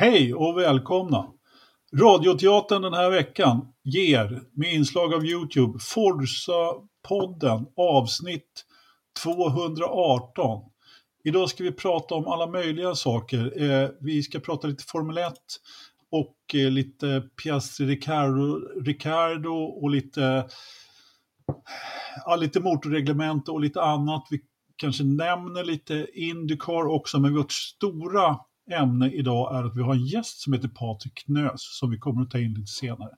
Hej och välkomna! Radioteatern den här veckan ger, med inslag av Youtube, Forza-podden avsnitt 218. Idag ska vi prata om alla möjliga saker. Eh, vi ska prata lite Formel 1 och eh, lite Piastri Riccardo och lite, ja, lite motorreglement och lite annat. Vi kanske nämner lite Indycar också, men vårt stora ämne idag är att vi har en gäst som heter Patrik Knös som vi kommer att ta in lite senare.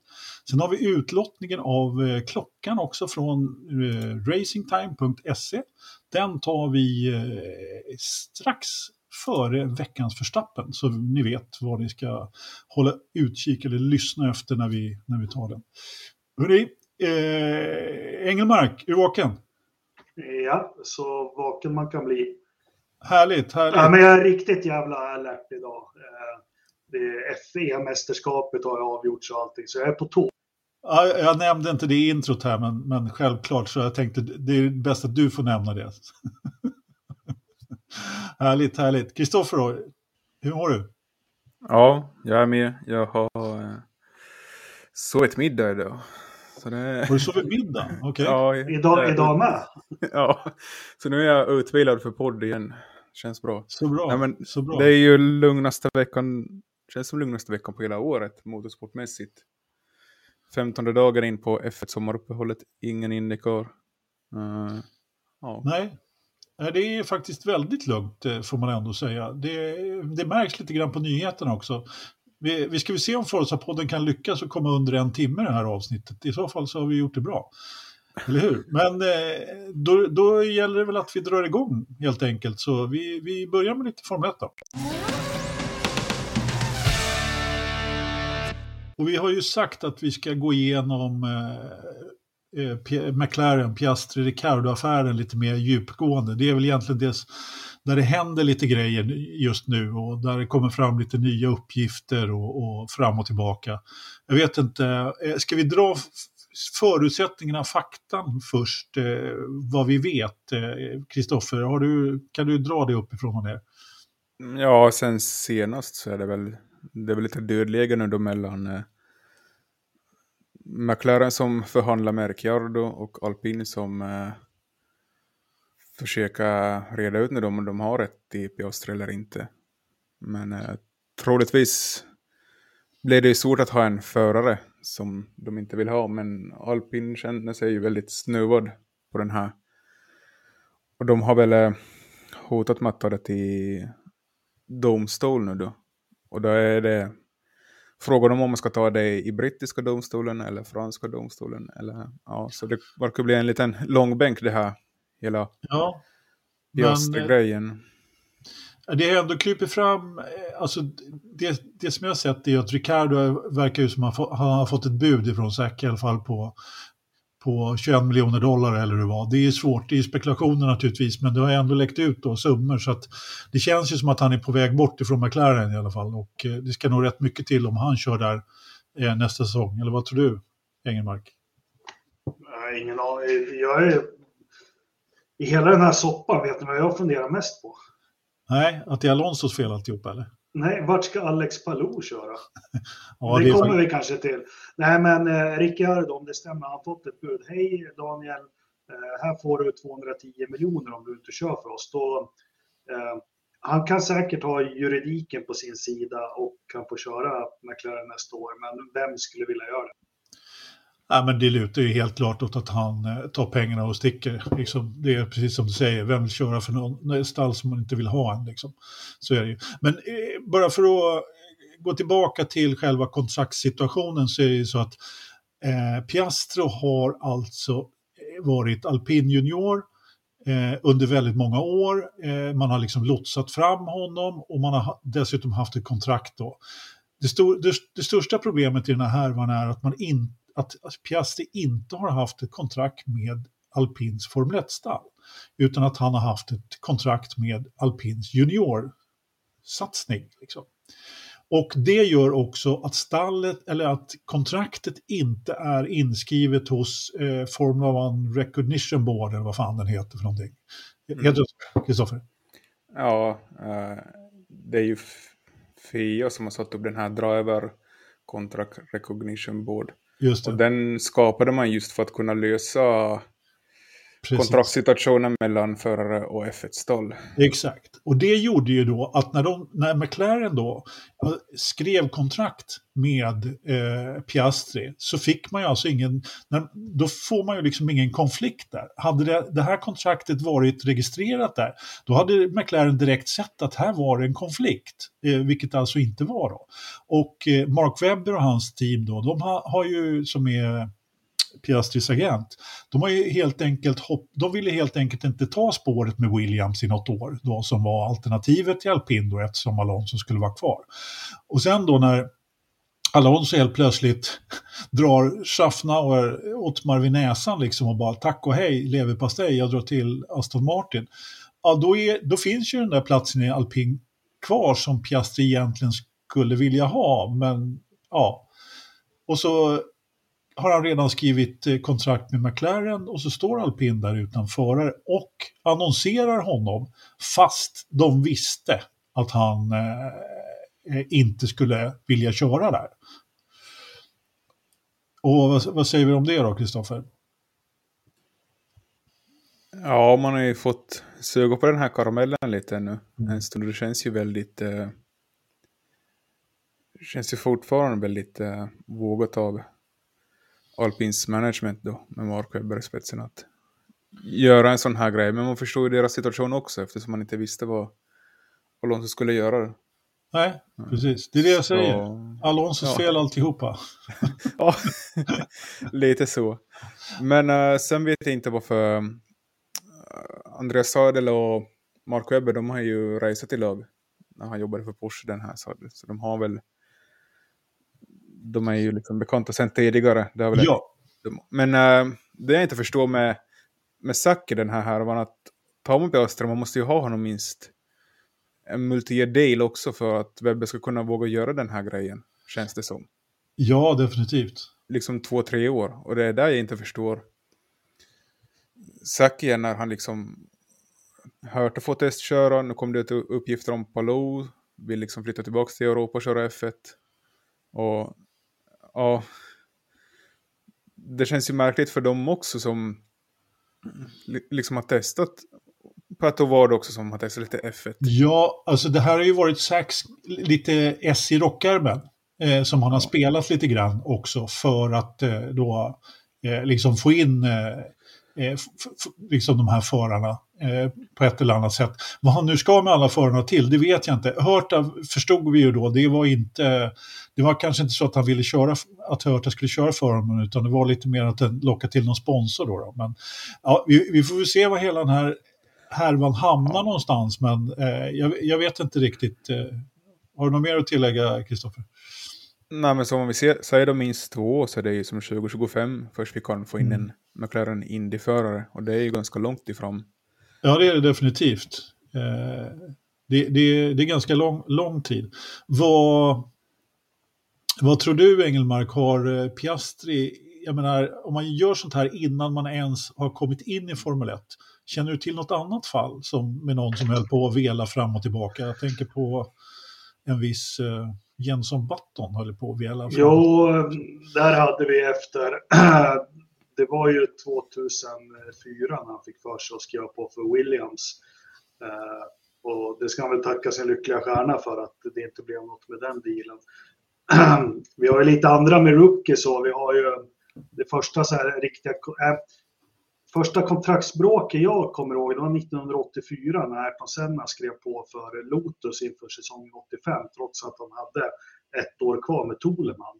Sen har vi utlottningen av eh, klockan också från eh, racingtime.se. Den tar vi eh, strax före veckans förstappen så ni vet vad ni ska hålla utkik eller lyssna efter när vi, när vi tar den. Hörrni, eh, Engelmark, är du vaken? Ja, så vaken man kan bli. Härligt, härligt. Ja, men jag är riktigt jävla alert idag. Eh, det FE-mästerskapet har jag avgjort så allting, så jag är på tå. Ja, jag nämnde inte det i introt här, men, men självklart så jag tänkte det är bäst att du får nämna det. härligt, härligt. Kristoffer hur mår du? Ja, jag är med. Jag har eh, sovit middag idag. Så det... Har du sovit middag? Okay. Ja, idag, idag med? ja, så nu är jag utvilad för podd igen. Känns bra. Så bra. Nej, men så bra. Det är ju lugnaste veckan, känns som lugnaste veckan på hela året motorsportmässigt. 15 dagar in på F1 sommaruppehållet, ingen Indycar. Uh, ja. Nej, det är faktiskt väldigt lugnt eh, får man ändå säga. Det, det märks lite grann på nyheterna också. Vi, vi ska väl se om Forza-podden kan lyckas och komma under en timme det här avsnittet. I så fall så har vi gjort det bra. Eller hur? Men eh, då, då gäller det väl att vi drar igång helt enkelt. Så vi, vi börjar med lite Formel 1 då. Och vi har ju sagt att vi ska gå igenom eh, eh McLaren, Piastri, Ricardo-affären lite mer djupgående. Det är väl egentligen det där det händer lite grejer just nu och där det kommer fram lite nya uppgifter och, och fram och tillbaka. Jag vet inte, eh, ska vi dra förutsättningarna, faktan först, eh, vad vi vet. Eh, Kristoffer, eh, kan du dra det uppifrån och ner? Ja, sen senast så är det väl, det är väl lite dödläge nu då mellan eh, McLaren som förhandlar med Ricciardo och Alpin som eh, försöka reda ut när de, om de har rätt i Piastri eller inte. Men eh, troligtvis blir det ju svårt att ha en förare som de inte vill ha. Men Alpin känner sig ju väldigt snuvad på den här. Och de har väl eh, hotat med att ta det till domstol nu då. Och då är det frågan om man ska ta det i brittiska domstolen eller franska domstolen. Eller, ja, så det verkar bli en liten långbänk det här hela ja, grejen. Det har ändå krypit fram, eh, alltså det, det som jag har sett är att Ricardo verkar ju som att han har fått ett bud ifrån Zac i alla fall på, på 21 miljoner dollar eller hur det var. Det är svårt, det är spekulationer naturligtvis, men det har ändå läckt ut då summor så att det känns ju som att han är på väg bort ifrån McLaren i alla fall och eh, det ska nog rätt mycket till om han kör där eh, nästa säsong. Eller vad tror du, Engelmark? Ingen aning. Jag är... I hela den här soppan, vet ni vad jag funderar mest på? Nej, att det är Alonsos fel alltihop eller? Nej, vart ska Alex Palou köra? ja, det, det kommer vi kanske till. Nej, men eh, Ricciardo, om det stämmer, han har fått ett bud. Hej Daniel, eh, här får du 210 miljoner om du inte kör för oss. Då, eh, han kan säkert ha juridiken på sin sida och kan få köra McLaren nästa år, men vem skulle vilja göra det? Ja, men det lutar ju helt klart åt att han eh, tar pengarna och sticker. Liksom, det är precis som du säger, vem vill köra för någon stall som man inte vill ha en? Liksom. Så är det ju. Men eh, bara för att eh, gå tillbaka till själva kontraktssituationen så är det ju så att eh, Piastro har alltså eh, varit alpin junior eh, under väldigt många år. Eh, man har liksom lotsat fram honom och man har dessutom haft ett kontrakt då. Det, stor, det, det största problemet i den här härvan är att man inte att Piastri inte har haft ett kontrakt med Alpins Formel 1-stall, utan att han har haft ett kontrakt med Alpins juniorsatsning. Liksom. Och det gör också att stallet, eller att kontraktet inte är inskrivet hos eh, Formula 1 Recognition Board, eller vad fan den heter för någonting. Mm. Heter det Kristoffer? Ja, uh, det är ju FIA som har satt upp den här driver contract recognition board. Just det. Och den skapade man just för att kunna lösa Precis. kontraktssituationen mellan förare och F1-stall. Exakt. Och det gjorde ju då att när, de, när McLaren då skrev kontrakt med eh, Piastri så fick man ju alltså ingen, när, då får man ju liksom ingen konflikt där. Hade det, det här kontraktet varit registrerat där, då hade McLaren direkt sett att här var det en konflikt, eh, vilket alltså inte var då. Och eh, Mark Webber och hans team då, de har, har ju, som är Piastris agent. De, har ju helt enkelt hopp, de ville helt enkelt inte ta spåret med Williams i något år, då, som var alternativet till alpin då, eftersom Alonso skulle vara kvar. Och sen då när Alonso helt plötsligt drar Schaffnauer åt vid näsan liksom och bara tack och hej leverpastej, jag drar till Aston Martin. Ja, då, är, då finns ju den där platsen i alpin kvar som Piastri egentligen skulle vilja ha, men ja. Och så har han redan skrivit eh, kontrakt med McLaren och så står alpin där utan förare och annonserar honom fast de visste att han eh, eh, inte skulle vilja köra där. Och vad, vad säger vi om det då, Kristoffer? Ja, man har ju fått suga på den här karamellen lite nu. mm. en stund. Det känns ju väldigt... Eh, det känns ju fortfarande väldigt eh, vågat av Alpins management då, med Mark Webber i spetsen, att göra en sån här grej. Men man förstår ju deras situation också, eftersom man inte visste vad Alonso skulle göra. Nej, precis. Det är det jag säger. Så... Alonsos ja. fel alltihopa. ja, lite så. Men uh, sen vet jag inte varför uh, Andreas Sadel och Mark Webber, de har ju rejsat till lag när han jobbade för Porsche den här Sadel. Så de har väl de är ju liksom bekanta sedan tidigare. Det väl ja. Men äh, det jag inte förstår med, med Saki den här härvan, att man Piastri, man måste ju ha honom minst en multi deal också för att Webbe ska kunna våga göra den här grejen, känns det som. Ja, definitivt. Liksom två, tre år. Och det är där jag inte förstår. Saki när han liksom hört och få testköra, nu kom det uppgifter om Palou, vill liksom flytta tillbaka till Europa och köra F1. Och ja, det känns ju märkligt för dem också som liksom har testat Pato Ward också som har testat lite F1. Ja, alltså det här har ju varit Sax lite S i rockärmen. Eh, som han har spelat lite grann också för att eh, då eh, liksom få in eh, liksom de här förarna eh, på ett eller annat sätt. Vad han nu ska med alla förarna till, det vet jag inte. Hörta förstod vi ju då, det var inte, det var kanske inte så att han ville köra, att Hörta skulle köra för honom, utan det var lite mer att locka till någon sponsor då. då. Men ja, vi, vi, får väl se vad hela den här härvan hamnar ja. någonstans, men eh, jag, jag, vet inte riktigt. Eh, har du något mer att tillägga, Kristoffer? Nej, men som om vi ser, säger då minst två så är det ju som 2025 först vi kan få in mm. en McLaren Indy-förare och det är ju ganska långt ifrån. Ja, det är det definitivt. Eh, det, det, det, är ganska lång, lång tid. Vad, vad tror du, Engelmark, har eh, Piastri, jag menar, om man gör sånt här innan man ens har kommit in i Formel 1, känner du till något annat fall som, med någon som höll på att vela fram och tillbaka? Jag tänker på en viss eh, Jenson Button höll på att alla. Jo, där hade vi efter det var ju 2004 när han fick för sig att skriva på för Williams. Eh, och det ska han väl tacka sin lyckliga stjärna för att det inte blev något med den dealen. vi har ju lite andra med rookies så vi har ju det första så här riktiga äh, Första kontraktsbråket jag kommer ihåg, det var 1984 när Ayrton Senna skrev på för Lotus inför säsongen 85, trots att han hade ett år kvar med Toleman.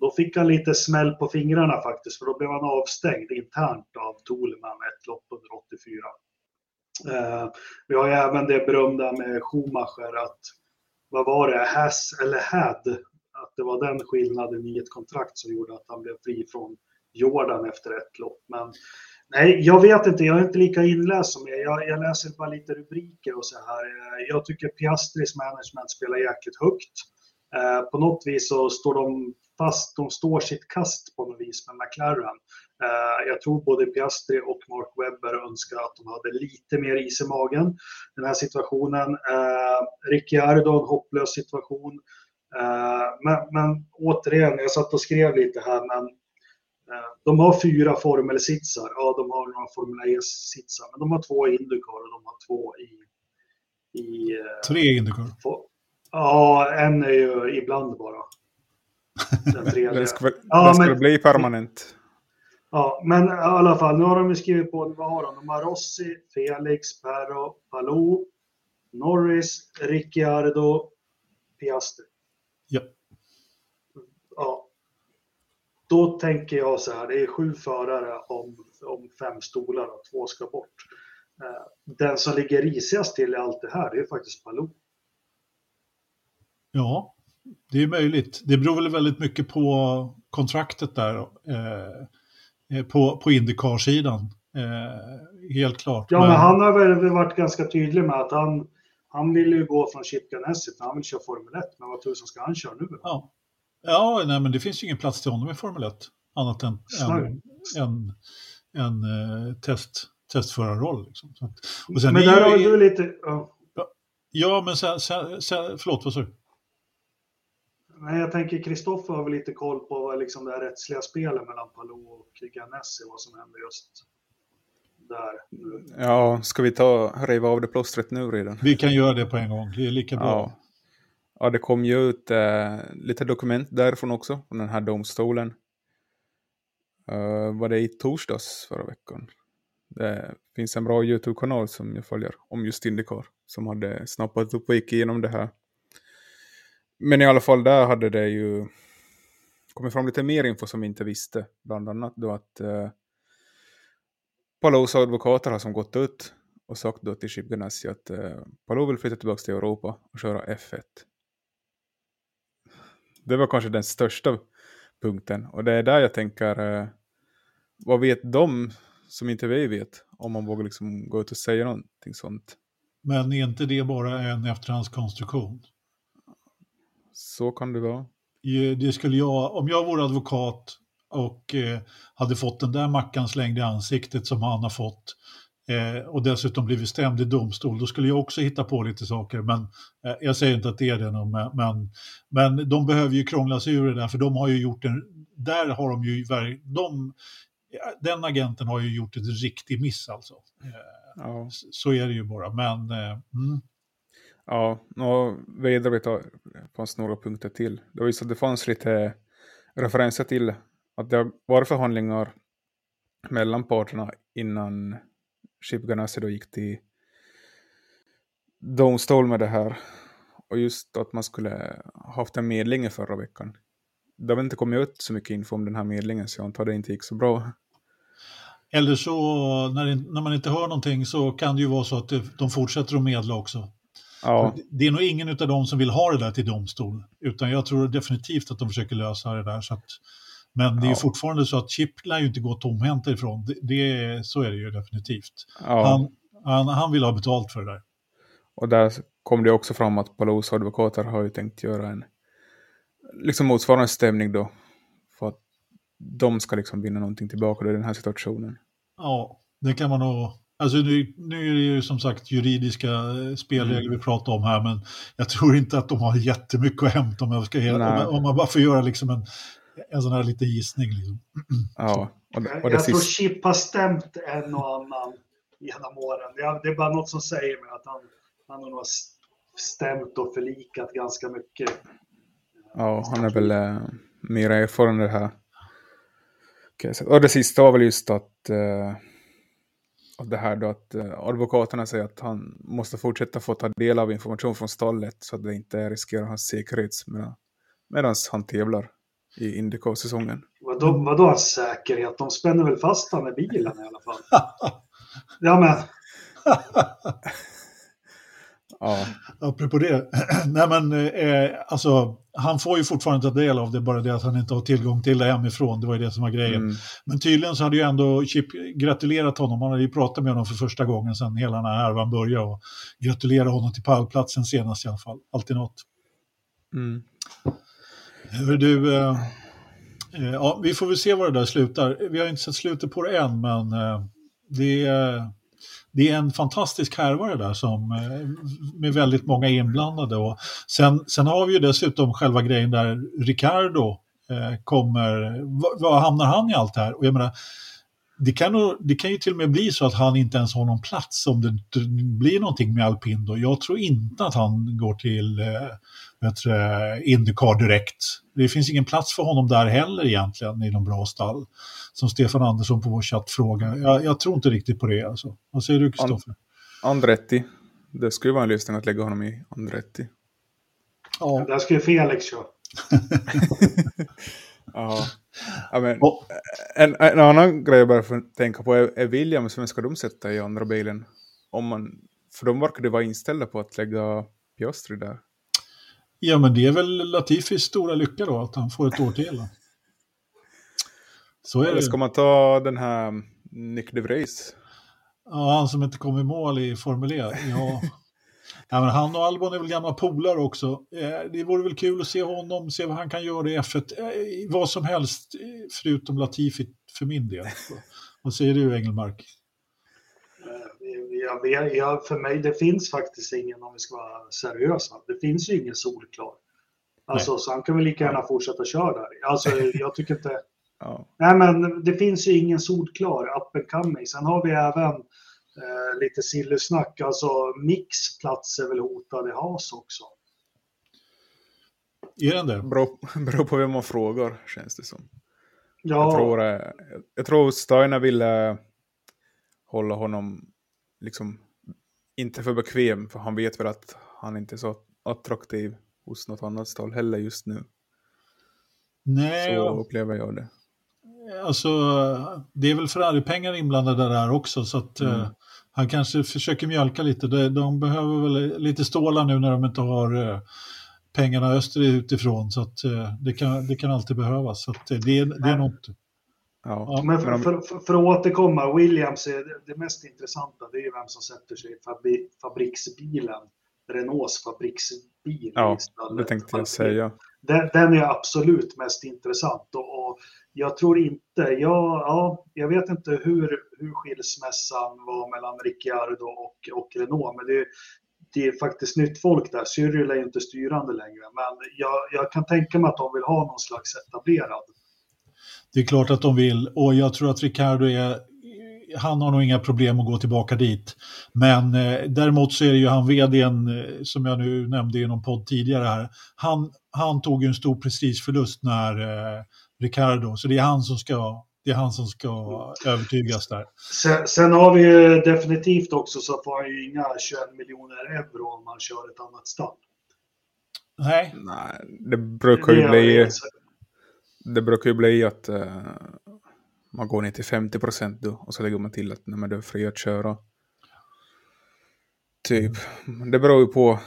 Då fick han lite smäll på fingrarna faktiskt, för då blev han avstängd internt av Toleman ett lopp under 84. Eh, vi har ju även det berömda med Schumacher, att vad var det, has eller had, att det var den skillnaden i ett kontrakt som gjorde att han blev fri från Jordan efter ett lopp. Men nej, jag vet inte, jag är inte lika inläst som er. Jag, jag läser bara lite rubriker och så här. Eh, jag tycker Piastris management spelar jäkligt högt. Eh, på något vis så står de fast, de står sitt kast på något vis med McLaren. Eh, jag tror både Piastri och Mark Webber önskar att de hade lite mer is i magen den här situationen. Eh, Ricciardo, en hopplös situation. Eh, men, men återigen, jag satt och skrev lite här, men de har fyra formelsitsar. Ja, de har några Formel E-sitsar, men de har två i Indycar och de har två i... i Tre Indycar? Ja, en är ju ibland bara. Den tredje. den ska, ja, den men, bli permanent. Ja, men i alla fall, nu har de skrivit på, vad har de? De har Rossi, Felix, Perro, Palou, Norris, Ricciardo, Piastri. Ja. Ja. Då tänker jag så här, det är sju förare om, om fem stolar och två ska bort. Eh, den som ligger risigast till i allt det här, det är faktiskt Palou. Ja, det är möjligt. Det beror väl väldigt mycket på kontraktet där. Eh, Eh, på, på Indycar-sidan. Eh, helt klart. Ja, men... men, han har väl varit ganska tydlig med att han, han vill ju gå från Chip Ganassi, han vill köra Formel 1. Men vad tusan ska han köra nu? Ja, ja nej, men det finns ju ingen plats till honom i Formel 1. Annat än en, en, en uh, test, testförarroll. Liksom. men där har du lite... Ja, ja men sen, sen, sen, förlåt, vad sa du? Nej, jag tänker Kristoffer har väl lite koll på liksom det här rättsliga spelet mellan Palou och Ganesi, vad som händer just där. Ja, ska vi ta riva av det plåstret nu redan? Vi kan göra det på en gång, det är lika bra. Ja, ja det kom ju ut eh, lite dokument därifrån också, från den här domstolen. Uh, var det i torsdags förra veckan? Det finns en bra YouTube-kanal som jag följer om just Indycar som hade snappat upp och gick igenom det här men i alla fall där hade det ju kommit fram lite mer info som vi inte visste. Bland annat då att eh, Palos advokater har som gått ut och sagt då till Chip Ganassi att eh, Palou vill flytta tillbaka till Europa och köra F1. Det var kanske den största punkten och det är där jag tänker, eh, vad vet de som inte vi vet om man vågar liksom gå ut och säga någonting sånt? Men är inte det bara en efterhandskonstruktion? Så kan det vara. Det skulle jag, om jag vore advokat och eh, hade fått den där mackan slängd i ansiktet som han har fått eh, och dessutom blivit stämd i domstol, då skulle jag också hitta på lite saker. Men eh, jag säger inte att det är det, men, men de behöver ju krångla sig ur det där, för de har ju gjort en, där har de ju, de, den agenten har ju gjort en riktig miss alltså. Eh, ja. Så är det ju bara, men eh, mm. Ja, och vidare fanns några punkter till. Det var just att det fanns lite referenser till att det varit förhandlingar mellan parterna innan Chip Ganassi då gick till domstol med det här. Och just att man skulle haft en medling förra veckan. Det har inte kommit ut så mycket info om den här medlingen så jag antar det inte gick så bra. Eller så när, när man inte hör någonting så kan det ju vara så att de fortsätter att medla också. Ja. Det är nog ingen av dem som vill ha det där till domstol, utan jag tror definitivt att de försöker lösa det där. Så att, men det är ja. fortfarande så att Chip lär ju inte gå tomhänt ifrån, det, det, så är det ju definitivt. Ja. Han, han, han vill ha betalt för det där. Och där kom det också fram att Palos advokater har ju tänkt göra en liksom motsvarande stämning då. För att de ska liksom vinna någonting tillbaka i den här situationen. Ja, det kan man nog Alltså nu, nu är det ju som sagt juridiska eh, spelregler mm. vi pratar om här, men jag tror inte att de har jättemycket att hämta om, jag ska, om, om man bara får göra liksom en, en sån här liten gissning. Liksom. Ja, och, och jag, jag tror Chip har stämt en och annan genom åren. Det är bara något som säger mig att han, han har nog stämt och förlikat ganska mycket. Ja, han är väl äh, mer erfaren det här. Okay, och det sista var väl just att äh, och det här då att eh, advokaterna säger att han måste fortsätta få ta del av information från stallet så att det inte riskerar hans säkerhet medan han tävlar i Indycar-säsongen. Vadå, vadå säkerhet? De spänner väl fast honom i bilen i alla fall? ja men. Ja. Apropå det, nej men eh, alltså han får ju fortfarande ta del av det, bara det att han inte har tillgång till det hemifrån, det var ju det som var grejen. Mm. Men tydligen så hade ju ändå Chip gratulerat honom, han hade ju pratat med honom för första gången sedan hela den här härvan började och gratulerat honom till pallplatsen senast i alla fall, alltid något. Mm. Du, eh, eh, ja, vi får väl se var det där slutar. Vi har inte sett slutet på det än, men eh, det, är, det är en fantastisk härva det där som, eh, med väldigt många inblandade. Och sen, sen har vi ju dessutom själva grejen där Ricardo eh, kommer, var hamnar han i allt det här? Och jag menar, det kan, det kan ju till och med bli så att han inte ens har någon plats om det blir någonting med Alpindo. Jag tror inte att han går till eh, Indycar direkt. Det finns ingen plats för honom där heller egentligen i någon bra stall. Som Stefan Andersson på vår chatt frågar. Jag, jag tror inte riktigt på det. Alltså. Vad säger du Kristoffer? Andretti. Det skulle vara en lösning att lägga honom i Andretti. Ja. Där skulle Felix köra. ja. Ja, men, en, en, annan grej jag bara får tänka på är, är Williams, vem ska de sätta i andra bilen? Om man, för de verkar vara inställda på att lägga Piastri där. Ja, men det är väl Latifis stora lycka då, att han får ett år till. Så är Eller ska man ta den här Nick de Vries? Ja, han som inte kom i mål i Formel E. Ja. Ja, men han och Albon är väl gamla polare också. Eh, det vore väl kul att se honom, se vad han kan göra i F1. Eh, vad som helst, eh, förutom Latifi för min del. vad säger du, Engelmark? Jag, jag, för mig, det finns faktiskt ingen, om vi ska vara seriösa, det finns ju ingen solklar. Alltså, Nej. så han kan väl lika gärna fortsätta köra där. Alltså, jag tycker inte... ja. Nej, men det finns ju ingen solklar up and coming. Sen har vi även eh, lite sillesnack. Alltså Mix plats är väl hotad i Haas också. Är den det? Beror, beror på vem man frågar, känns det som. Ja. Jag tror, eh, jag tror Steiner ville hålla honom liksom inte för bekväm, för han vet väl att han inte är så attraktiv hos något annat stall heller just nu. Nej, så jag... upplever jag det. Alltså, det är väl Ferrari-pengar inblandade där också, så att mm. uh, han kanske försöker mjölka lite. De, de behöver väl lite stålar nu när de inte har uh, pengarna österut ifrån, så att uh, det, kan, det kan alltid behövas. Så att, det, det är något. Ja. Men för, för, för, för, att återkomma, Williams, är det, det mest intressanta det är vem som sätter sig i fabri, fabriksbilen. Renaults fabriksbil. Ja, det tänkte jag säga. Den, den är absolut mest intressant. Och, och jag tror inte, jag, ja, jag vet inte hur, hur skilsmässan var mellan Ricciardo och, och Renault, men det, det är faktiskt nytt folk där. Cyril är inte styrande längre, men jag, jag kan tänka mig att de vill ha någon slags etablerad. Det är klart att de vill och jag tror att Ricciardo är han har nog inga problem att gå tillbaka dit. Men eh, däremot så är det ju han vdn, eh, som jag nu nämnde i någon podd tidigare här, han, han tog ju en stor prestigeförlust när eh, Ricardo, så det är han som ska det är han som ska övertygas där. Sen, sen har vi ju definitivt också så får han ju inga 21 miljoner euro om man kör ett annat stall. Nej. Nej, det brukar ju bli... Det brukar ju bli att uh, man går ner till 50 procent då och så lägger man till att när man är fri att köra. Typ. Det beror ju på,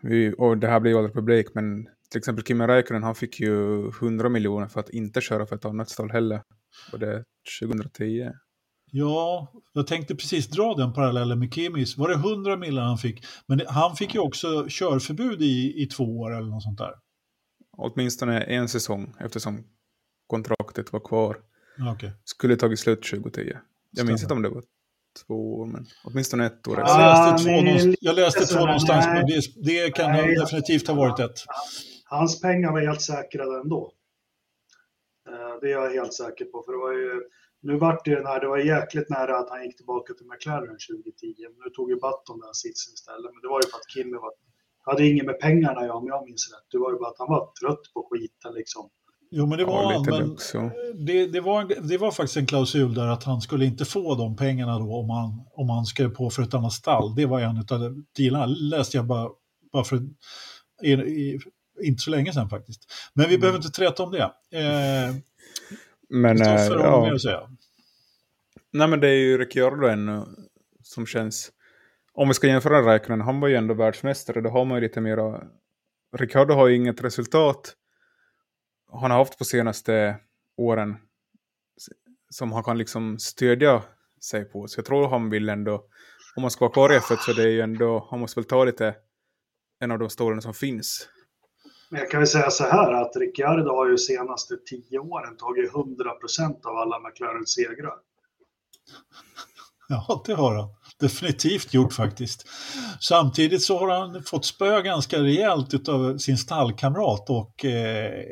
vi, och det här blir ju aldrig publik, men till exempel Kimi Räikkönen, han fick ju 100 miljoner för att inte köra för ett annat stall heller. Och det 2010. Ja, jag tänkte precis dra den parallellen med Kimis. Var det 100 miljoner han fick? Men han fick ju också körförbud i, i två år eller något sånt där. Åtminstone en säsong eftersom kontraktet var kvar. Okay. Skulle tagit slut 2010. Jag minns inte om det var två år, men åtminstone ett år. Jag läste två, någonstans, jag läste två någonstans, men det, det kan nej, definitivt ha varit ett. Hans pengar var helt säkrade ändå. Eh, det är jag helt säker på, för det var ju nu vart det den här, det var jäkligt nära att han gick tillbaka till McLaren 2010. Nu tog ju Button den sitsen istället, men det var ju för att Kimmy var, hade inget med pengarna jag, om jag minns rätt. Det var ju bara att han var trött på skiten liksom. Jo, men det var ja, han. Men det, det, var, det var faktiskt en klausul där att han skulle inte få de pengarna då om han, om han skrev på för ett annat stall. Det var en av dealarna. läste jag bara, bara för i, i, inte så länge sedan faktiskt. Men vi mm. behöver inte träta om det. Eh, men, äh, ja. att säga. Nej, men det är ju Ricciardo ännu som känns... Om vi ska jämföra Räikkönen, han var ju ändå världsmästare, då har man ju lite mera... Ricciardo har ju inget resultat han har haft på senaste åren som han kan liksom stödja sig på. Så jag tror han vill ändå, om man ska vara kvar i F1 så det är ju ändå, han måste väl ta lite en av de stålarna som finns. Jag kan väl säga så här att Ricciardo har ju senaste tio åren tagit 100 procent av alla McLarens segrar. Ja, det har han definitivt gjort faktiskt. Samtidigt så har han fått spö ganska rejält av sin stallkamrat och eh,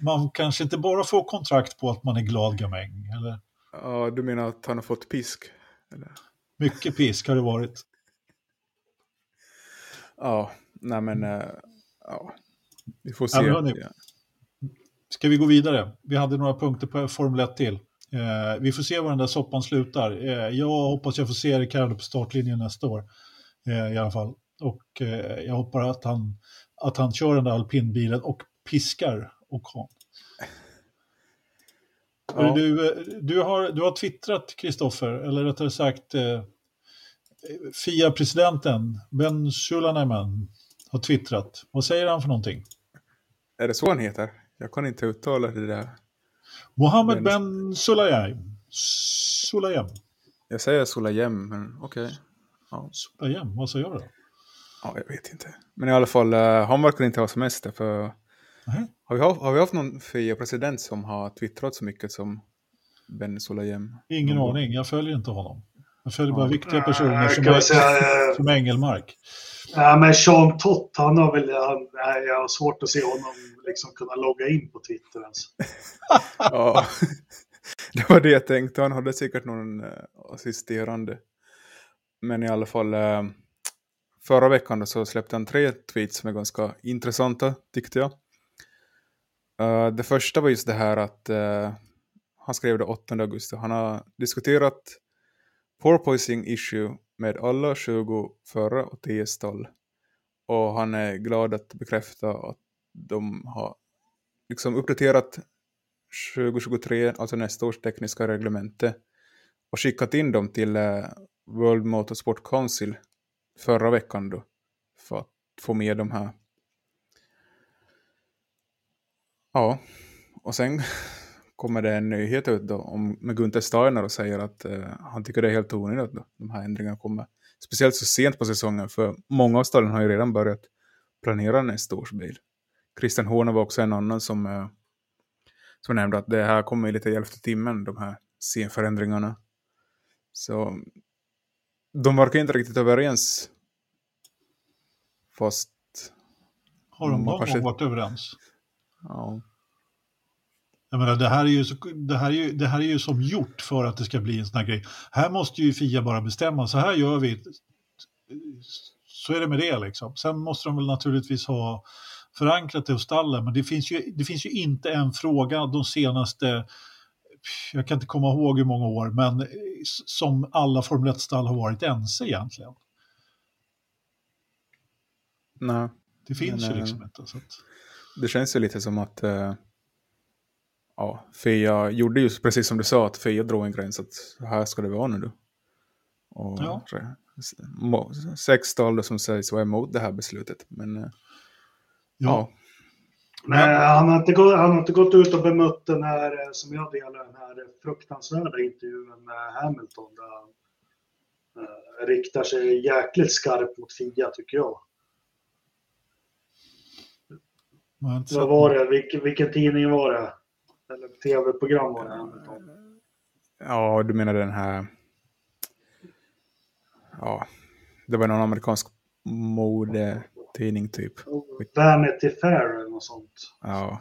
man kanske inte bara får kontrakt på att man är glad gamäng, eller? Ja, du menar att han har fått pisk? Eller? Mycket pisk har det varit. Ja, nej men, äh, ja, vi får se. Ja, Ska vi gå vidare? Vi hade några punkter på Formel 1 till. Eh, vi får se var den där soppan slutar. Eh, jag hoppas jag får se Ricardo på startlinjen nästa år. Eh, I alla fall. Och eh, jag hoppas att han, att han kör den där alpinbilen och piskar Ocon. Ja. Du, eh, du, har, du har twittrat, Kristoffer, eller rättare sagt eh, FIA-presidenten Ben Sulaneman har twittrat. Vad säger han för någonting? Är det så han heter? Jag kan inte uttala det där. Mohammed Ben Sulayem. Sulayem. Jag säger Sulayem, men okej. Okay. Ja. Sulayem, vad säger jag då? Ja, jag vet inte. Men i alla fall, uh, han verkar inte ha semester för... Uh -huh. har, vi haft, har vi haft någon FIA-president som har twittrat så mycket som Ben Sulayem? Ingen aning, jag följer inte honom. Jag följer bara viktiga personer som, är, säga, eh, som Engelmark. Ja, men Sean Tott, han har väl, han, nej, jag har svårt att se honom liksom kunna logga in på Twitter ens. ja, det var det jag tänkte. Han hade säkert någon uh, assisterande. Men i alla fall, uh, förra veckan så släppte han tre tweets som är ganska intressanta, tyckte jag. Uh, det första var just det här att han skrev det 8 augusti. Han har diskuterat porpoising issue med alla 20 förra och 10 stall. Och han är glad att bekräfta att de har liksom uppdaterat 2023, alltså nästa års tekniska reglemente och skickat in dem till eh, World Motorsport Council förra veckan då för att få med de här. Ja, och sen kommer det en nyhet ut då om, med Gunther Steiner och säger att uh, han tycker det är helt onödigt att de här ändringarna kommer. Speciellt så sent på säsongen för många av stallen har ju redan börjat planera nästa års bil. Christian Horner var också en annan som, uh, som nämnde att det här kommer i lite i elfte timmen, de här scenförändringarna. Så de verkar inte riktigt överens. Fast... Har de någon gång varit överens? Ja. Jag menar, det, här är ju, det, här är ju, det här är ju som gjort för att det ska bli en sån här grej. Här måste ju Fia bara bestämma, så här gör vi. Så är det med det liksom. Sen måste de väl naturligtvis ha förankrat det hos stallen, men det finns, ju, det finns ju inte en fråga de senaste, jag kan inte komma ihåg hur många år, men som alla Formel 1-stall har varit ense egentligen. Nej. Det finns men, ju liksom inte. Att... Det känns ju lite som att uh ja, Fia gjorde ju precis som du sa, att Fia drog en gräns att här ska det vara nu. Och ja. Sex stallar som sägs vara emot det här beslutet. Men ja. ja. Nej, han har, inte gått, han har inte gått ut och bemött den här, eh, som jag delar, den här fruktansvärda intervjun med Hamilton. Där han uh, riktar sig jäkligt skarpt mot Fia, tycker jag. Vad var det? Vilken, vilken tidning var det? Eller tv-program var det Ja, du menar den här... Ja, det var någon amerikansk modetidning typ. Vanity Fair eller något sånt. Ja.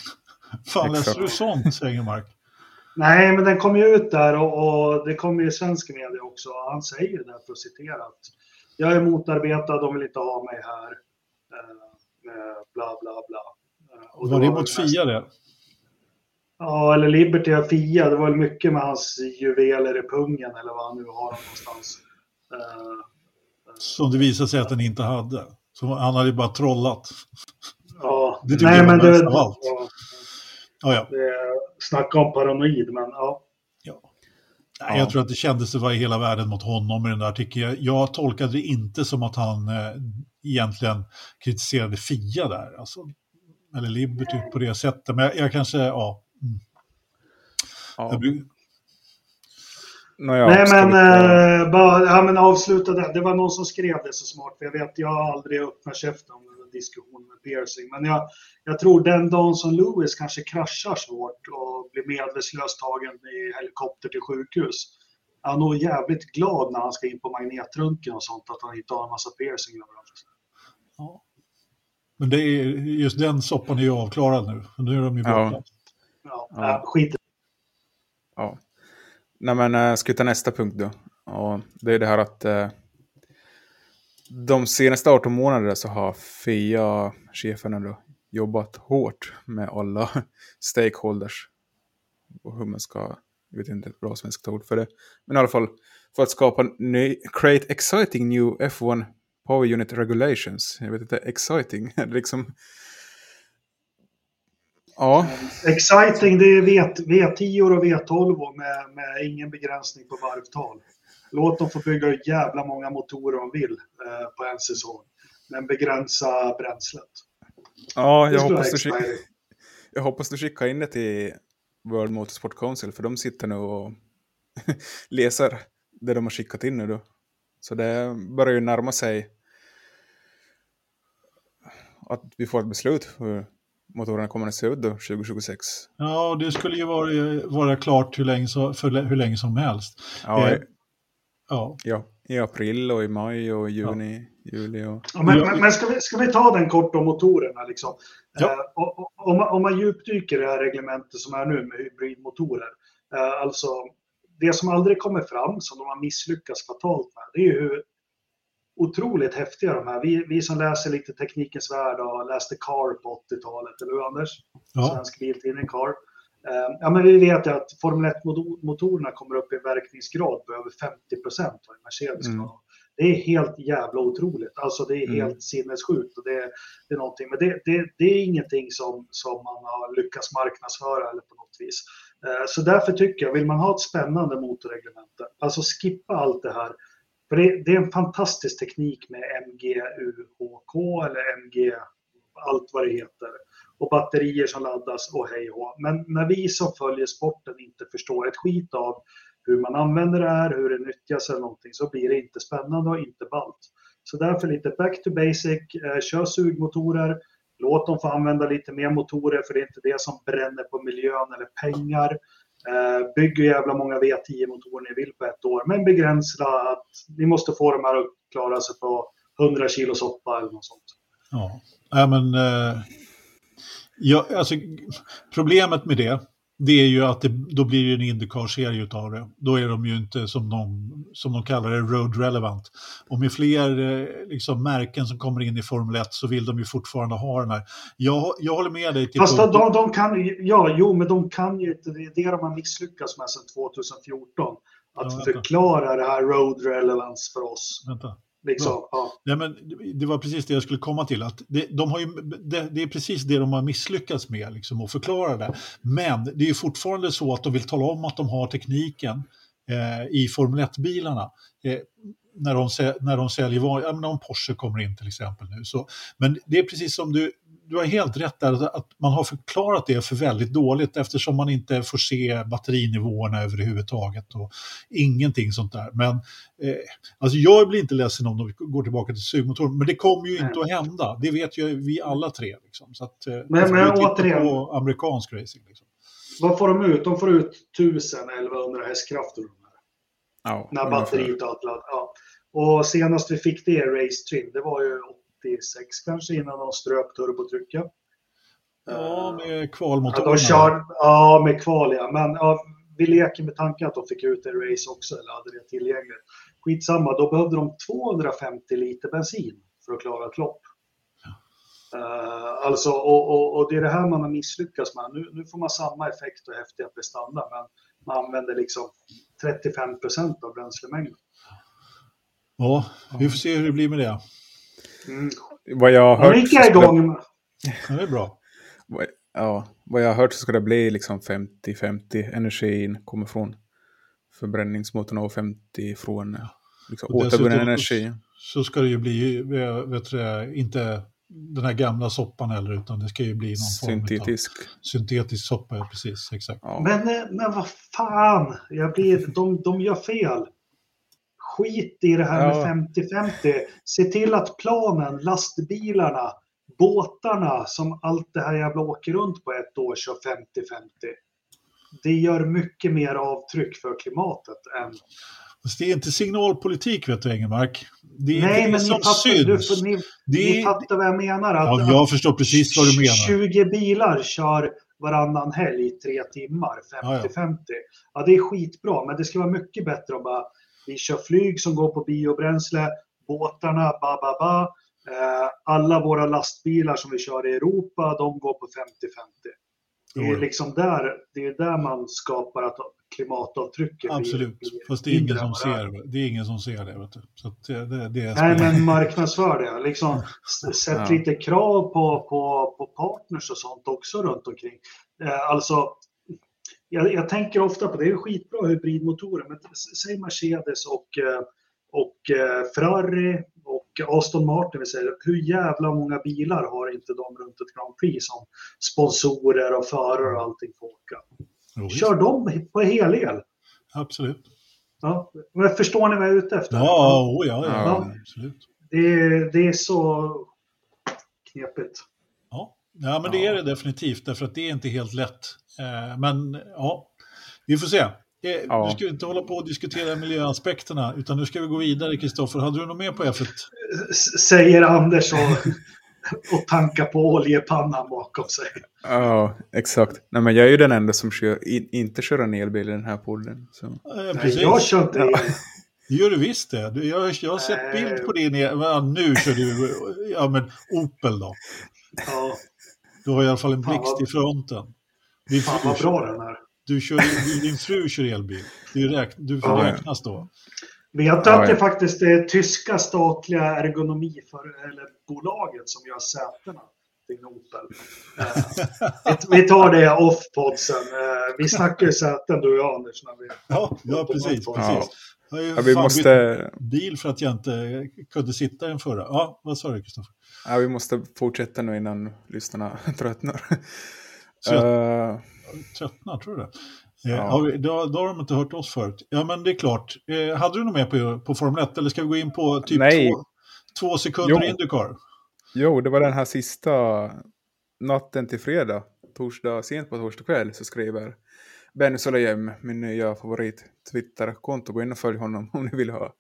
Fan, läser du sånt, Engelmark? Nej, men den kom ju ut där och, och det kom ju i svensk media också. Han säger ju där, för att citera, att jag är motarbetad, de vill inte ha mig här. Eh, bla, bla, bla. Och var det mot Fia det? Ja, eller Liberty och Fia. Det var väl mycket med hans juveler i pungen eller vad han nu har någonstans. Som det visade sig att den inte hade. Så han hade ju bara trollat. Ja, det nej men det... Av allt. Ja, ja. ja. Det, snacka om paranoid, men ja. ja. Nej, Jag tror att det kändes det var i hela världen mot honom i den där artikeln. Jag, tolkade det inte som att han eh, egentligen kritiserade Fia där. Alltså, eller Liberty på det sättet. Men jag, jag kanske, ja. Ja. Blir... Nej men, äh, bara, ja, men avsluta det. Det var någon som skrev det så smart. För jag vet, jag har aldrig öppnat käften om en diskussion med piercing. Men jag, jag tror den dagen som Lewis kanske kraschar svårt och blir medvetslös tagen i helikopter till sjukhus. Han är nog jävligt glad när han ska in på magnetröntgen och sånt att han inte har en massa piercing överallt. Ja. Men det är, just den soppan är ju avklarad nu. Nu är de ju borta. Ja, ja. ja. skit Ja. Nej men, eh, ska vi ta nästa punkt då? Och det är det här att eh, de senaste 18 månaderna så har FIA-cheferna då jobbat hårt med alla stakeholders. Och hur man ska, jag vet inte ett bra svenskt ord för det. Men i alla fall för att skapa ny, create exciting new F1 Power Unit Regulations. Jag vet inte, exciting. liksom... Ja. Exciting, det är v, V10 och V12 med, med ingen begränsning på varvtal. Låt dem få bygga hur jävla många motorer de vill eh, på en säsong. Men begränsa bränslet. Ja, jag hoppas, du jag hoppas du skickar in det till World Motorsport Council. För de sitter nu och läser det de har skickat in nu då. Så det börjar ju närma sig att vi får ett beslut hur motorerna kommer att se ut då 2026. Ja, det skulle ju vara, vara klart hur länge, så, för hur länge som helst. Ja, eh, ja. ja, i april och i maj och juni, ja. juli. Och... Ja, men, men, men, ska, vi, ska vi ta den kort om motorerna? Liksom? Ja. Eh, och, och, om, man, om man djupdyker i det här reglementet som är nu med hybridmotorer. Eh, alltså, det som aldrig kommer fram, som de har misslyckats fatalt med, det är hur otroligt häftiga de här. Vi, vi som läser lite Teknikens Värld och läste Car på 80-talet, eller hur Anders? Ja. Svensk biltidning Car. Uh, ja, men vi vet ju att Formel 1-motorerna kommer upp i en verkningsgrad på över 50 procent vad Mercedes mm. Det är helt jävla otroligt. Alltså det är mm. helt sinnessjukt. Och det, det är någonting. Men det, det, det, är ingenting som, som man har lyckats marknadsföra eller på något vis. Uh, så därför tycker jag, vill man ha ett spännande motorreglemente, alltså skippa allt det här för det, det, är en fantastisk teknik med MGUHK eller MG, allt vad det heter. Och batterier som laddas och hej och Men när vi som följer sporten inte förstår ett skit av hur man använder det här, hur det nyttjas eller någonting, så blir det inte spännande och inte ballt. Så därför lite back to basic, eh, kör sugmotorer, låt dem få använda lite mer motorer för det är inte det som bränner på miljön eller pengar. Eh, bygger bygg jävla många V10-motorer ni vill på ett år, men begränsa att ni måste få de här att klara sig på 100 kilo soppa eller något sånt. Ja, ja men eh, ja, alltså, problemet med det det är ju att det, då blir det en Indycar-serie utav det. Då är de ju inte som de, som de kallar det, road relevant. Och med fler eh, liksom, märken som kommer in i Formel 1 så vill de ju fortfarande ha den här. Jag, jag håller med dig. Till Fast de, de, kan, ja, jo, men de kan ju inte, det är det de har misslyckats med sedan 2014. Att ja, förklara det här road relevance för oss. Vänta. Liksom, ja. ja. men det var precis det jag skulle komma till. Att det, de har ju, det, det är precis det de har misslyckats med, liksom, att förklara det. Men det är fortfarande så att de vill tala om att de har tekniken eh, i Formel 1-bilarna. Eh, när de, när de säljer, ja, men om Porsche kommer in till exempel nu. Så, men det är precis som du, du har helt rätt där, att man har förklarat det för väldigt dåligt eftersom man inte får se batterinivåerna överhuvudtaget och ingenting sånt där. Men eh, alltså jag blir inte ledsen om de går tillbaka till sugmotorer, men det kommer ju inte att hända. Det vet ju vi alla tre. Liksom. Så att, eh, men men återigen, på amerikansk racing. Liksom. Vad får de ut? De får ut 1000-1100 hästkrafter. Ja, när batteriet är ja. Och senast vi fick det Race Trim, det var ju 86 kanske innan de ströp turbotrycket. Ja, med kvalmotorerna. Ja, de kör, ja, med kval ja. Men ja, vi leker med tanken att de fick ut en race också eller hade det tillgängligt. Skitsamma, då behövde de 250 liter bensin för att klara ett lopp. Uh, alltså, och, och, och, det är det här man har misslyckats med. Nu, nu får man samma effekt och häftiga prestanda, men man använder liksom 35 procent av bränslemängden. Ja, vi får se hur det blir med det. Mm. Vad jag har hört... Så igång. Ja, det är bra. Ja, vad jag har hört så ska det bli liksom 50-50. Energin kommer från förbränningsmotorn och 50 från liksom, återvunnen energi. Så ska det ju bli, vet du, inte den här gamla soppan heller, utan det ska ju bli någon syntetisk. form av syntetisk soppa. Ja, precis, exakt. Ja. Men, eh, men vad fan, jag blir, de, de gör fel skit i det här ja. med 50-50. Se till att planen, lastbilarna, båtarna som allt det här jävla åker runt på ett år kör 50-50. Det gör mycket mer avtryck för klimatet än... Fast det är inte signalpolitik vet du Engelmark. Det är Nej, inte men som ni fattar, du, syns. ni, Det ni fattar vad jag menar. Att, Ja, jag förstår precis vad du menar. 20 bilar kör varannan helg i tre timmar, 50-50. Ja, Ja, det är skitbra, men det ska vara mycket bättre om bara vi kör flyg som går på biobränsle, båtarna, ba, ba, ba. Eh, alla våra lastbilar som vi kör i Europa, de går på 50-50. Det är liksom där, det är där man skapar att klimatavtrycket blir- Absolut, blir fast det är ingen som ser det. Det är ingen som ser det. Vet du. Så det, det, det är Nej, men marknadsför det. Liksom, sätt Ja. lite krav på, på, på partners och sånt också runt omkring. Eh, alltså, jag, jag tänker ofta på det, det är skitbra hybridmotorer, men säg Mercedes och, eh, och eh, Ferrari och Aston Martin, vi säger, hur jävla många bilar har inte de runt ett Grand Prix som sponsorer och förare och allting får åka? Jo. Kör dem på helel. Absolut. Ja, men förstår ni vad jag är ute efter? Ja, oh, ja, ja, Ja. absolut. Det, är- det är så knepigt. Ja. ja, men det är det definitivt, därför att det är inte helt lätt. Eh, men ja, vi får se. Eh, Ja. Nu ska vi inte hålla på och diskutera miljöaspekterna, utan nu ska vi gå vidare, Kristoffer. Hade du något mer på F1? S- säger Anders och, och tankar på oljepannan bakom sig. Ja, exakt. Nej, men jag är ju den enda som kör, in, inte kör en elbil i den här podden. Så. Eh, Nej, precis. jag kör inte el. Det gör du visst det. Du, jag, jag har sett Nej. bild på din... e- Ja, nu kör du... Ja, men Opel då. Ja, Du har i alla fall en blixt i fronten. Din fan vad kör- bra den är. Du kör, din fru kör elbil. Du, räk, du får Ja. räknas då. Vet du Ja, att det ja. faktiskt är tyska statliga ergonomi för, eller bolaget som gör sätena. Eh, vi- vi tar det off podsen. Eh, vi snackar ju säten du och jag Anders. När vi, Ja, ja precis. Ja. precis. Jag har ju Ja, vi måste, bil för att jag inte kunde sitta i den förra. Ja, vad sa du Kristoffer? ja, vi måste fortsätta nu innan lyssnarna tröttnar. Trött- Eh, Tröttnar, tror du det? Eh, Ja. då, då har de inte hört oss förut. Ja, men det är klart. Eh, hade du något mer på, på Formel 1 eller ska vi gå in på typ Nej. två, två sekunder. Indycar? jo, det var den här sista natten till fredag, torsdag, sent på torsdag kväll, så skriver Benny Solheim, min nya favorit Twitter-konto, gå in och följ honom om ni vill ha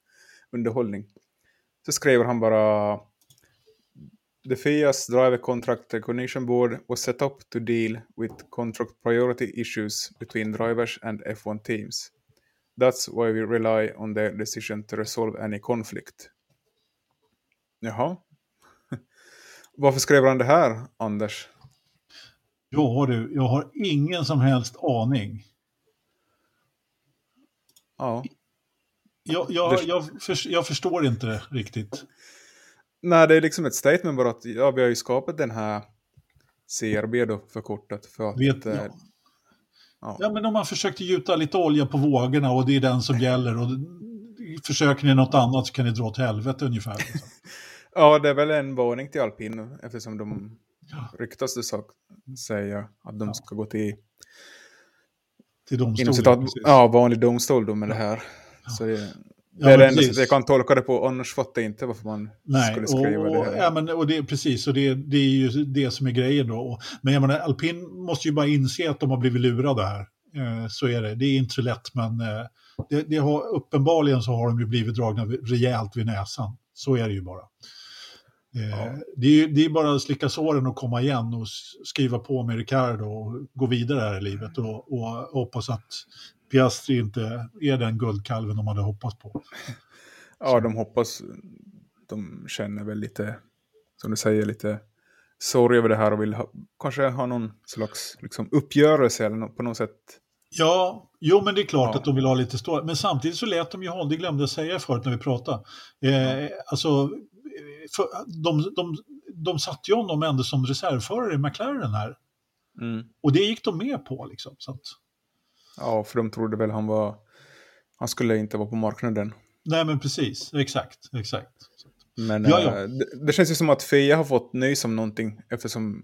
underhållning. Så skriver han bara The FIA's Driver Contract Recognition Board was set up to deal with contract priority issues between drivers and F1 teams. That's why we rely on their decision to resolve any conflict. Jaha. Varför skrev han det här, Anders? Ja du, jag har ingen som helst aning. Ja. Jag, jag, jag, jag förstår inte det riktigt. Nej, det är liksom ett statement bara att ja, vi har ju skapat den här CRB då förkortat för att... Vet, eh, ja. ja. Ja, men om man försökte gjuta lite olja på vågorna och det är den som gäller och försöker ni något annat så kan ni dra åt helvete ungefär. Ja, det är väl en varning till alpin eftersom de ryktas det sak, säga att de ska gå till Till inom domstolen. citat, precis. ja, vanlig domstol då med det här. Så det, det är det enda sättet jag kan tolka det på, annars fattar jag inte varför man Nej, skulle och, skriva och, det här. ja, men, och det, precis, och det, det är ju det som är grejen då. Och- Men jag menar, alpin måste ju bara inse att de har blivit lurade här. Eh, så är det. Det är inte så lätt, men eh, det, det har, uppenbarligen så har de ju blivit dragna rejält vid näsan. Så är det ju bara. Eh, Ja. det, är, det är bara att slicka såren och komma igen och skriva på med Ricardo och gå vidare här i livet och, och hoppas att Piastri inte är den guldkalven de hade hoppats på. Ja, de hoppas, de känner väl lite, som du säger, lite sorg över det här och vill ha, kanske ha någon slags liksom, uppgörelse eller på något sätt. Ja, jo men det är klart Ja. att de vill ha lite stå. Men samtidigt så lät de ju ha, det glömde jag säga förut när vi pratade. Eh, alltså, för, de, de, de satte ju honom ändå som reservförare i McLaren här. Mm. Och det gick de med på liksom. Så att, Ja, för de trodde väl han var, han skulle inte vara på marknaden. nej men precis, exakt, exakt. Men Ja, ja. eh, det, det känns ju som att Fia har fått nys om någonting eftersom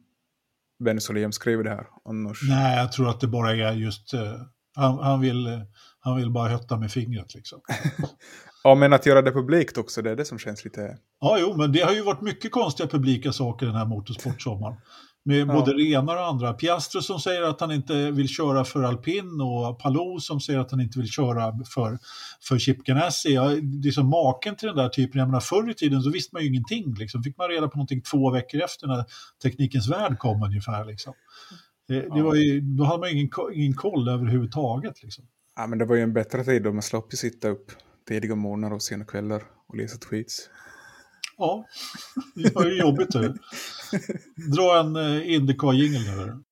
Benny Solheim skrev det här. Annars, Nej, jag tror att det bara är just eh, Han, han, vill, han vill bara hötta med fingret liksom. ja, men att göra det publikt också, det är det som känns lite... Ja, jo, men det har ju varit mycket konstiga publika saker den här motorsportsommaren. Med ja. både renar och andra. Piastro som säger att han inte vill köra för alpin och Palou som säger att han inte vill köra för, för Chip Ganassi. Ja, det är som maken till den där typen. Jag menar, förr i tiden så visste man ju ingenting. Liksom. Fick man reda på någonting två veckor efter när Teknikens Värld kom ungefär. Liksom. Det, det var ju, då hade man ingen, ingen koll överhuvudtaget. Liksom. Ja, men det var ju en bättre tid då man slapp sitta upp tidiga morgnar och sena kvällar och läsa tweets. Ja, det var ju jobbigt. Det. Dra en uh, Indycar-jingel nu.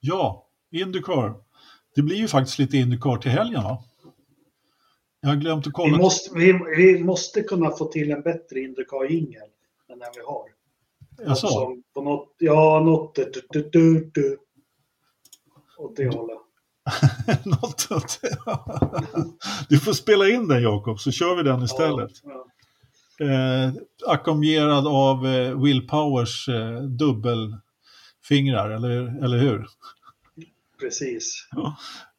Ja, Indycar. Det blir ju faktiskt lite Indycar till helgen va? Jag har glömt att kolla. Vi måste, vi, vi måste kunna få till en bättre Indycar-jingel än den vi har. Jaså? På något, ja, något du, du, du, du, åt det hållet. Något du får spela in den Jakob, så kör vi den istället. Ja, ja. Eh, ackompanjerad av eh, Will Powers eh, dubbelfingrar, eller, eller hur? Precis. Ja.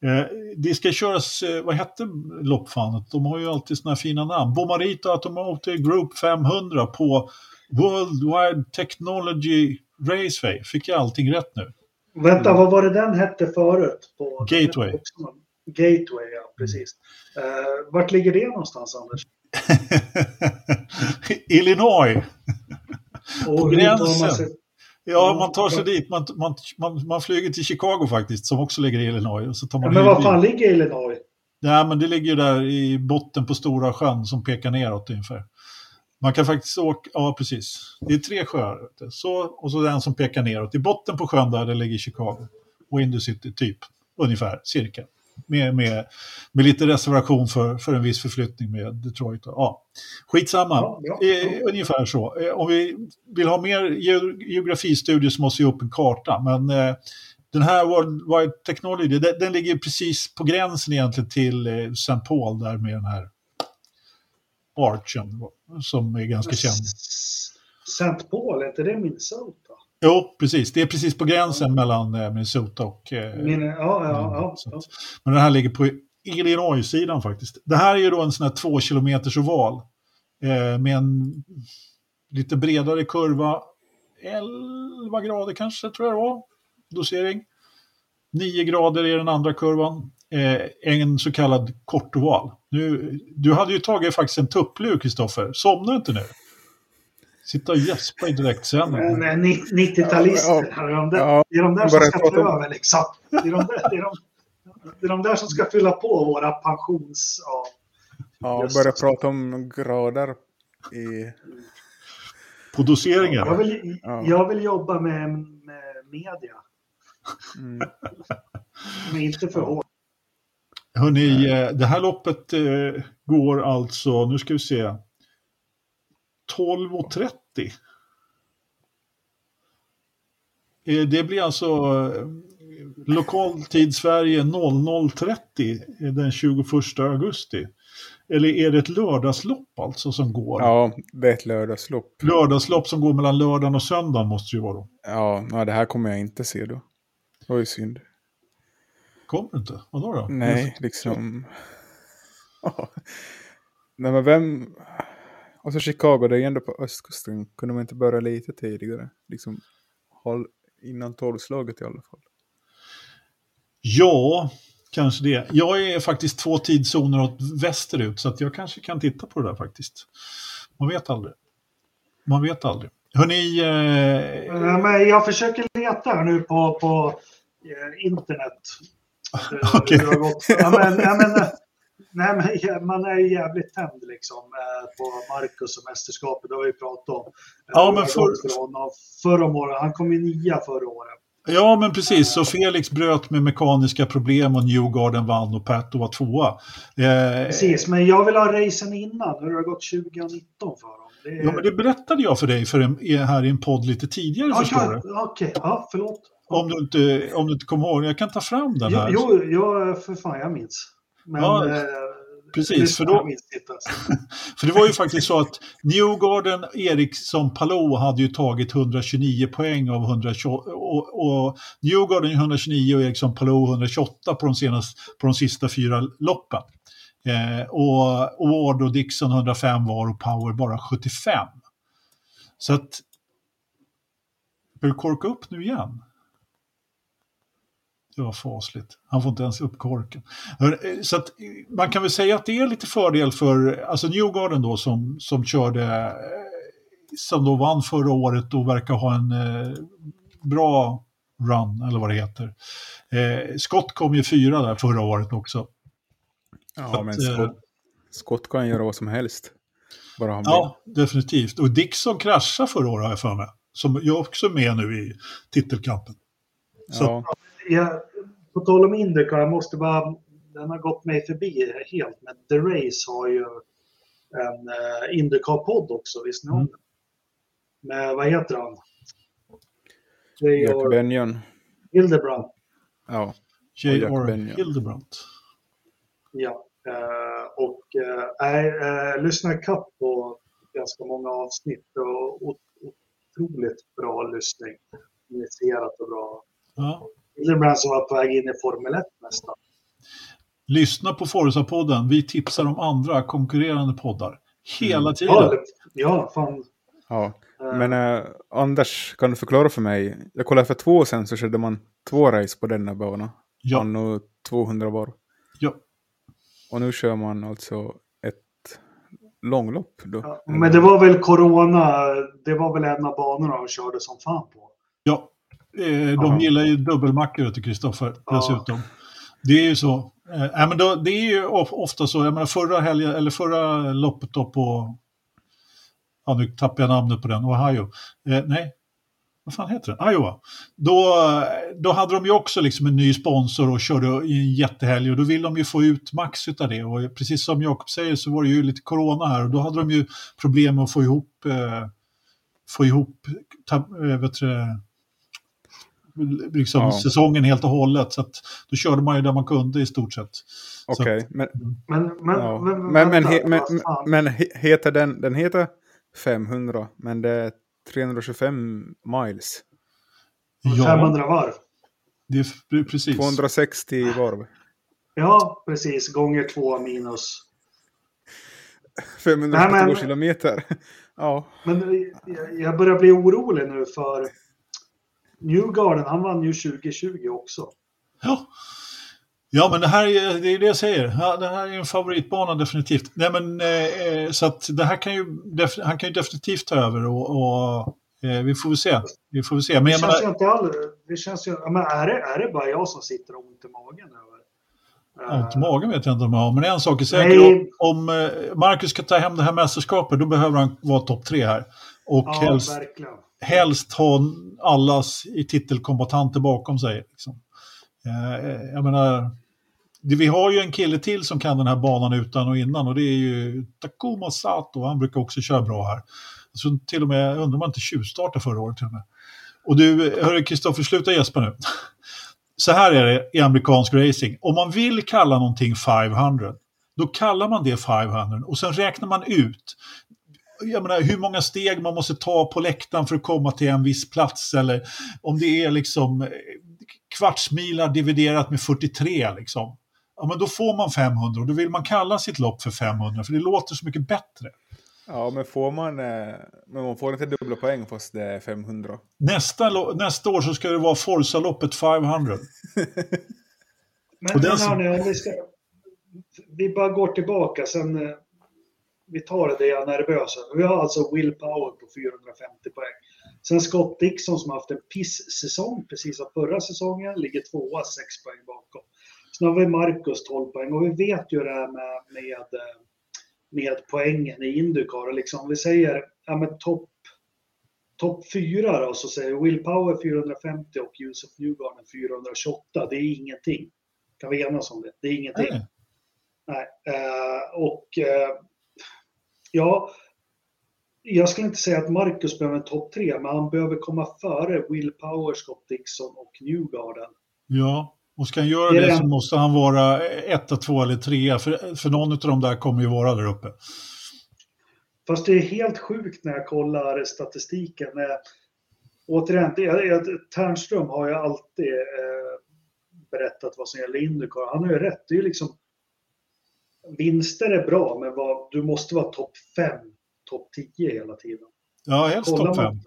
Eh, det ska köras, eh, vad hette loppfanet? De har ju alltid sådana fina namn. Bomarito Automotive Group 500 på Worldwide Technology Raceway. Fick jag allting rätt nu? Vänta, vad var det den hette förut? På Gateway. Gateway, ja precis. Uh, vart ligger det någonstans, Anders? Illinois. på gränsen. Ja, man tar sig dit. Man, man, man, man flyger till Chicago faktiskt, som också ligger i Illinois. Och så tar man ja, men var fan ligger Illinois? Nej, men det ligger ju där i botten på Stora sjön som pekar neråt ungefär. Man kan faktiskt åka, ja precis. Det är tre sjöar. Så, och så den som pekar neråt. I botten på sjön där det ligger Chicago. Och Indy City, typ. Ungefär, cirka. Med, med, med lite reservation för, för en viss förflyttning med Detroit. Ja, skitsamma, ja, ja, ja. Eh, ungefär så. Eh, om vi vill ha mer geografistudier så måste vi upp en karta. Men eh, den här World Wide Technology, den, den ligger precis på gränsen egentligen till eh, St. Paul där med den här archen som är ganska känd. St. Paul, är inte det Minnesota? Jo, precis. Det är precis på gränsen mellan eh, Minnesota och... Eh, Min, ja, ja, ja, Men den här ligger på Illinois-sidan faktiskt. Det här är ju då en sån här två kilometers oval eh, med en lite bredare kurva. 11 grader kanske, tror jag det var. Dosering. 9 grader i den andra kurvan. En så kallad kortoval. Nu, du hade ju tagit faktiskt en tupplur, Kristoffer. Somna inte nu. Sitta och gäspa i direktsändning. 90-talister, ja, ja, det, är de där, som ska ta över liksom. Det är de där, det är de, det är de där som ska fylla på våra pensions... Ja, ja börja prata om grader i... På doseringen? Jag vill, jag vill jobba med, med media. Mm. Men inte för hårt. Hörrni, eh, det här loppet eh, går alltså, nu ska vi se, 12.30. Eh, det blir alltså lokal tid Sverige 00.30 den 21 augusti. Eller är det ett lördagslopp alltså som går? Ja, det är ett lördagslopp. Lördagslopp som går mellan lördagen och söndagen måste det ju vara då. Ja, det här kommer jag inte se då. Det var ju synd. Kommer du inte? Vadå då? Nej, liksom... Nej, men vem... Och så Chicago, det är ändå på östkusten. Kunde man inte börja lite tidigare? Liksom håll innan tolvslaget i alla fall. Ja, kanske det. Jag är faktiskt två tidszoner åt västerut, så att jag kanske kan titta på det där faktiskt. Man vet aldrig. Man vet aldrig. Hörrni... Eh... Men jag försöker leta nu på, på eh, internet Okay. Ja, men, ja, men, nej, men, man är ju jävligt tänd liksom eh, på Marcus och mästerskapet. Det har vi pratat om. Ja, men för... Förra året. Han kom ju nia förra året. Ja, men precis. Så Felix bröt med mekaniska problem och Newgarden vann och Pato var tvåa. Eh... Precis, men jag vill ha racen innan. Hur det har gått 2019 för dem. Det... Ja, men det berättade jag för dig för en, här i en podd lite tidigare, ja, förstår du. Okej, okay. ja, förlåt. Om du, inte, om du inte kommer ihåg, jag kan ta fram den här. Jo, jo, för fan jag minns. Men ja. eh, Precis, för, då, för det var ju faktiskt så att Newgarden, Eriksson, Palou hade ju tagit 129 poäng av 128 och, och Newgarden 129 och Eriksson Palou 128 på de, senaste, på de sista fyra loppen. Eh, och, och Ward och Dixon 105 var och Power bara 75. Så att... Bör du korka upp nu igen? Det var fasligt. Han får inte ens upp korken. Så att man kan väl säga att det är lite fördel för alltså Newgarden då som, som körde, som då vann förra året och verkar ha en eh, bra run eller vad det heter. Eh, Scott kom ju fyra där förra året också. Ja, att, men Scott, eh, Scott kan göra vad som helst. Bara han ja, vill. definitivt. Och Dixon kraschade förra året har jag för mig. Som är också med nu i titelkampen. Så, ja jag, på tal om Indycar, jag måste bara, den har gått mig förbi helt, men The Race har ju en uh, Indycar-podd också, visst ni om mm. Med, vad heter han? Jack Benjon. Hildebrand. Ja. J.R. Hildebrandt. Ja, uh, och jag uh, uh, lyssnar kapp på ganska många avsnitt och, och otroligt bra lyssning. Initierat och bra. Ja. Hildebrand som var på väg in i Formel 1 nästan. Lyssna på Forza-podden. Vi tipsar om andra konkurrerande poddar. Hela mm. tiden. Ja, ja fan. Ja, eh. men äh, Anders, kan du förklara för mig? Jag kollade för två år sedan så körde man två race på denna bana. Ja. Och 200 var. Ja. Och nu kör man alltså ett långlopp. Då. Ja, men det var väl corona, det var väl en av banorna de körde som fan på. Ja, Eh, de gillar ju dubbelmackor till Kristoffer dessutom. Det är ju så. Eh, men då, det är ju ofta så, jag menar förra helgen, eller förra loppet då på, ja nu tappar jag namnet på den, Ohio. Eh, nej, vad fan heter den? Iowa. Då, då hade de ju också liksom en ny sponsor och körde i en jättehelg och då vill de ju få ut max av det. Och precis som Jakob säger så var det ju lite corona här och då hade de ju problem med att få ihop, eh, få ihop ta, äh, vet du, liksom, ja. säsongen helt och hållet. Så då körde man ju där man kunde i stort sett. Okej, okay, men, men, men, ja. men, men, men, he, men, men, heter den, den heter 500, men det är 325 miles. Ja. 500 varv. Det är precis. 260 varv. Ja, precis. Gånger två minus 572 kilometer. ja. Men jag börjar bli orolig nu för Newgarden, han vann ju 2020 också. Ja. Ja, men det här är det, är det jag säger. Ja, det här är en favoritbana definitivt. Nej, men, eh, så att det här kan ju, han kan ju definitivt ta över och, och eh, vi får väl se. Vi får väl se. Men det känns menar, ju inte all, det känns ju, men är, det, är det bara jag som sitter och ont i magen? Ont i magen vet jag inte om jag har, men en sak är säker. Om, om eh, Marcus ska ta hem det här mästerskapet, då behöver han vara topp tre här. Och ja, helst, verkligen helst ha allas i titelkombatanter bakom sig. Liksom. Eh, jag menar, vi har ju en kille till som kan den här banan utan och innan och det är ju Takuma Sato. Han brukar också köra bra här. Så till och med, undrar om han inte tjuvstartade förra året till och med. Och du, hörru Kristoffer, sluta gäspa nu. Så här är det i amerikansk racing. Om man vill kalla någonting 500, då kallar man det 500 och sen räknar man ut jag menar, hur många steg man måste ta på läktaren för att komma till en viss plats eller om det är liksom eh, kvartsmilar dividerat med 43 liksom. Ja, men då får man 500 och då vill man kalla sitt lopp för 500 för det låter så mycket bättre. Ja, men får man, eh, men man får inte dubbla poäng fast det är 500. Nästa, nästa år så ska det vara Forza-loppet 500. men, men hörni, om vi ska... Vi bara går tillbaka sen eh, vi tar det, jag är nervös Vi har alltså Will Power på 450 poäng. Sen Scott Dixon som har haft en piss-säsong precis som förra säsongen, ligger tvåa 6 poäng bakom. Sen har vi Marcus 12 poäng och vi vet ju det här med, med, med poängen i Indycar. Liksom, vi säger ja, men topp top 4 då, så säger Will Power 450 och Josef Newgarden 428. Det är ingenting. Kan vi enas om det? Det är ingenting. Nej. Nej. Uh, och uh, Ja, jag skulle inte säga att Marcus behöver en topp tre, men han behöver komma före Will Power, Scott Dixon och Newgarden. Ja, Och ska han göra det, det så måste han vara etta, två eller trea, för, för någon av de där kommer ju vara där uppe. Fast det är helt sjukt när jag kollar statistiken. Återigen, det, Ternström har ju alltid eh, berättat vad som gäller Indycar. Han har ju rätt. Det är ju liksom, vinster är bra, men vad, du måste vara topp 5, topp 10 hela tiden. Ja, helst topp 5.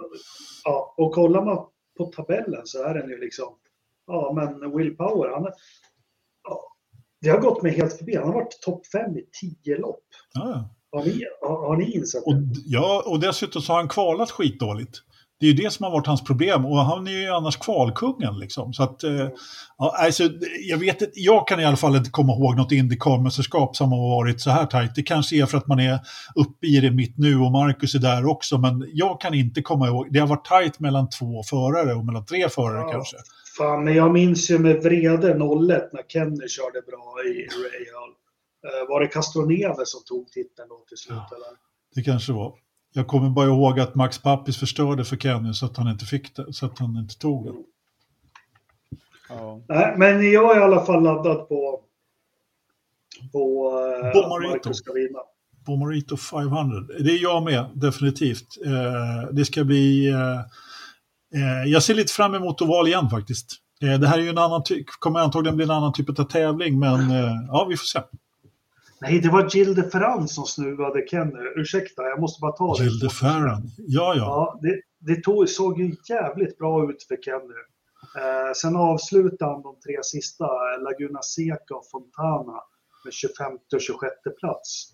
Ja, och kollar man på tabellen så är den ju liksom, ja men Will Power, han ja, det har gått mig helt förbi. Han har varit topp 5 i 10 lopp. Ja. Har ni, har, har ni insett det? Och, ja, och dessutom så har han kvalat skitdåligt. Det är ju det som har varit hans problem och han är ju annars kvalkungen. Liksom. Så att, eh, ja, alltså, jag, vet, jag kan i alla fall inte komma ihåg något Indycar-mästerskap som har varit så här tajt. Det kanske är för att man är uppe i det mitt nu och Marcus är där också. Men jag kan inte komma ihåg. Det har varit tajt mellan två förare och mellan tre förare ja, kanske. Fan, men jag minns ju med vrede 01 när Kenny körde bra i Real. Eh, var det Castroneve som tog titeln då till slut? Ja, eller? Det kanske var. Jag kommer bara ihåg att Max Pappis förstörde för Kenny så att han inte fick det, så att han inte tog det. Ja. Nej, men jag är i alla fall laddad på, på eh, att Marcus ska vinna. Bomarito 500. Det är jag med, definitivt. Eh, det ska bli... Eh, jag ser lite fram emot oval igen faktiskt. Det här är ju en annan kommer antagligen bli en annan typ av tävling, men ja, vi får se. Nej, det var Jill de Ferran som snuvade Kenny. Ursäkta, jag måste bara ta det. Jill de Ferran, ja ja. ja det det tog, såg ju jävligt bra ut för Kenny. Eh, sen avslutade han de tre sista, Laguna Seca och Fontana, med 25 och 26 plats.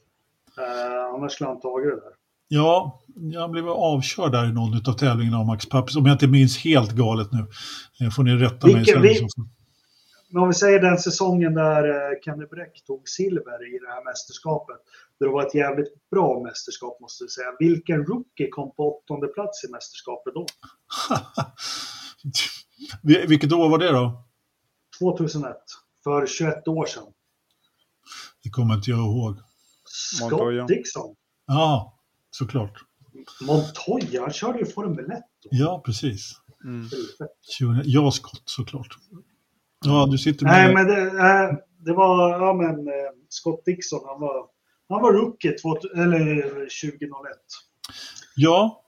Eh, annars skulle han tagit det där. Ja, jag blev avkörd där i någon av tävlingarna av Max Pappis, om jag inte minns helt galet nu. Eh, får ni rätta Vilken, mig sen. Men om vi säger den säsongen där eh, Kenny Bräck tog silver i det här mästerskapet. Det var ett jävligt bra mästerskap måste jag säga. Vilken rookie kom på åttonde plats i mästerskapet då? Vilket år var det då? 2001. För 21 år sedan. Det kommer inte jag ihåg. Scott Montoya. Dixon. Ja, såklart. Montoya, han körde ju Formel 1. Då. Ja, precis. Mm. Ja, Scott såklart. Ja, du sitter med... Nej, men det, äh, det var, ja men eh, Scott Dixon, han var, han var rookie två, eller 2001. Ja,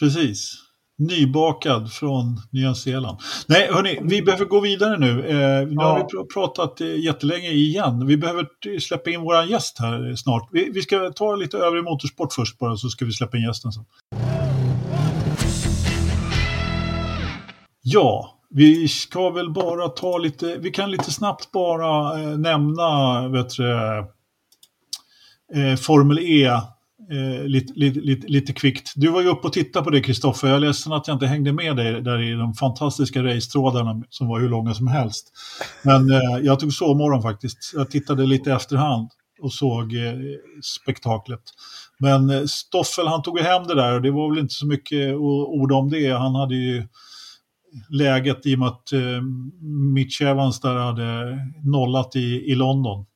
precis. Nybakad från Nya Zeeland. Nej, hörni, vi behöver gå vidare nu. Eh, nu ja. har vi pratat eh, jättelänge igen. Vi behöver släppa in vår gäst här snart. Vi, vi ska ta lite övrig motorsport först bara, så ska vi släppa in gästen sen. Ja, vi ska väl bara ta lite, vi kan lite snabbt bara eh, nämna vet du, eh, Formel E eh, lite, lite, lite, lite kvickt. Du var ju uppe och tittade på det Kristoffer, jag är ledsen att jag inte hängde med dig där i de fantastiska racetrådarna som var hur långa som helst. Men eh, jag tog sovmorgon faktiskt, jag tittade lite efterhand och såg eh, spektaklet. Men eh, Stoffel han tog hem det där och det var väl inte så mycket ord om det. Han hade ju läget i och med att eh, Mitch Evans där hade nollat i, i London.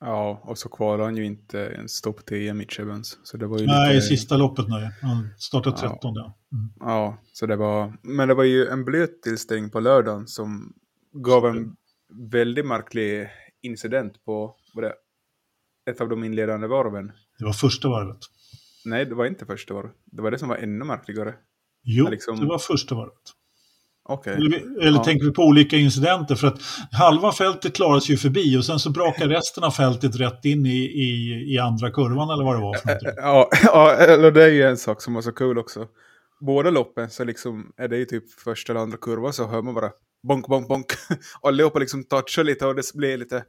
Ja, och så kvalade han ju inte ens topp 10, Mitch Evans. Så det var ju nej, lite... sista loppet nej. Han startade 13 ja. Mm. Ja, så det var... Men det var ju en blöt tillställning på lördagen som gav en väldigt märklig incident på det, ett av de inledande varven. Det var första varvet. Nej, det var inte första varvet. Det var det som var ännu märkligare. Jo, liksom... det var första varvet. Okay. Eller, eller ja. tänker vi på olika incidenter? För att halva fältet klarade sig ju förbi och sen så brakar resten av fältet rätt in i, i, i andra kurvan eller vad det var. Ja, ja, eller det är ju en sak som var så kul också. Båda loppen så liksom är det ju typ första eller andra kurvan så hör man bara bonk, bonk, bonk. Allihopa liksom touchar lite och det blir lite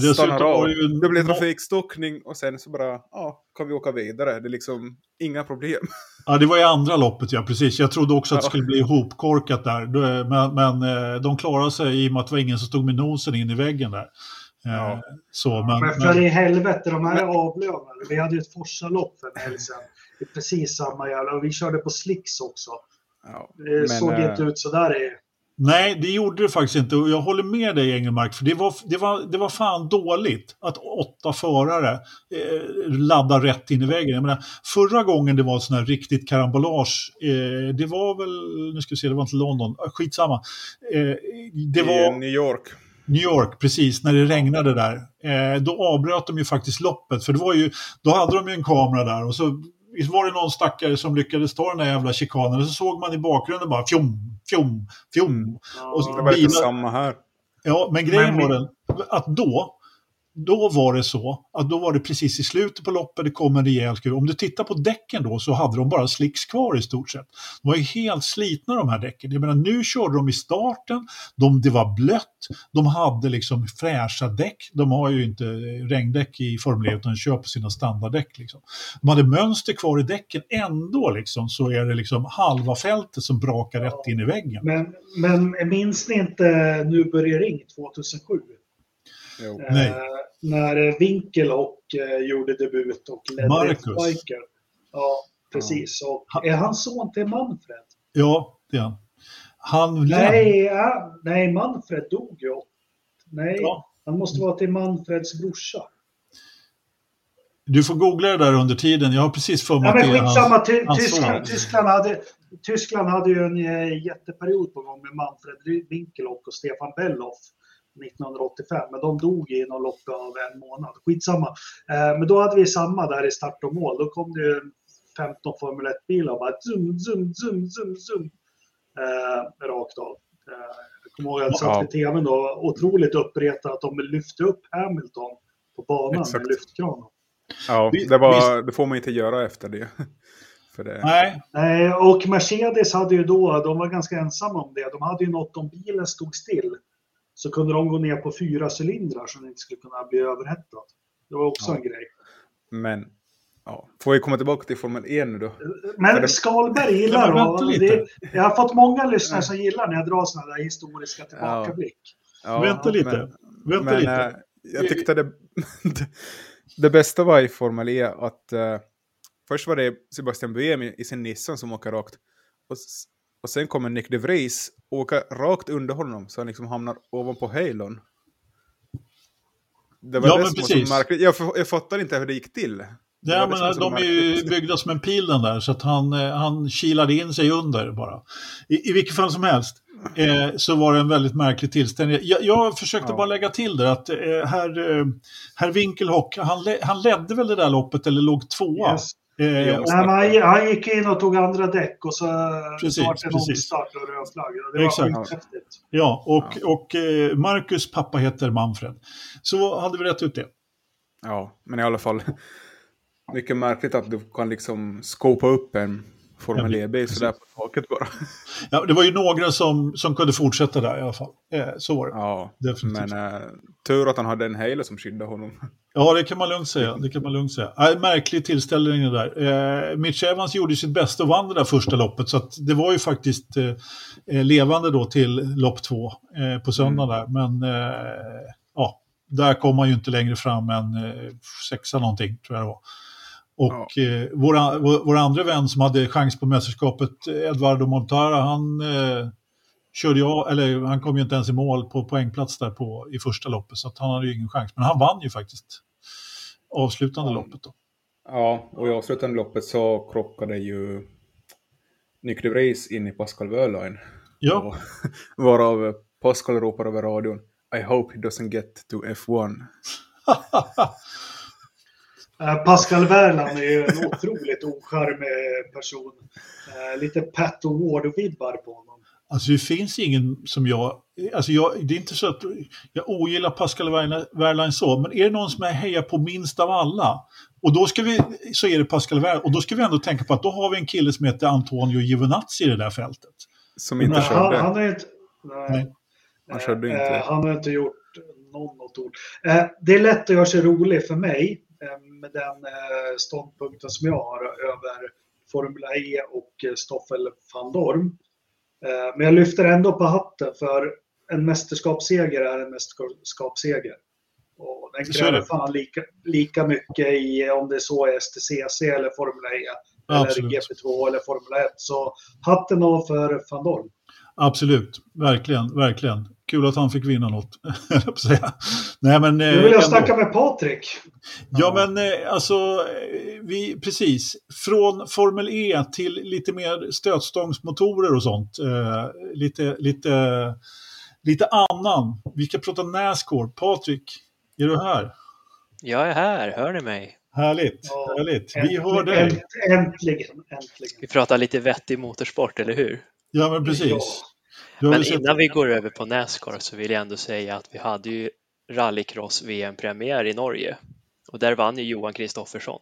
stannar av. Ju... Det blir trafikstockning och sen så bara, ja, kan vi åka vidare. Det är liksom inga problem. Ja, det var i andra loppet, ja precis. Jag trodde också att det skulle bli ihopkorkat där. Men, men eh, de klarade sig i och med att det var ingen som stod med nosen in i väggen där. Eh, ja. Så, men, men för men... i helvete, de här är avlönade. Vi hade ju ett Forsa-lopp för en helg sedan. Det är precis samma jävla, och vi körde på slicks också. Ja, det såg äh... inte ut sådär i Nej, det gjorde det faktiskt inte. Och jag håller med dig Engelmark, för det var, det var, det var fan dåligt att åtta förare eh, laddar rätt in i väggen. Jag menar, förra gången det var sån här riktigt karambolage, eh, det var väl, nu ska vi se, det var inte London, ah, skitsamma. Eh, det var... I New York. New York, precis, när det regnade där. Eh, då avbröt de ju faktiskt loppet, för det var ju, då hade de ju en kamera där och så var det någon stackare som lyckades ta den där jävla chikanen och så såg man i bakgrunden bara fjom, fjom, fjom. Och det var lite samma här. Ja, men grejen var den att då, då var det så att då var det precis i slutet på loppet, det kom en rejäl skur. Om du tittar på däcken då så hade de bara slicks kvar i stort sett. De var ju helt slitna de här däcken. Jag menar, nu körde de i starten, de, det var blött, de hade liksom fräscha däck. De har ju inte regndäck i Formel 1 utan kör på sina standarddäck. Liksom. De hade mönster kvar i däcken, ändå liksom, så är det liksom halva fältet som brakar rätt in i väggen. Men, men minns ni inte Nu börjar ring 2007? Eh, när Winkel och eh, gjorde debut och ledde Marcus. Biker. Ja, precis. Och är han son till Manfred? Ja, det är han. Han nej, ja, nej, Manfred dog ju. Nej, ja. han måste vara till Manfreds brorsa. Du får googla det där under tiden. Jag har precis för mig ja, men skitsamma. Ty Tyskland, Tyskland, hade, Tyskland hade ju en eh, jätteperiod på gång med Manfred Winkelhock och Stefan Belloff. 1985, men de dog inom loppet av en månad. Skitsamma. Eh, men då hade vi samma där i start och mål. Då kom det 15 Formel 1-bilar och bara zoom, zoom, zoom, zoom, zoom. Eh, rakt av. Eh, jag kommer ihåg att jag satt vid tvn då, otroligt uppretad att de lyfte upp Hamilton på banan Exakt. med lyftkranen. Ja, det, var, det får man inte göra efter det. det. Nej. Nej, och Mercedes hade ju då, de var ganska ensamma om det. De hade ju något om bilen stod still så kunde de gå ner på fyra cylindrar så den inte skulle kunna bli överhettad. Det var också ja. en grej. Men, ja. Får vi komma tillbaka till Formel 1 nu då? Men Skalberg gillar ja, det. Jag har fått många lyssnare som gillar när jag drar sådana där historiska tillbakablick. Ja. vänta lite. Men, vänta men, lite. Äh, jag tyckte det, det bästa var i Formel E att uh, först var det Sebastian Buemi i sin Nissan som åker rakt. Och och sen kommer Nick de Vries åka rakt under honom så han liksom hamnar ovanpå Halon. Det var ja, det men precis. Märkligt. Jag, jag fattar inte hur det gick till. Ja, men de är ju byggda som en pil den där, så att han, eh, han kilade in sig under bara. I, i vilket fall som helst eh, så var det en väldigt märklig tillställning. Jag, jag försökte ja. bara lägga till det att eh, herr, eh, herr Winkelhock, han, han ledde väl det där loppet eller låg tvåa. Yes. Eh, Nej, han, han, gick in och tog andra däck och så precis, var det en omstart och röd flagga. Det Exakt. var häftigt. Ja, och, ja. och eh, Marcus pappa heter Manfred. Så hade vi rätt ut det. Ja, men i alla fall. Mycket märkligt att du kan liksom skopa upp en Formel E-bil sådär på taket bara. Ja, det var ju några som, som kunde fortsätta där i alla fall. Eh, så var det. Ja, Definitivt. men eh, tur att han hade en Halo som skyddade honom. Ja, det kan man lugnt säga. Det kan man lugnt säga. Äh, märklig tillställning det där. Eh, Mitch Evans gjorde sitt bästa och vann det där första loppet, så det var ju faktiskt eh, eh, levande då till lopp två eh, på söndag mm. där. Men eh, ja, där kom man ju inte längre fram än eh, sexa någonting, tror jag det var. Och ja. eh, vår, vår, andra vän som hade chans på mästerskapet, Eduardo Montara, han eh, körde jag, eller han kom ju inte ens i mål på poängplats där på, i första loppet, så han hade ju ingen chans. Men han vann ju faktiskt avslutande ja. loppet. Då. Ja, och i avslutande loppet så krockade ju Nick de Vries in i Pascal Wehrlein. Ja. Varav Pascal ropar över radion I hope he doesn't get to F1. Eh, Pascal Wehrlein är ju en otroligt ocharmig person. Eh, lite Pat Ward-vibbar på honom. Alltså det finns ingen som jag, alltså jag, det är inte så att jag ogillar Pascal Wehrlein så, men är det någon som jag hejar på minst av alla, och då ska vi, så är det Pascal Wehrlein, och då ska vi ändå tänka på att då har vi en kille som heter Antonio Giovinazzi i det där fältet. Som inte men, körde. Han, han, är inte, nej, nej. Han körde inte. Eh, han har inte gjort någon något ord. Eh, det är lätt att göra sig rolig för mig eh, med den eh, ståndpunkten som jag har över Formula E och Stoffel van Dorm. Eh, men jag lyfter ändå på hatten för en mästerskapsseger är en mästerskapsseger. Och den kräver fan lika, lika mycket i om det är så är STCC eller Formel E. Eller GP2 eller Formel 1. Så hatten av för van Dorn. Absolut, verkligen, verkligen. Kul att han fick vinna något. Nej, men, nu vill jag ändå. snacka med Patrik. Ja, men alltså, vi, precis. Från Formel E till lite mer stötstångsmotorer och sånt. Eh, lite, lite, lite annan. Vi ska prata Nascar. Patrik, är du här? Jag är här, hör ni mig? Härligt, ja, härligt. Vi hör dig. Äntligen, äntligen. Vi pratar lite vettig motorsport, eller hur? Ja, men precis. Ja. Men innan vi går över på Nascar så vill jag ändå säga att vi hade ju rallycross VM-premiär i Norge och där vann ju Johan Kristoffersson.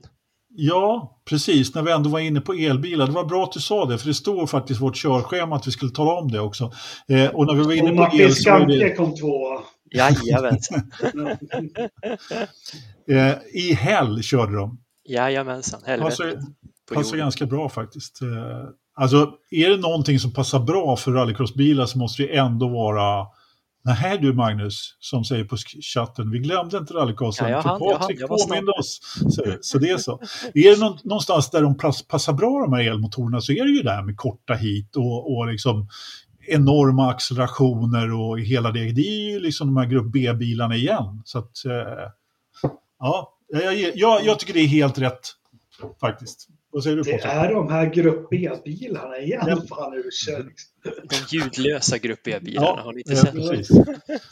Ja, precis. När vi ändå var inne på elbilar. Det var bra att du sa det, för det står faktiskt i vårt körschema att vi skulle tala om det också. Eh, och när vi var inne och på el så var det... kom tvåa. Jajamensan. eh, I häll körde de. Jajamensan, helvete. Passar, passar ganska bra faktiskt. Eh, alltså, är det någonting som passar bra för rallycrossbilar så måste det ändå vara Nej du Magnus, som säger på chatten, vi glömde inte rallycrossen, ja, för Patrik påminde oss. Så, så, det är så. Är det någonstans där de passar bra de här elmotorerna så är det ju det här med korta hit och, och liksom enorma accelerationer och hela det. Det är ju liksom de här grupp B-bilarna igen. Så att, eh, ja, jag, jag, jag tycker det är helt rätt faktiskt. Vad säger du Det är de här Grupp B-bilarna igen. Ja. Fan, liksom. De ljudlösa Grupp B-bilarna, ja, har ni inte sett? Precis.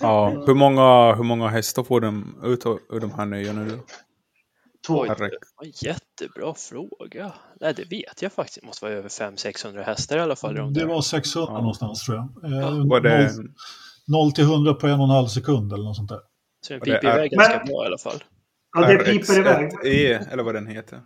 ja, hur många, hur många hästar får de ut ur de här nya nu? Två. jättebra fråga. Nej, det vet jag faktiskt. Det måste vara över 500-600 hästar i alla fall. De det var 600 ja. någonstans tror jag. Ja. Eh, var det... 0 till 100 på en och en halv sekund eller något sånt där. Så den piper iväg ganska bra i alla fall. Ja, det piper iväg. E, eller vad den heter.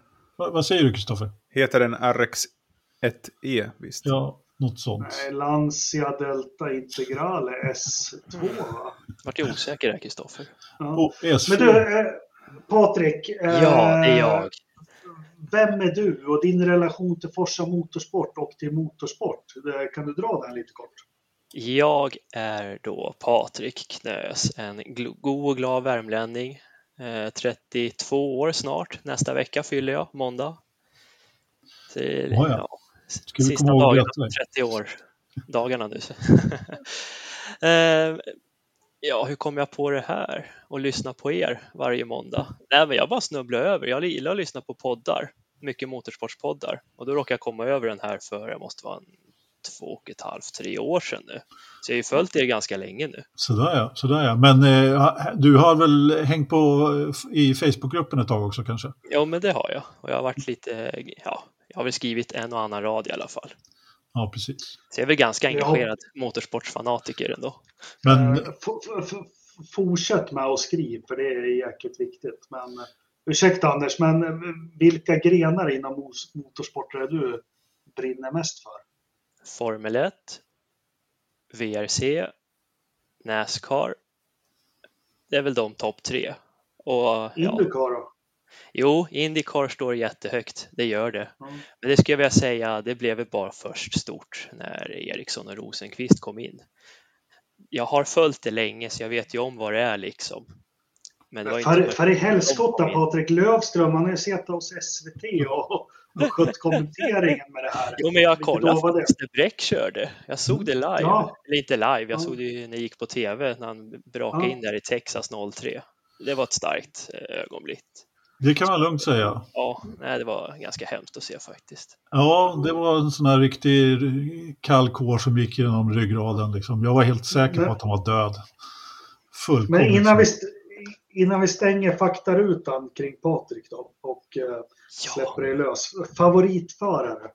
Vad säger du Kristoffer? Heter den RX1E visst? Ja, något sånt. Nej, Lancia Delta Integrale S2 va? Vart jag osäker där Kristoffer. Ja. Men du, eh, Patrik. Ja, det är jag. Vem är du och din relation till Forsa Motorsport och till motorsport? Kan du dra den lite kort? Jag är då Patrik Knös, en god och glad värmlänning. 32 eh, år snart, nästa vecka fyller jag, måndag. Till, oh ja. Ja, sista dagarna, 30 år, dagarna nu. Eh, Ja, hur kom jag på det här och lyssna på er varje måndag? Nej, men jag bara snubblade över. Jag gillar att lyssna på poddar, mycket motorsportspoddar och då råkade jag komma över den här för, det måste vara en två och ett halvt, tre år sedan nu. Så jag har ju följt er ganska länge nu. Sådär ja, sådär ja. Men eh, du har väl hängt på i Facebookgruppen ett tag också kanske? Ja, men det har jag. Och jag har varit lite, ja, jag har väl skrivit en och annan rad i alla fall. Ja, precis. Så jag är väl ganska engagerad ja. motorsportsfanatiker ändå. Men... Eh, fortsätt med att skriva, för det är jäkligt viktigt. Men, eh, ursäkta Anders, men eh, vilka grenar inom motorsport är du brinner mest för? Formel 1, VRC, Nascar. Det är väl de topp tre. Och, Indycar då? Jo, Indycar står jättehögt, det gör det. Mm. Men det skulle jag vilja säga, det blev bara först stort när Eriksson och Rosenqvist kom in. Jag har följt det länge så jag vet ju om vad det är liksom. Men det var för, för i helskotta Patrik Löfström, han har ju suttit hos SVT och, och skött kommenteringen med det här. Jo, men jag kollade faktiskt när Bräck körde. Jag såg det live. Ja. Eller inte live, jag ja. såg det när det gick på tv när han brakade ja. in där i Texas 03. Det var ett starkt eh, ögonblick. Det kan man lugnt säga. Ja, nej, det var ganska hemskt att se faktiskt. Ja, det var en sån här riktig kall kår som gick genom ryggraden. Liksom. Jag var helt säker på att han var död. Men innan vi, innan vi stänger faktarutan kring Patrik då och uh, släpper dig lös. Favoritförare?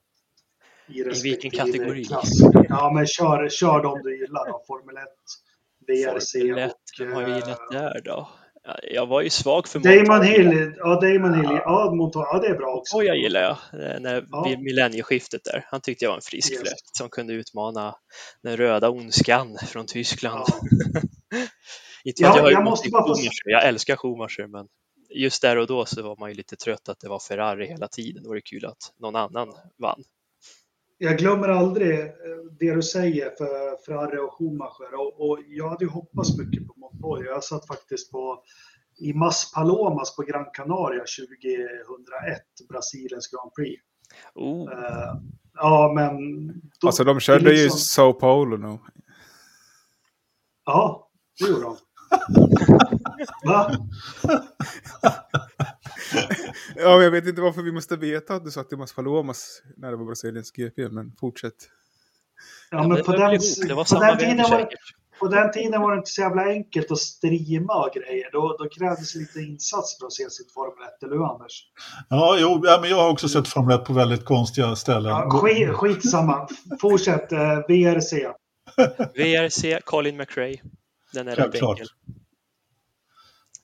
I, I vilken kategori? Klass. Ja, men kör, kör de du gillar då. Formel 1, VRC Formel 1, och... Har vi gillat eh, där då? Jag var ju svag för Damon Montoya. Hill, ja Damon Hill, ja, Montoya, ja det är bra också. Montoya gillar jag, eh, när, ja. vid millennieskiftet där. Han tyckte jag var en frisk yes. fläkt som kunde utmana den röda ondskan från Tyskland. Ja. Inte ja, jag, jag, måste bara få... jag älskar Schumacher, men just där och då så var man ju lite trött att det var Ferrari hela tiden. Då var det kul att någon annan vann. Jag glömmer aldrig eh, det du säger för Ferrari och Schumacher och, och jag hade ju hoppats mycket på Montoya. Jag satt faktiskt på i Mas Palomas på Gran Canaria 2001, Brasiliens Grand Prix. Oh. Uh, ja, men... Då, alltså de körde liksom... ju Sao Paulo nu. Ja, det gjorde de. Va? ja, jag vet inte varför vi måste veta att du sa till Mas Palomas när det var Brasiliens GP, men fortsätt. Ja, men på den, på, den tiden var, på den tiden var det inte så jävla enkelt att streama och grejer. Då, då krävdes lite insats för att se sitt Formel 1, eller hur Anders? Ja, jo, ja, men jag har också sett Formel 1 på väldigt konstiga ställen. Ja, skit, skitsamma. Fortsätt, eh, VRC. VRC, Colin McRae. Den är rätt enkel.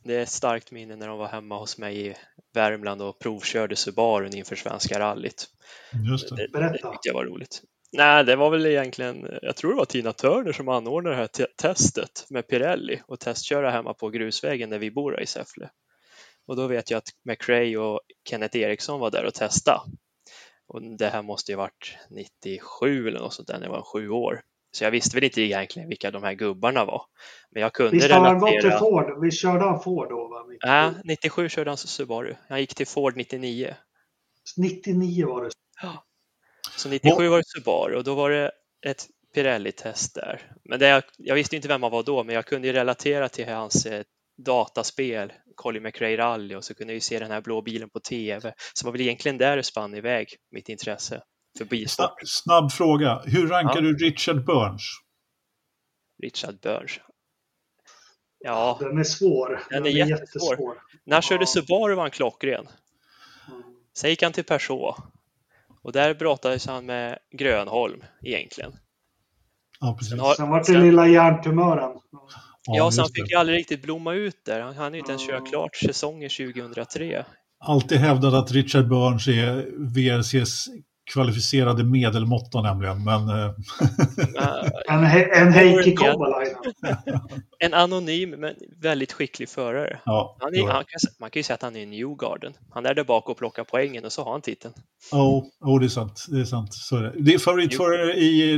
Det är ett starkt minne när de var hemma hos mig i Värmland och provkörde Subaru inför Svenska rallyt. Just det. Det, det tyckte jag var roligt. Nej, det var väl egentligen, jag tror det var Tina Turner som anordnade det här te testet med Pirelli och testköra hemma på grusvägen där vi bor i Säffle. Och då vet jag att McRae och Kenneth Eriksson var där och testade. Och det här måste ju varit 97 eller något sånt där när jag var sju år. Så jag visste väl inte egentligen vilka de här gubbarna var. Men jag kunde Visst har han gått till Ford? Vi körde han Ford då? Va? 97. Ja, 97 körde han Subaru. Han gick till Ford 99. 99 var det? Ja. Så 97 var det Subaru och då var det ett Pirelli-test där. Men det, jag visste inte vem han var då, men jag kunde ju relatera till hans eh, dataspel, Colin McRae Rally och så kunde jag ju se den här blå bilen på TV. Så det var väl egentligen där det spann iväg, mitt intresse för bilsport. Snabb, snabb fråga, hur rankar ja. du Richard Burns? Richard Burns? Ja, den är svår. Den, den är, är jättesvår. jättesvår. När han körde ja. Subaru var han klockren. Mm. Sen gick han till Peugeot och där brottades han med Grönholm egentligen. Ja, precis. Sen, har, sen var det lilla hjärntumören. Ja, så han fick ju aldrig riktigt blomma ut där. Han hann inte ens köra klart säsongen 2003. Alltid hävdat att Richard Burns är VRCs kvalificerade medelmåtta nämligen. Men, eh, en, en Heikki Kovalainen. en anonym men väldigt skicklig förare. Ja, han är, han kan, man kan ju säga att han är Newgarden. Han är där bak och plockar poängen och så har han titeln. Ja, oh, det är sant. Det är sant. Så är det. det är favoritförare i,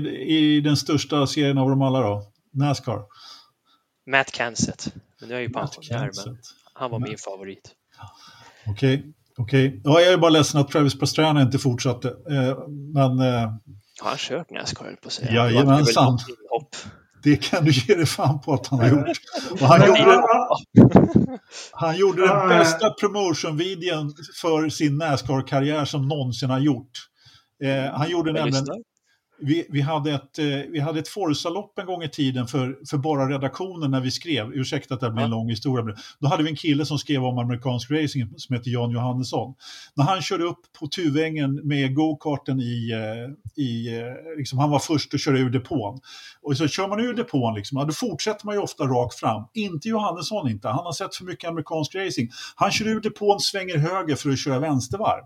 i den största serien av dem alla då? Nascar? Matt Kenseth. Men nu är ju pensionär, men han var Matt. min favorit. Okej. Okay. Okej, okay. ja, jag är bara ledsen att Travis Pastrana inte fortsatte. Eh, men... Eh, har han kört Nascar, på att säga? Jajamensan. Det kan du ge dig fan på att han har gjort. Och han, gjorde, han gjorde den bästa promotion-videon för sin Nascar-karriär som någonsin har gjort. Eh, han gjorde nämligen vi, vi, hade ett, eh, vi hade ett Forza-lopp en gång i tiden för, för bara redaktionen när vi skrev. Ursäkta att det blir en lång historia. Då hade vi en kille som skrev om amerikansk racing som heter Jan Johannesson. När han körde upp på Tuvängen med go-karten i, eh, i eh, liksom, han var först att köra ur depån. Och så kör man ur depån, liksom, då fortsätter man ju ofta rakt fram. Inte Johannesson inte, han har sett för mycket amerikansk racing. Han kör ur depån, svänger höger för att köra vänstervarv.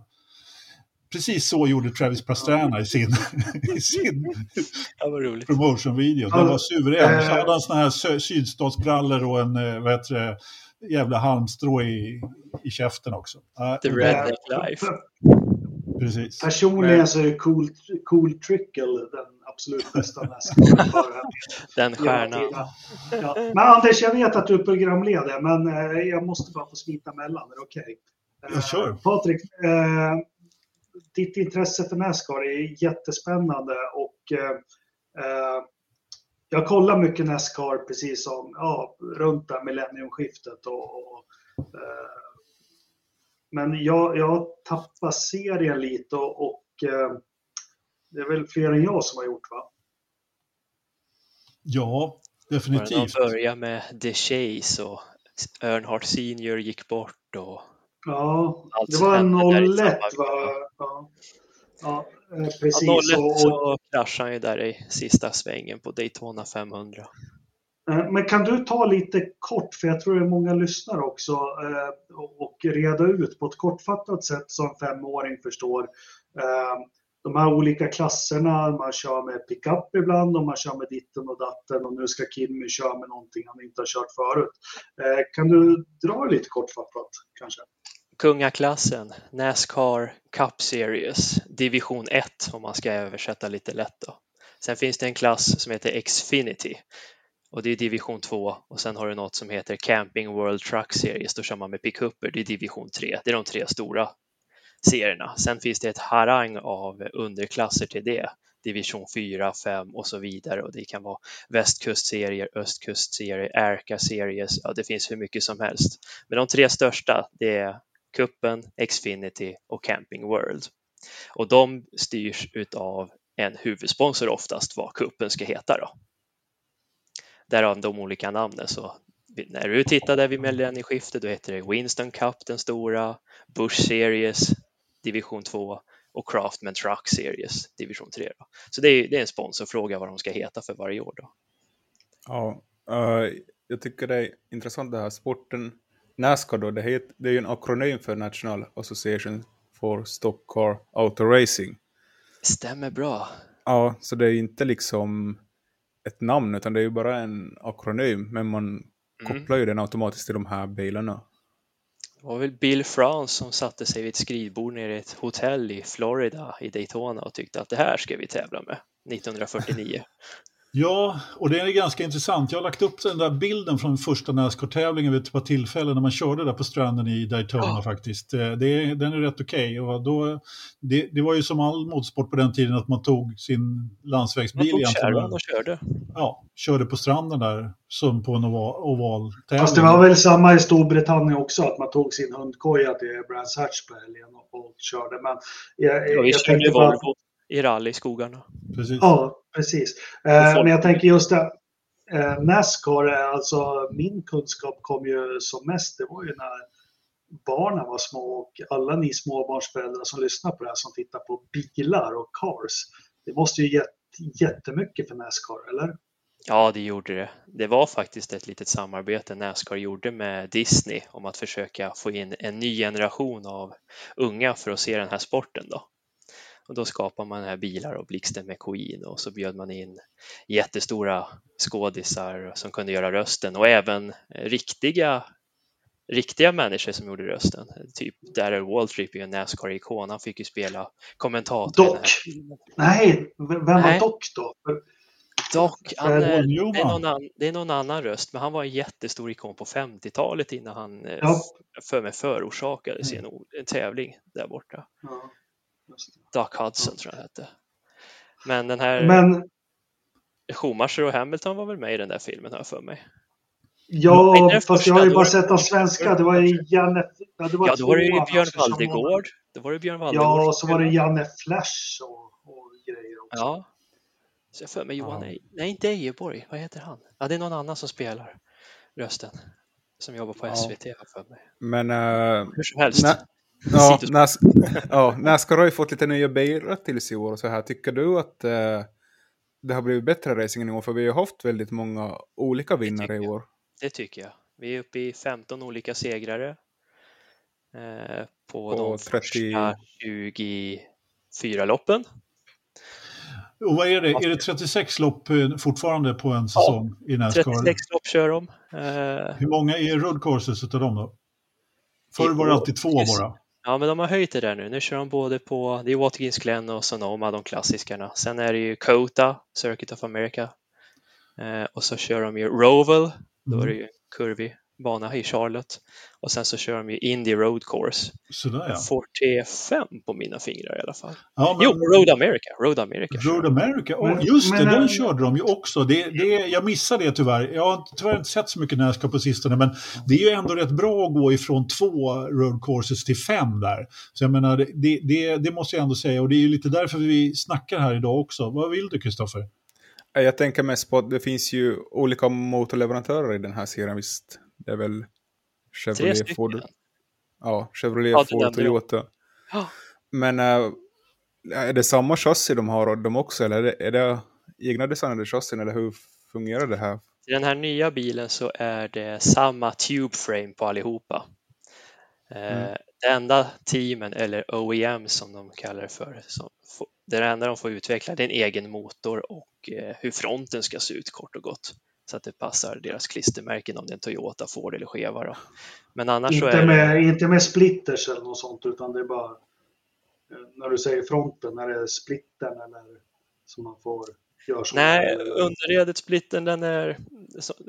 Precis så gjorde Travis Pastrana i sin, i sin promotion-video. Den var suverän. Så hade han såna här sydstatsbrallor och en eh, vad heter det, jävla halmstrå i, i käften också. The redneck life. Precis. Personligen så är cool, cool Trickle den absolut bästa Nascar. den stjärnan. Ja. Men Anders, jag vet att du är programledare, men eh, jag måste bara få smita mellan. Är det okej? Okay? Jag kör. Patrik, eh, ditt intresse för Nascar är jättespännande och eh, eh, jag kollar mycket Nascar precis som ja, runt där millenniumskiftet. Och, och eh, men jag, jag tappar serien lite och, och eh, det är väl fler än jag som har gjort va? Ja, definitivt. De började med The Chase och Earnhardt Senior gick bort och Ja, det var en 01 va? Ja, ja eh, precis. Ja, 01 och, så kraschade han ju där i sista svängen på Daytona 500. Eh, men kan du ta lite kort, för jag tror det är många lyssnare också, eh, och reda ut på ett kortfattat sätt så en femåring förstår de här olika klasserna. Man kör med pickup ibland och man kör med ditten och datten och nu ska Kimmy köra med någonting han inte har kört förut. Kan du dra lite kortfattat kanske? Kungaklassen, Nascar Cup Series, division 1 om man ska översätta lite lätt. Då. Sen finns det en klass som heter Xfinity och det är division 2 och sen har du något som heter Camping World Truck Series, då kör man med pickuper, det är division 3. Det är de tre stora serierna. Sen finns det ett harang av underklasser till det. Division 4, 5 och så vidare och det kan vara västkustserier, östkustserier, Erka-series, ja det finns hur mycket som helst. Men de tre största det är Cupen, Xfinity och Camping World. Och de styrs utav en huvudsponsor oftast vad kuppen ska heta då. Därav de olika namnen. Så när du tittar där vid millennieskiftet då heter det Winston Cup, den stora, Bush Series, division 2 och Craftman Truck Series, division 3. Då. Så det är, det är en sponsorfråga vad de ska heta för varje år. Då. Ja, uh, jag tycker det är intressant det här sporten. Nascar då, det, heter, det är ju en akronym för National Association for Stock Car Auto Racing. Stämmer bra. Ja, så det är inte liksom ett namn utan det är ju bara en akronym men man mm. kopplar ju den automatiskt till de här bilarna. Det var väl Bill France som satte sig vid ett skrivbord nere i ett hotell i Florida i Daytona och tyckte att det här ska vi tävla med 1949. Ja, och det är ganska intressant. Jag har lagt upp den där bilden från första Nascar-tävlingen vid ett par tillfällen när man körde där på stranden i Daytona ja. faktiskt. Eh, det, den är rätt okej. Okay. det, det var ju som all motorsport på den tiden att man tog sin landsvägsbil man tog egentligen. och körde. Ja, körde på stranden där som på en oval, oval tävling. Fast det var väl samma i Storbritannien också, att man tog sin hundkoja till Brands Hatch på helgen och, och körde. Men jag, ja, jag körde Volvo i rally i skogarna. Precis. Ja, precis. Eh, men jag tänker just det. Eh, Nascar, alltså min kunskap kom ju som mest, det var ju när barnen var små och alla ni småbarnsföräldrar som lyssnar på det här som tittar på bilar och cars. Det måste ju gett jättemycket för Nascar, eller? Ja, det gjorde det. Det var faktiskt ett litet samarbete Nascar gjorde med Disney om att försöka få in en ny generation av unga för att se den här sporten. Då. Och då skapade man här bilar och Blixten McQueen och så bjöd man in jättestora skådisar som kunde göra rösten och även riktiga riktiga människor som gjorde rösten. Typ Darrell Waltrip är en Nascar-ikon. Han fick ju spela kommentator. Doc? Nej, vem var Nej. Doc då? Doc, han, det, är någon annan, det är någon annan röst, men han var en jättestor ikon på 50-talet innan han eh, ja. för mig förorsakade mm. en, en tävling där borta. Ja. Doc Hudson tror jag han hette. Men den här Men... Schumacher och Hamilton var väl med i den där filmen här för mig. Ja, fast jag har ju bara sett de svenska. Det var ju Janne... Ja, det var, ja, då var det ju Björn Valdegård. Då var det Björn Valdegård. Ja, och så var det Janne Flash och, och grejer också. Ja. Så jag för mig Johan, ja. nej inte Ejeborg, vad heter han? Ja, det är någon annan som spelar rösten. Som jobbar på SVT ja. för mig. Men... Uh, Hur som helst. Ja, Nas ja, Nascar har ju fått lite nya bilar till sig i år och så här. Tycker du att eh, det har blivit bättre racing i år? För vi har haft väldigt många olika vinnare i år. Det tycker jag. Vi är uppe i 15 olika segrare eh, på, på de 30... första 24 loppen. Och vad är det? Är det 36 lopp eh, fortfarande på en säsong ja, i Nascar? 36 lopp kör de. Eh... Hur många är road courses utav dem då? Förr var det alltid två bara. Ja, men de har höjt det där nu. Nu kör de både på, det är Watkins Glen och Sonoma, de klassikerna. Sen är det ju Kota, Circuit of America. Eh, och så kör de ju Roval, då är det mm. ju kurvig bana i Charlotte. Och sen så kör de ju Indy Road Course. Sådär ja. Forte på mina fingrar i alla fall. Ja, men... Jo, Road America. Road America. Road America, oh, just det, den körde de ju också. Det, det, jag missade det tyvärr. Jag har tyvärr inte sett så mycket Nascar på sistone, men det är ju ändå rätt bra att gå ifrån två road courses till fem där. Så jag menar, det, det, det måste jag ändå säga och det är ju lite därför vi snackar här idag också. Vad vill du, Kristoffer? Jag tänker mest på att det finns ju olika motorleverantörer i den här serien, visst? Det är väl Chevrolet, Ford. Ja, Chevrolet, ja, Ford, Toyota. Ja. Men äh, är det samma chassi de har de också eller är det, är det egna designade chassin eller hur fungerar det här? I den här nya bilen så är det samma tube frame på allihopa. Eh, mm. Det enda teamen eller OEM som de kallar det för, som det enda de får utveckla det är en egen motor och eh, hur fronten ska se ut kort och gott så att det passar deras klistermärken om det är en Toyota, Ford eller Cheva. Då. Men annars inte, så är med, det... inte med splitters eller något sånt utan det är bara eh, när du säger fronten, när det är splittern eller som man får göra så. Nej, underredet splittern den är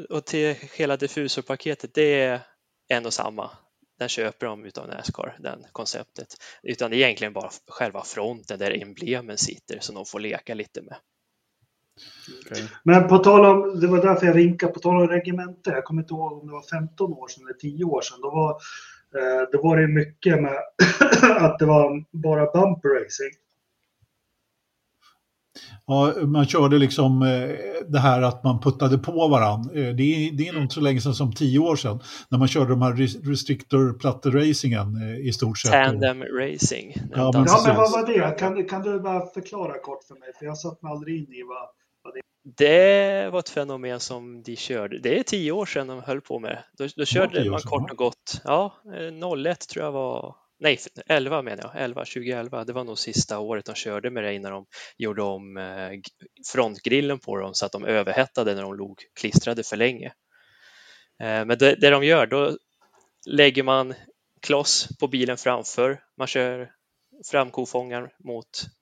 och till hela diffusorpaketet det är en och samma. den köper de utav Nascar, den konceptet. Utan det är egentligen bara själva fronten där emblemen sitter som de får leka lite med. Okay. Men på tal om, det var därför jag vinkade, på tal om regemente, jag kommer inte ihåg om det var 15 år sedan eller 10 år sedan, då var, eh, då var det mycket med att det var bara bumper racing. Ja, man körde liksom eh, det här att man puttade på varandra. Eh, det är, det är nog inte så länge sedan som tio år sedan när man körde de här restrictor platte-racingen eh, i stort sett. Tandem racing. Ja men, ja, men vad var det? Kan, kan du bara förklara kort för mig? För jag satt mig aldrig in i vad det var ett fenomen som de körde. Det är tio år sedan de höll på med. Då, då körde man kort och gott. Ja, 01 tror jag var nej 11 menar jag, 11, 2011, det var nog sista året de körde med det innan de gjorde om eh, frontgrillen på dem så att de överhettade när de låg klistrade för länge. Eh, men det, det de gör, då lägger man kloss på bilen framför, man kör framkofångaren mot eh,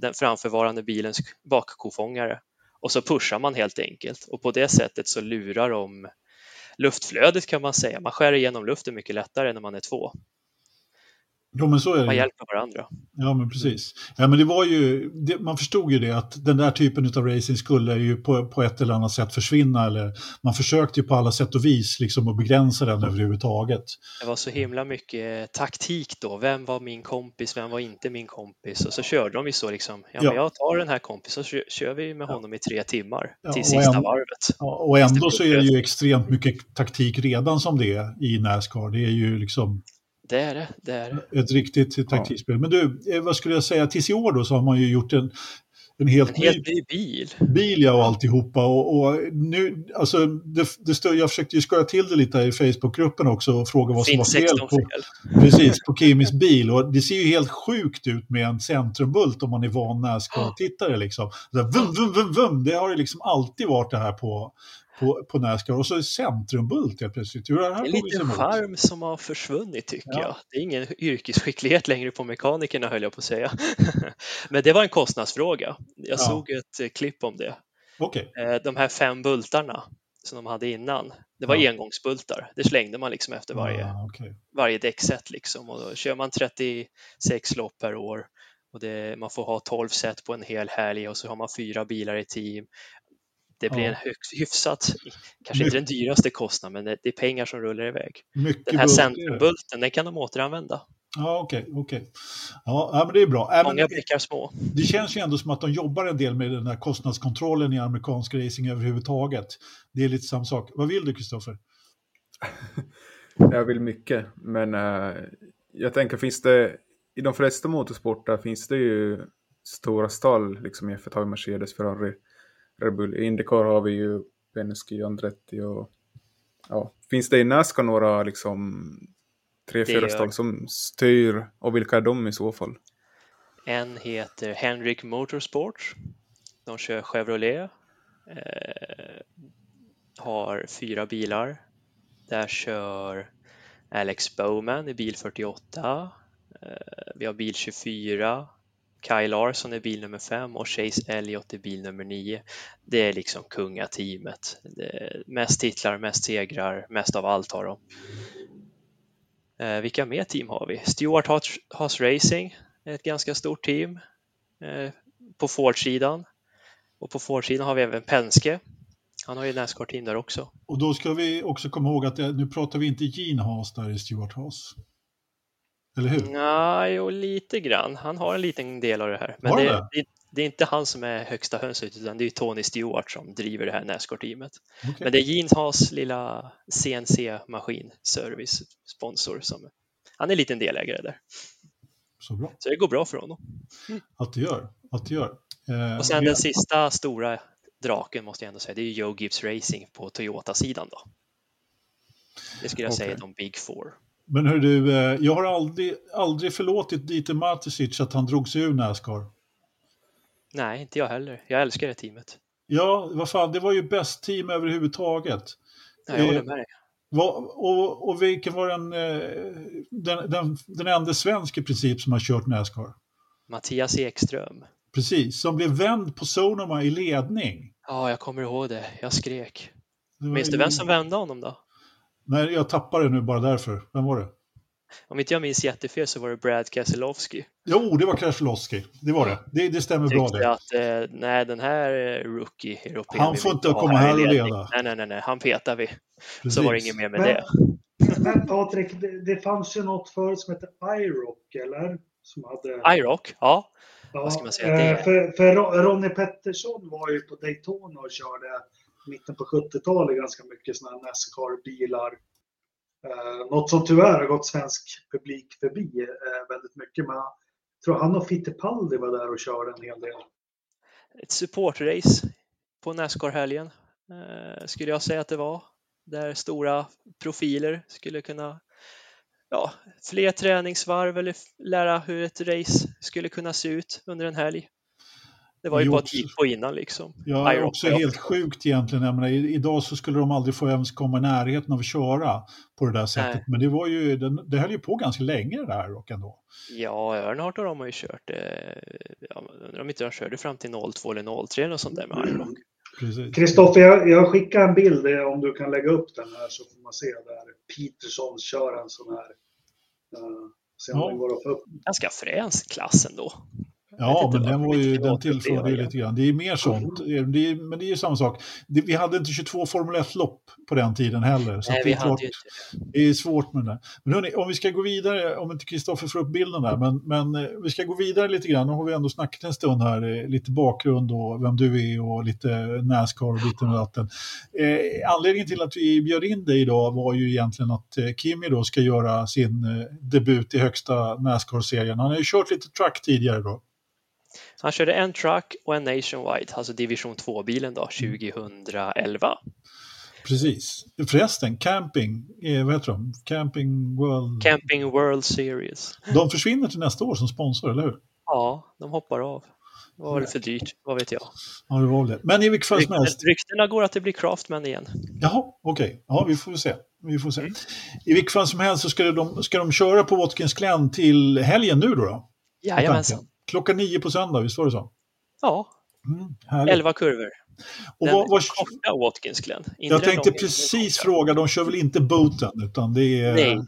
den framförvarande bilens bakkofångare och så pushar man helt enkelt och på det sättet så lurar de luftflödet kan man säga. Man skär igenom luften mycket lättare när man är två. Jo, men så är det. Man hjälper varandra. Ja, men precis. Ja, men det var ju, det, man förstod ju det att den där typen av racing skulle ju på, på ett eller annat sätt försvinna. Eller man försökte ju på alla sätt och vis liksom att begränsa den överhuvudtaget. Det var så himla mycket taktik då. Vem var min kompis? Vem var inte min kompis? Och så körde de ju så liksom. Ja, ja. men jag tar den här kompisen så kör vi med honom i tre timmar till ja, sista en, varvet. Och ändå så är det ju extremt mycket taktik redan som det är i Nascar. Det är ju liksom det är det. det, är det. Ett riktigt taktikspel. Ja. Men du, eh, vad skulle jag säga, tills i år då så har man ju gjort en, en helt, en helt ny, bil. Bil ja, och alltihopa. Och, och nu, alltså, det, det stör, jag försökte ju skoja till det lite i Facebookgruppen också och fråga vad som var fel på, fel. Precis, på Kimis bil. Och det ser ju helt sjukt ut med en centrumbult om man är van Nascar-tittare. Liksom. Vum, vum, vum, vum. Det har ju liksom alltid varit det här på, på, på Nascar och så är centrumbult helt plötsligt. Hur det, här det är lite charm som har försvunnit tycker ja. jag. Det är ingen yrkesskicklighet längre på mekanikerna höll jag på att säga. Men det var en kostnadsfråga. Jag ja. såg ett eh, klipp om det. Okay. Eh, de här fem bultarna som de hade innan, det var ja. engångsbultar. Det slängde man liksom efter varje, ja, okay. varje däckset liksom och då kör man 36 lopp per år och det, man får ha 12 set på en hel helg och så har man fyra bilar i team det blir en högst, hyfsat, kanske inte den dyraste kostnaden, men det är pengar som rullar iväg. Mycket den här centrumbulten, den kan de återanvända. Ja, okej. Okay, okay. Ja, men det är bra. Många blickar små. Det känns ju ändå som att de jobbar en del med den här kostnadskontrollen i amerikansk racing överhuvudtaget. Det är lite samma sak. Vad vill du, Kristoffer? jag vill mycket, men uh, jag tänker finns det i de flesta motorsporter finns det ju stora stall, liksom i FTH, Mercedes, Ferrari, Red Bull. I Indycar har vi ju Penske, Andretti och ja. Finns det i Nascar några liksom tre, fyra stall som styr och vilka är de i så fall? En heter Henrik Motorsport. De kör Chevrolet. Eh, har fyra bilar. Där kör Alex Bowman i bil 48. Eh, vi har bil 24 Kyle Larson är bil nummer fem och Chase Elliott är bil nummer nio. Det är liksom kungateamet. Mest titlar, mest segrar, mest av allt har de. Eh, vilka mer team har vi? Stewart Haas Racing, ett ganska stort team eh, på Ford-sidan. Och på Ford-sidan har vi även Penske. Han har ju Nascar-team där också. Och då ska vi också komma ihåg att eh, nu pratar vi inte Gene Haas där i Stewart Haas. Eller hur? Nej, jo, lite grann. Han har en liten del av det här. Men det, det, det, är inte han som är högsta hönset utan det är Tony Stewart som driver det här Nascar-teamet. Okay. Men det är Jeans Haas lilla CNC-maskin service sponsor som han är en liten delägare där. Så bra. Så det går bra för honom. Att det gör. Att det gör. Eh, och sen den sista stora draken måste jag ändå säga, det är Joe Gibbs Racing på Toyota-sidan då. Det skulle jag okay. säga är de Big Four. Men hör du, eh, jag har aldrig, aldrig förlåtit Dieter Matisic att han drog sig ur Nascar. Nej, inte jag heller. Jag älskar det teamet. Ja, vad fan, det var ju bäst team överhuvudtaget. Ja, jag håller eh, med dig. och, och vilken var den, eh, den, den, den enda svensk i princip som har kört Nascar? Mattias Ekström. Precis, som blev vänd på Sonoma i ledning. Ja, jag kommer ihåg det. Jag skrek. Minns du vem som vände honom då? Nej, jag tappade det nu bara därför. Vem var det? Om inte jag minns jättefel så var det Brad Keselowski. Jo, det var Keselowski. Det var det. Det, det stämmer bra det. att eh, nej, den här rookie europeen Han får inte komma här och leda. Nej, nej, nej, nej, han petar vi. Precis. Så var det inget mer med men, det. Men Patrik, det, det fanns ju något förut som hette iRock, eller? Som hade... iRock, ja. ja. Vad ska man säga? Det... För, för Ronnie Pettersson var ju på Daytona och körde mitten på 70-talet ganska mycket sådana här Nascar-bilar. Eh, något som tyvärr har gått svensk publik förbi eh, väldigt mycket. Men jag tror han och Fittipaldi var där och körde en hel del. Ett supportrace på Nascar-helgen eh, skulle jag säga att det var. Där stora profiler skulle kunna ja, fler träningsvarv eller lära hur ett race skulle kunna se ut under en helg. Det var ju bara gick på innan liksom. Ja, är också helt sjukt egentligen. Jag menar, idag så skulle de aldrig få ens komma i närheten av att köra på det där sättet. Nej. Men det var ju, det, det höll ju på ganska länge det där och ändå. Ja, Earnhardt har de har ju kört, eh, undrar om inte de körde fram till 02 eller 03 eller sånt där med Ironrock. Kristoffer, jag, jag skickar en bild eh, om du kan lägga upp den här så får man se där Peterson kör en sån här. Uh, ja. Ganska frän klass ändå. Ja, men den, var ju, den tillförde ju lite grann. Det är mer sånt. Mm. Det är, men det är ju samma sak. Det, vi hade inte 22 Formel 1-lopp på den tiden heller. Så Nej, det, är klart, det är svårt med det. Men hörni, om vi ska gå vidare, om inte Kristoffer får upp bilden där, men, men eh, vi ska gå vidare lite grann. Nu har vi ändå snackat en stund här, eh, lite bakgrund och vem du är och lite Nascar och lite vatten. Eh, anledningen till att vi bjöd in dig idag var ju egentligen att eh, Kimi då ska göra sin eh, debut i högsta Nascar-serien. Han har ju kört lite truck tidigare då. Han körde en truck och en Nationwide, alltså division 2-bilen då, 2011. Precis. Förresten, camping, eh, vad heter de? Camping World... Camping World Series. De försvinner till nästa år som sponsor, eller hur? Ja, de hoppar av. Det var väl för dyrt, vad vet jag. Ja, det var det. Men i vilket fall som helst. Ryktena går att det blir Craftman igen. Jaha, okej. Okay. Ja, vi får se. Vi får se. Mm. I vilket fall som helst så ska de, ska de köra på Watkins Glen till helgen nu då? då? Jajamensan. Klockan nio på söndag, visst var det så? Ja, mm, elva kurvor. Och Den vad, vad... korta Watkins Glen. Jag tänkte precis fråga, de kör väl inte booten utan det är Nej.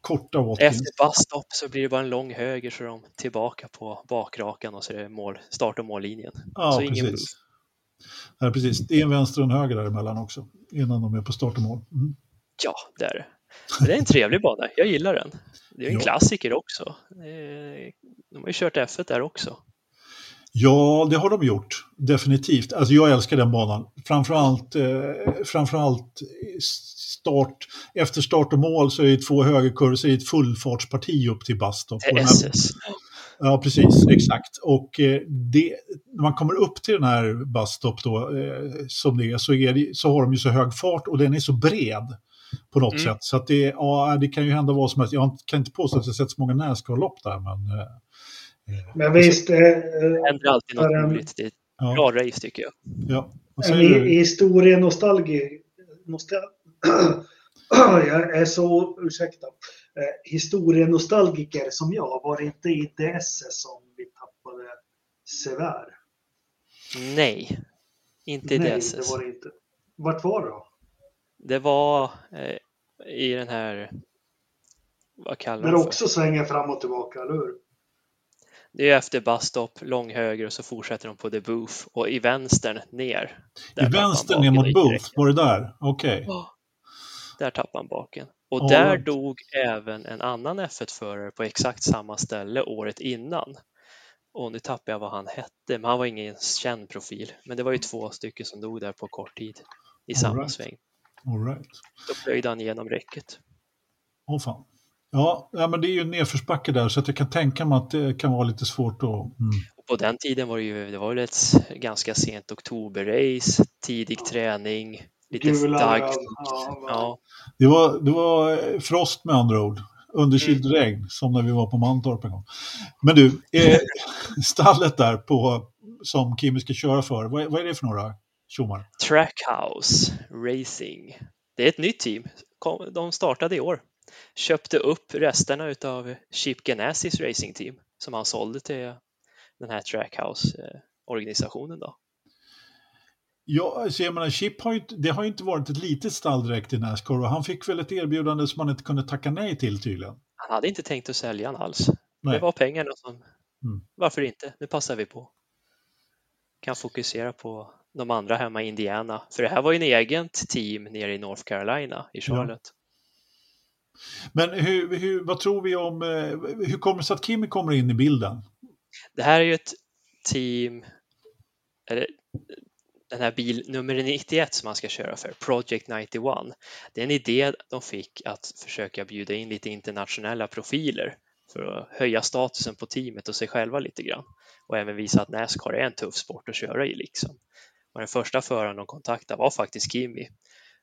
korta Watkins. Efter busstop så blir det bara en lång höger så är de tillbaka på bakrakan och så är det mål, start och mållinjen. Ja, så precis. Ingen Nej, precis. Det är en vänster och en höger däremellan också innan de är på start och mål. Mm. Ja, det är det. Det är en trevlig bana, jag gillar den. Det är en ja. klassiker också. De har ju kört F1 där också. Ja, det har de gjort. Definitivt. Alltså jag älskar den banan. Framförallt, eh, framförallt start, efter start och mål så är det två är det ett fullfartsparti upp till Bastorp. SS. Ja, precis, exakt. Och eh, det, när man kommer upp till den här Bastorp då, eh, som det är, så, är det, så har de ju så hög fart och den är så bred på något mm. sätt. Så att det, ja, det kan ju hända vad som helst. Jag kan inte påstå att jag sett så många Nascar-lopp där, men... Eh, men visst... Eh, det händer alltid något roligt. Det är ja. bra race tycker jag. Ja. En historienostalgi... Nostal jag är så, ursäkta, eh, historienostalgiker som jag, var det inte i DS som vi tappade Sever? Nej, inte i Nej, det var det inte. Vart var det då? Det var eh, i den här, vad kallar man det också svänger fram och tillbaka, eller hur? Det är efter busstop, lång höger och så fortsätter de på the booth och i vänstern ner. I vänstern ner mot booth, var det där? Okej. Okay. Oh, där tappade han baken. Och oh, där right. dog även en annan F1-förare på exakt samma ställe året innan. Och nu tappar jag vad han hette, men han var ingen känd profil. Men det var ju två stycken som dog där på kort tid i All samma right. sväng. All right. Då plöjde han igenom räcket. Åh oh, fan. Ja, ja, men det är ju nedförsbacke där så att jag kan tänka mig att det kan vara lite svårt att... Mm. Och på den tiden var det ju det var ett ganska sent oktoberrace, tidig ja. träning, lite dag. Ja, ja. Det, var, det var frost med andra ord. Underkyld mm. regn som när vi var på Mantorp en gång. Men du, eh, stallet där på, som Kimi ska köra för, vad, vad är det för några tjommar? Trackhouse Racing. Det är ett nytt team. De startade i år. Köpte upp resterna av Chip Genasis Racing Team som han sålde till den här Trackhouse-organisationen. Då. Ja, alltså jag menar, Chip har ju, det har ju inte varit ett litet stall direkt i Nascar och han fick väl ett erbjudande som man inte kunde tacka nej till tydligen. Han hade inte tänkt att sälja han alls. Nej. Det var pengarna som, mm. varför inte, nu passar vi på. Kan fokusera på de andra hemma i Indiana, för det här var ju en eget team nere i North Carolina, i Charlotte. Ja. Men hur, hur, vad tror vi om, eh, hur kommer det sig att Kimi kommer in i bilden? Det här är ju ett team, eller den här bil nummer 91 som man ska köra för, Project 91. Det är en idé de fick att försöka bjuda in lite internationella profiler för att höja statusen på teamet och sig själva lite grann och även visa att Nascar är en tuff sport att köra i liksom. Och den första föraren de kontaktade var faktiskt Kimi.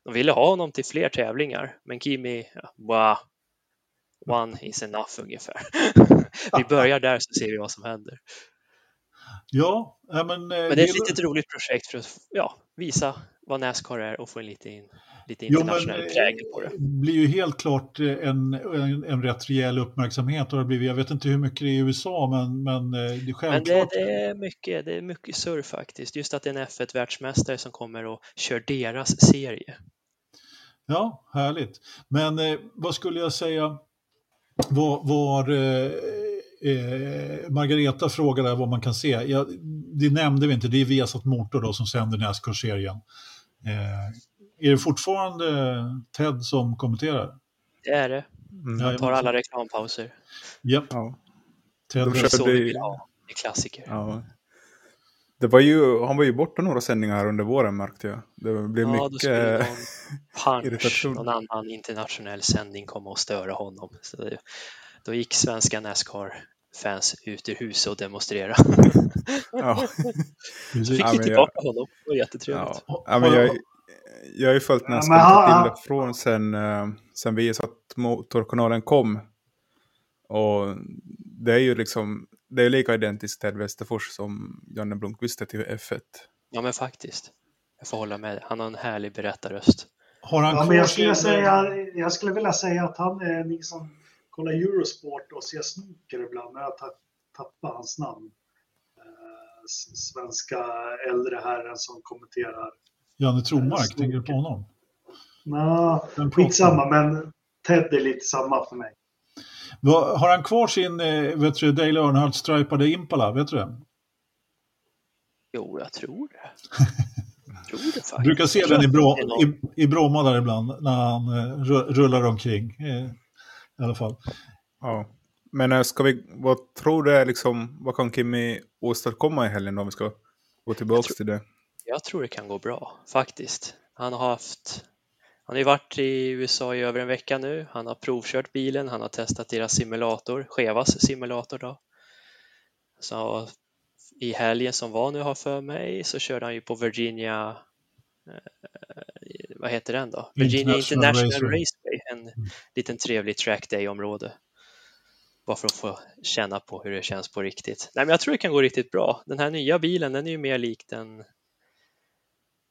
De ville ha honom till fler tävlingar, men Kimi, wow, one is enough ungefär. vi börjar där så ser vi vad som händer. Ja, men... Men det är ett litet roligt projekt för att ja, visa vad Nascar är och få en liten, lite internationell jo, prägel på det. Det blir ju helt klart en, en, en rätt rejäl uppmärksamhet och det blivit, jag vet inte hur mycket det är i USA men, men det är självklart. Men det, det, är mycket, det är mycket surr faktiskt, just att det är en F1-världsmästare som kommer och kör deras serie. Ja, härligt. Men eh, vad skulle jag säga var, var eh, Eh, Margareta frågade vad man kan se. Ja, det nämnde vi inte, det är Viasat Motor då som sänder Nascar-serien. Eh, är det fortfarande Ted som kommenterar? Det är det. Mm. Han tar alla reklampauser. Yep. Ja. Ted De så vi vill ha. Det är klassiker. Ja. Det var ju, han var ju borta några sändningar under våren märkte jag. Det blev ja, mycket punch, någon annan internationell sändning komma och störa honom. Så det, då gick svenska Nascar fans ut ur huset och demonstrera. ja. Så fick vi tillbaka jag... honom, det var jättetrevligt. Ja. ja men jag, jag har ju följt nästan ja, till från sen, uh, sen vi att Motorkanalen kom. Och det är ju liksom, det är lika identiskt Ted Westerfors som Janne Blomqvist är till F1. Ja men faktiskt. Jag får hålla med. Han har en härlig berättarröst. Har han ja, men jag, skulle säga, jag skulle vilja säga att han är liksom kolla Eurosport och se snooker ibland, men jag tappar hans namn. Eh, svenska äldre herren som kommenterar. Janne Tromark, eh, tänker du på honom? Nej, skitsamma, men Ted är lite samma för mig. Har han kvar sin eh, vet du, Dale Earnhardt-stripade Impala? Vet du det? Jo, jag tror det. jag tror det faktiskt. brukar se den i, Brå, i, i Bromma där ibland när han rullar omkring i alla fall. Ja. Men eh, ska vi, vad tror du är liksom, vad kan Kimmy åstadkomma i helgen om vi ska gå tillbaka till det? Jag tror det kan gå bra faktiskt. Han har haft, han har ju varit i USA i över en vecka nu. Han har provkört bilen, han har testat deras simulator, Chevas simulator då. Så i helgen som var nu har för mig så körde han ju på Virginia eh, vad heter den då? Virginia International, International Raceway, en mm. liten trevlig trackday-område. Bara för att få känna på hur det känns på riktigt. Nej, men jag tror det kan gå riktigt bra. Den här nya bilen, den är ju mer lik den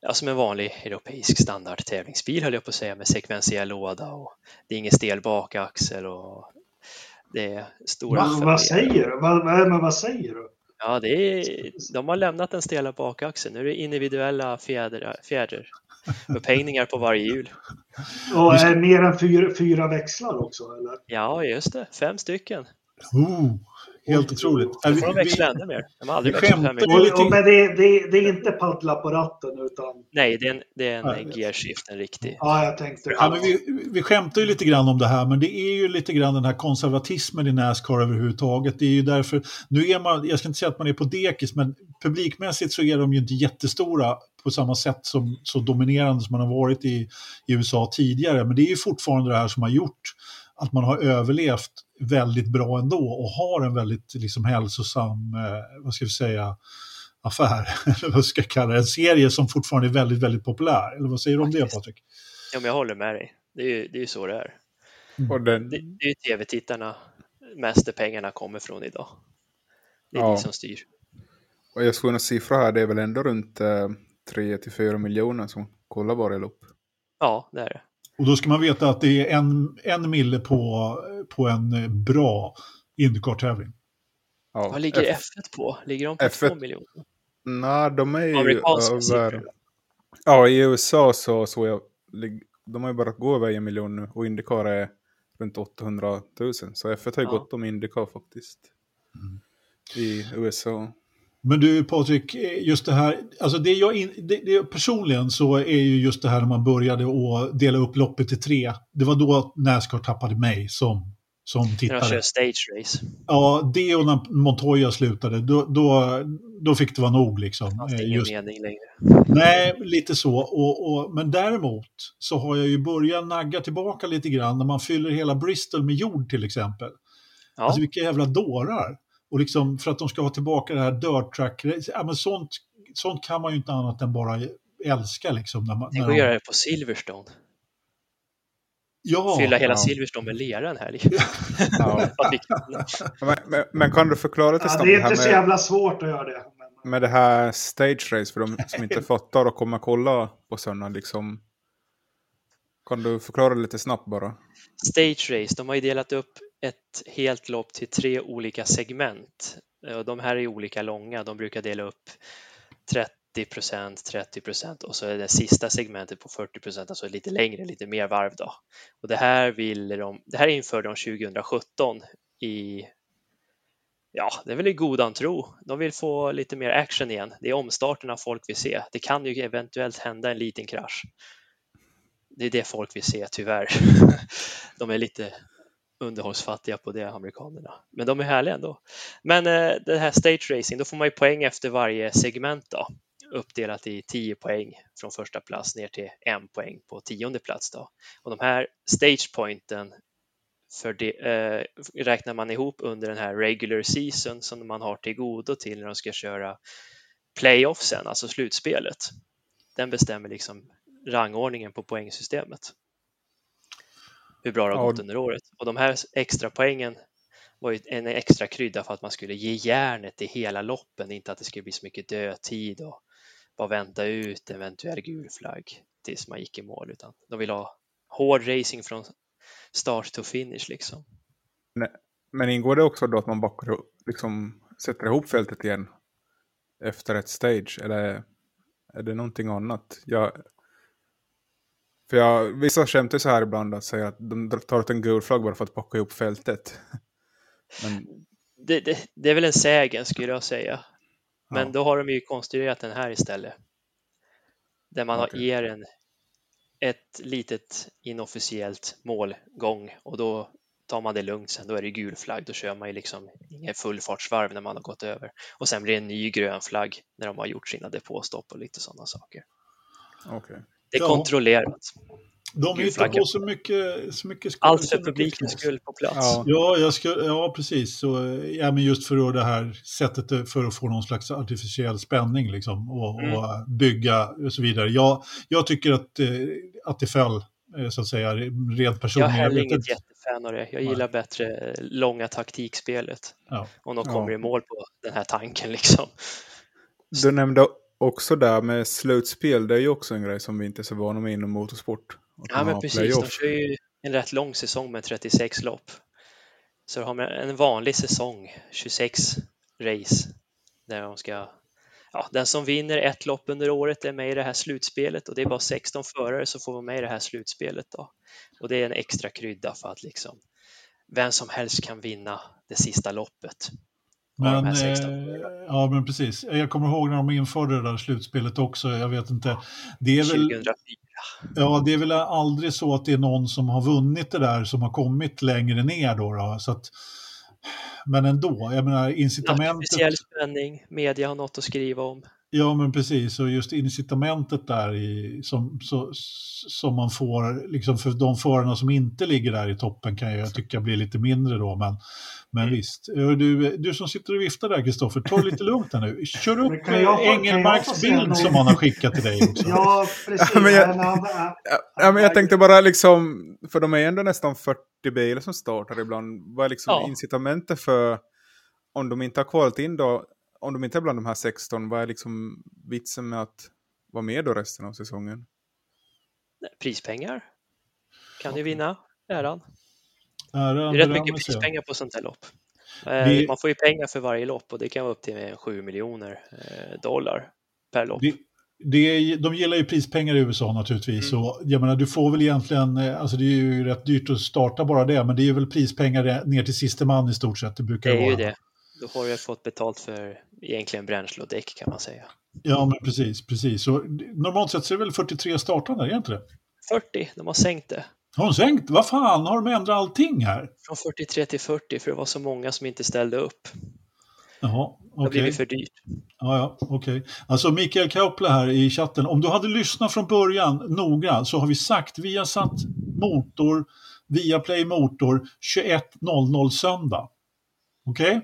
ja, som en vanlig europeisk standard tävlingsbil höll jag på att säga med sekventiell låda och det är ingen stel bakaxel och det är stora Va, Vad säger du? Vad, vad, vad säger du? Ja, det är, de har lämnat den stela bakaxeln. Nu är det individuella fjädrar upphängningar på varje hjul. Och är mer än fyra, fyra växlar också? Eller? Ja, just det. Fem stycken. Oh, helt otroligt. Då får de växla ännu mer. De har aldrig växlat fem och, och, Men det, det, det, är inte paddla på ratten utan... Nej, det är en, det är en gearshift, en riktig. Ja, jag tänkte ja, men vi, vi skämtar ju lite grann om det här, men det är ju lite grann den här konservatismen i Nascar överhuvudtaget. Det är ju därför, nu är man, jag ska inte säga att man är på dekis, men publikmässigt så är de ju inte jättestora på samma sätt som så dominerande som man har varit i, i USA tidigare. Men det är ju fortfarande det här som har gjort att man har överlevt väldigt bra ändå och har en väldigt liksom, hälsosam, eh, vad ska vi säga, affär, eller vad ska jag kalla det, en serie som fortfarande är väldigt, väldigt populär. Eller vad säger du om det Patrik? Ja, men jag håller med dig. Det är ju det är så det är. Mm. Den... Det, det, är ju tv-tittarna mest pengarna kommer från idag. Det är ja. de som styr. Och jag såg en siffra här, det är väl ändå runt eh, 3-4 miljoner som kollar varje lopp. Ja, det är det. Och då ska man veta att det är en, en mille på, på en bra Indycar-tävling. Ja. Vad ligger F1 på? Ligger de på F1... 2 miljoner? Nej, de är ju över... Ja, i USA så såg jag, de har ju bara gå över en miljon nu och Indycar är runt 800 000. Så F1 har ju ja. gått om Indycar faktiskt. Mm. I USA. Men du Patrik, just det här, alltså det jag in, det, det, personligen så är ju just det här när man började att dela upp loppet i tre. Det var då Nascar tappade mig som, som tittare. De kör stage race. Ja, det och när Montoya slutade, då, då, då fick det vara nog liksom. Det fanns ingen just, mening längre. Nej, lite så. Och, och, men däremot så har jag ju börjat nagga tillbaka lite grann när man fyller hela Bristol med jord till exempel. Ja. Alltså vilka jävla dårar. Och liksom för att de ska ha tillbaka det här dirt track, ja, men sånt, sånt kan man ju inte annat än bara älska. Liksom, när man, Tänk att göra det på Silverstone. Ja, Fylla hela ja. Silverstone med lera en helg. Ja. men, men, men, kan du förklara till ja, Det är inte så jävla svårt att göra det. Med det här stage race för de som inte fattar och kommer kolla på söndag liksom. Kan du förklara lite snabbt bara? Stage race, de har ju delat upp ett helt lopp till tre olika segment. Eh, de här är olika långa, de brukar dela upp 30 procent, 30 procent och så är det sista segmentet på 40 procent, alltså lite längre, lite mer varv då. Och det här vill de, det här införde de 2017 i Ja, det är väl i godan tro. De vill få lite mer action igen. Det är omstarterna folk vill se. Det kan ju eventuellt hända en liten krasch. Det är det folk vill se, tyvärr. De är lite underhållsfattiga på det, amerikanerna. Men de är härliga ändå. Men eh, det här stage racing, då får man ju poäng efter varje segment då, uppdelat i 10 poäng från första plats ner till en poäng på tionde plats då. Och de här stage pointen för det, eh, räknar man ihop under den här regular season som man har till godo till när de ska köra playoffsen, alltså slutspelet. Den bestämmer liksom rangordningen på poängsystemet hur bra det har gått under året. Och de här extra poängen var ju en extra krydda för att man skulle ge järnet i hela loppen, inte att det skulle bli så mycket dödtid och bara vänta ut eventuell gul flagg tills man gick i mål, utan de vill ha hård racing från start to finish liksom. Men ingår det också då att man backar, liksom sätter ihop fältet igen efter ett stage, eller är det någonting annat? Jag, för jag, vissa skämtar så här ibland att säga att de tar ut en gul flagg bara för att packa ihop fältet. Men... Det, det, det, är väl en sägen skulle jag säga. Men ja. då har de ju konstruerat den här istället. Där man okay. ger en ett litet inofficiellt målgång och då tar man det lugnt sen. Då är det gul flagg. Då kör man ju liksom ingen fullfartsvarv när man har gått över och sen blir det en ny grön flagg när de har gjort sina depåstopp och lite sådana saker. Okay. Det är ja. kontrollerat. De hittar på så mycket, så mycket skull. Allt för publikens skull på plats. Ja, ja, jag ska, ja precis. Så, ja, men just för det här sättet för att få någon slags artificiell spänning liksom, och, mm. och bygga och så vidare. Jag, jag tycker att, eh, att det föll, eh, så att säga, rent personligen. Jag är heller inget jättefan av det. Jag gillar Nej. bättre långa taktikspelet. Ja. Om de kommer ja. i mål på den här tanken liksom. Du nämnde också där med slutspel, det är ju också en grej som vi inte är så vana med inom motorsport. Ja, men precis. De kör ju en rätt lång säsong med 36 lopp. Så har man en vanlig säsong, 26 race, där de ska Ja, den som vinner ett lopp under året är med i det här slutspelet och det är bara 16 förare som får vara med i det här slutspelet. Då. Och det är en extra krydda för att liksom vem som helst kan vinna det sista loppet. Men, eh, ja, men precis. Jag kommer ihåg när de införde det där slutspelet också. Jag vet inte. Det är väl, 2004. Ja, det är väl aldrig så att det är någon som har vunnit det där som har kommit längre ner då. då så att, men ändå, jag menar incitamentet. Speciell spänning, media har något att skriva om. Ja, men precis. Och just incitamentet där i, som, så, som man får, liksom för de förarna som inte ligger där i toppen kan jag tycka blir lite mindre då. Men, men mm. visst, du, du som sitter och viftar där Kristoffer, ta lite lugnt här nu. Kör upp Engelmarks bild som han har skickat till dig också. ja, precis. Ja, men jag, ja, men jag tänkte bara liksom, för de är ändå nästan 40 bilar som startar ibland. Vad är liksom ja. incitamentet för, om de inte har kvalat in då, om de inte är bland de här 16, vad är liksom vitsen med att vara med då resten av säsongen? Prispengar. Kan okay. du vinna äran. äran det är rätt mycket prispengar på sånt här lopp. Eh, vi, man får ju pengar för varje lopp och det kan vara upp till 7 miljoner eh, dollar per lopp. Vi, det är, de gillar ju prispengar i USA naturligtvis. Mm. Och jag menar, du får väl egentligen, eh, alltså det är ju rätt dyrt att starta bara det, men det är väl prispengar ner till sista man i stort sett. Det brukar det är vara. ju det. Då har du fått betalt för egentligen bränsle och däck kan man säga. Ja, men precis, precis. Så, normalt sett så är det väl 43 startande, är det inte det? 40, de har sänkt det. Har de sänkt? Vad fan, har de ändrat allting här? Från 43 till 40, för det var så många som inte ställde upp. Jaha, okej. Okay. Det har blivit för dyrt. Ja, ja, okej. Okay. Alltså Mikael Kaupla här i chatten, om du hade lyssnat från början noga så har vi sagt vi har satt motor, via Play Motor 21.00 söndag. Okej? Okay?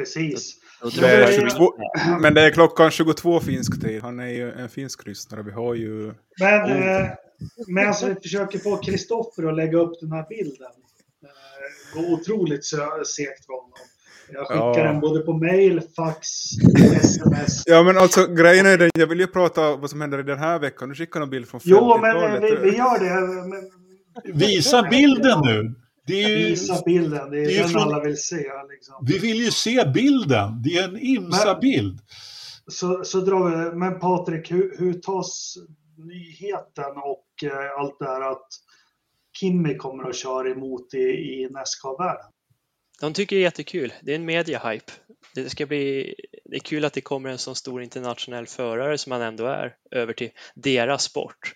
Precis. Det är 22, men det är klockan 22 finsk tid. Han är ju en finsk lyssnare. Vi har ju... Men eh, medan alltså, vi försöker få Kristoffer att lägga upp den här bilden. Eh, går otroligt segt för honom. Jag skickar ja. den både på mail, fax, sms. Ja men alltså grejen är den, jag vill ju prata vad som händer i den här veckan. Du skickar en bild från Jo men eh, vi, vi, gör det. Men... Visa bilden nu. Det är ju, Visa bilden, det är, det är den från, alla vill se. Liksom. Vi vill ju se bilden, det är en IMSA-bild. Så, så drar vi, men Patrik, hur, hur tas nyheten och eh, allt det här att Kimmy kommer att köra emot i, i Nascar-världen? De tycker det är jättekul. Det är en media-hype. Det ska bli det är kul att det kommer en så stor internationell förare som han ändå är över till deras sport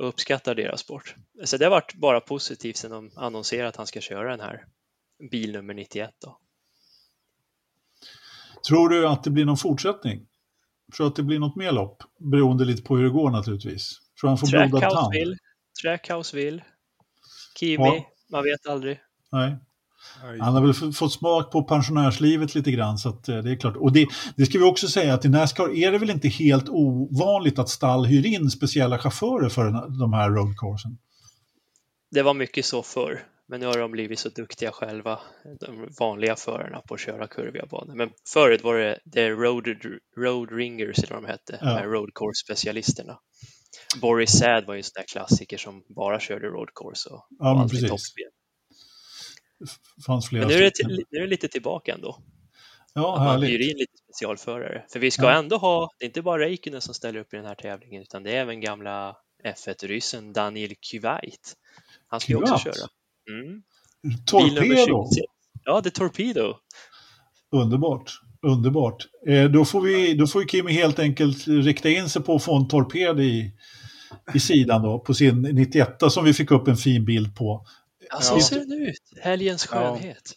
och uppskattar deras sport. Så det har varit bara positivt sedan de annonserade att han ska köra den här bil nummer 91. Då. Tror du att det blir någon fortsättning? Tror du att det blir något mer lopp? Beroende lite på hur det går naturligtvis. Tror han får blodad tand? Vill. Trackhouse vill. Kimi, ja. man vet aldrig. Nej. Han har väl fått smak på pensionärslivet lite grann så att eh, det är klart. Och det, det ska vi också säga att i Nascar är det väl inte helt ovanligt att stall hyr in speciella chaufförer för de här roadcoursen? Det var mycket så förr, men nu har de blivit så duktiga själva, de vanliga förarna på att köra kurviga banor. Men förut var det, det road, road ringers, eller vad de hette, ja. de road course specialisterna. Boris Sad var ju en sån där klassiker som bara körde road course och ja, var alltid toppspel fanns flera Men nu är, det nu är det lite tillbaka ändå. Ja, att man hyr in lite specialförare. För vi ska ja. ändå ha, det är inte bara Räikkönen som ställer upp i den här tävlingen, utan det är även gamla F1-ryssen Daniel Kyvait. Han ska ju också köra. Mm. Torpedo! Ja, det är Torpedo. Underbart. Underbart. Eh, då, får vi, då får Kimi helt enkelt rikta in sig på att få en torped i, i sidan då, på sin 91 som vi fick upp en fin bild på. Ja, så ser den ut. Helgens skönhet.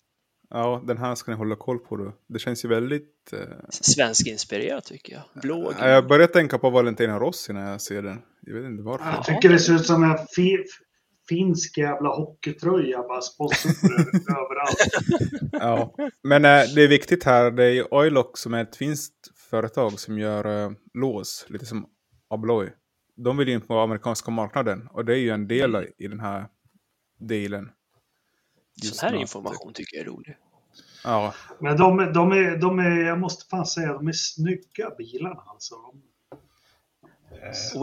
Ja. ja, den här ska ni hålla koll på då. Det känns ju väldigt... Eh... Svenskinspirerat tycker jag. Blå. Ja, jag börjar tänka på Valentina Rossi när jag ser den. Jag vet inte varför. Jag tycker det ser ut som en fi finsk jävla hockeytröja, bara sponsorer överallt. Ja, men äh, det är viktigt här. Det är Oilock som är ett finskt företag som gör äh, lås, lite som Abloy. De vill in på amerikanska marknaden och det är ju en del i den här delen. Sån här information tycker jag är rolig. Ja. Men de, de, är, de är, jag måste fan säga, de är snygga bilarna alltså.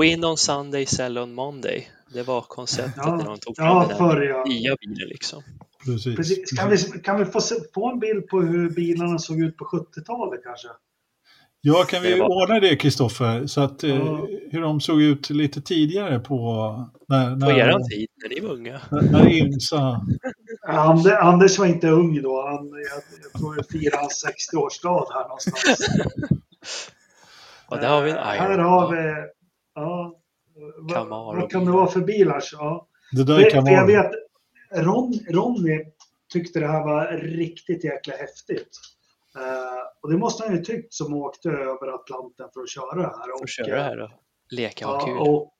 Win on Sunday, sell on Monday. Det var konceptet ja, när de tog fram ja, den ja. nya bilen liksom. Precis. Precis. Kan, vi, kan vi få, se, få en bild på hur bilarna såg ut på 70-talet kanske? Ja, kan vi var... ordna det Kristoffer? Så att eh, hur de såg ut lite tidigare på... När, när, på er tid, när ni var unga. När, när Imsa... Anders var inte ung då. Han, jag, jag tror det firar hans 60-årsdag här någonstans. Och där har vi en Iron. Här har vi... Ja, vad, vad kan det vara för bilar? Ja. Det där kan vara... Jag vet, Ron, Ronny tyckte det här var riktigt jäkla häftigt. Uh, och det måste han ju tyckt som åkte över Atlanten för att köra det här. För att köra här då? Leka och ja, kul. Och,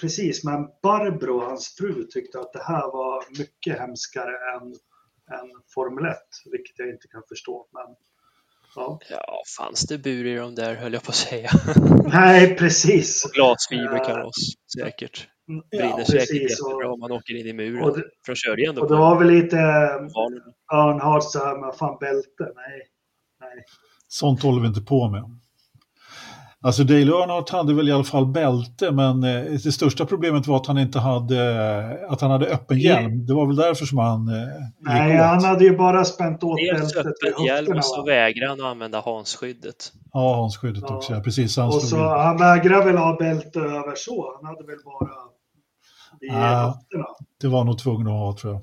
precis, men Barbro, hans fru, tyckte att det här var mycket hemskare än, än Formel 1, vilket jag inte kan förstå. Men, ja. ja, fanns det bur i de där höll jag på att säga. Nej, precis. Och glasfiberkaross, uh, säkert. Brinner ja, säkert jättebra om man åker in i muren. Och det, för de körde ju ändå och det var väl lite Earnhardt så här fan bälte. Nej. Sånt håller vi inte på med. Alltså Dale Earnhardt hade väl i alla fall bälte, men eh, det största problemet var att han inte hade, att han hade öppen hjälm. Det var väl därför som han eh, Nej, han hade ju bara spänt åt Dels öppen hjälm och så vägrade han att använda Hansskyddet. Ja, Hansskyddet ja. också, ja. Precis. Han och så han vägrade väl ha bälte över så. Han hade väl bara i ja, höfterna. Det var nog tvungen att ha, tror jag.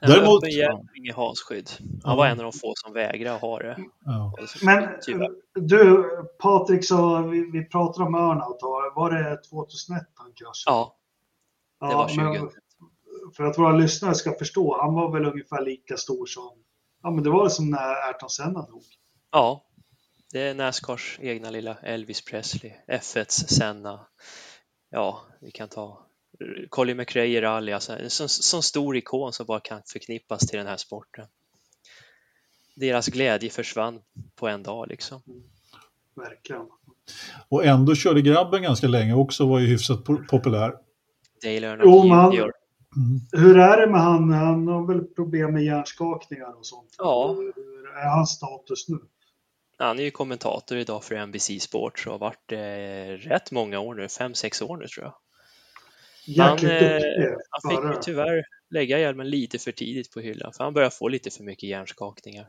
Däremot... Öppen hjälm, inget hasskydd. Han var en av de få som vägrade ha det. Ja. Men du, Patrik, så vi, vi pratar om Örnaut. Var det 2001 han kraschade? Ja, det var 20. Men, för att våra lyssnare ska förstå, han var väl ungefär lika stor som... Ja, men det var som när Ayrton Senna dog. Ja, det är Nascars egna lilla Elvis Presley, F1s Senna. Ja, vi kan ta Colin McRae i rally, alltså en sån, sån stor ikon som bara kan förknippas till den här sporten. Deras glädje försvann på en dag liksom. Verkligen. Och ändå körde grabben ganska länge också, var ju hyfsat populär. Dale jo, man, mm. Hur är det med han? Han har väl problem med hjärnskakningar och sånt? Ja. Hur är hans status nu? Han är ju kommentator idag för NBC Sports och har varit det rätt många år nu, fem, sex år nu tror jag. Han, eh, han fick ju tyvärr lägga hjälmen lite för tidigt på hyllan för han började få lite för mycket hjärnskakningar.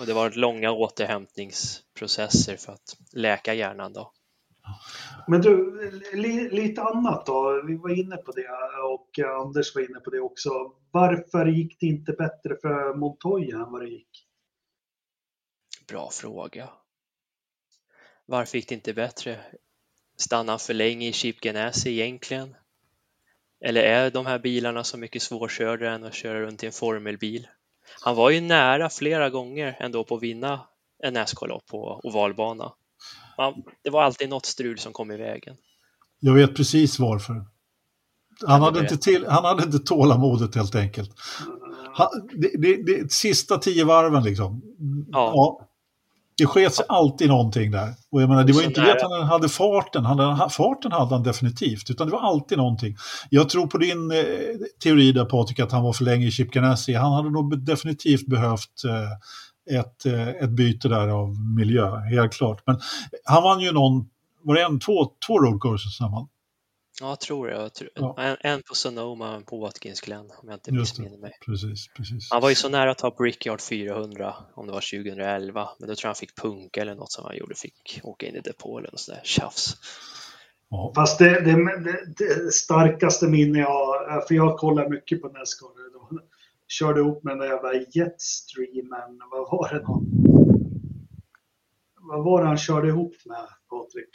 Och det var långa återhämtningsprocesser för att läka hjärnan då. Men du, li, lite annat då. Vi var inne på det och Anders var inne på det också. Varför gick det inte bättre för Montoya än vad det gick? Bra fråga. Varför gick det inte bättre? Stannade han för länge i Chip Ganassi egentligen? Eller är de här bilarna så mycket svårkörda än att köra runt i en formelbil? Han var ju nära flera gånger ändå på att vinna en Nascar-lopp på ovalbana. Det var alltid något strul som kom i vägen. Jag vet precis varför. Han hade, inte till, han hade inte tålamodet helt enkelt. Han, det, det, det, sista tio varven liksom. Ja. ja det sket sig alltid någonting där. Och jag menar, det var inte det att han hade farten, han, farten hade han definitivt, utan det var alltid någonting. Jag tror på din eh, teori där Patrik, att han var för länge i Chip Ganassi. Han hade nog definitivt behövt eh, ett, eh, ett byte där av miljö, helt klart. Men han vann ju någon, var det en, två, två roadcourses? Ja, jag tror det. Jag tror, ja. en, en, på Sonoma och en på Watkins Glen om jag inte missminner mig. Precis, precis. Han var ju så nära att ta Brickyard 400 om det var 2011, men då tror jag han fick punka eller något som han gjorde, fick åka in i depolen och sådär tjafs. Ja. Fast det, det, det, det, starkaste minne jag för jag kollar mycket på Nascar, de körde ihop med den där jävla Jetstreamen, vad var det då? Vad var det han körde ihop med, Patrik?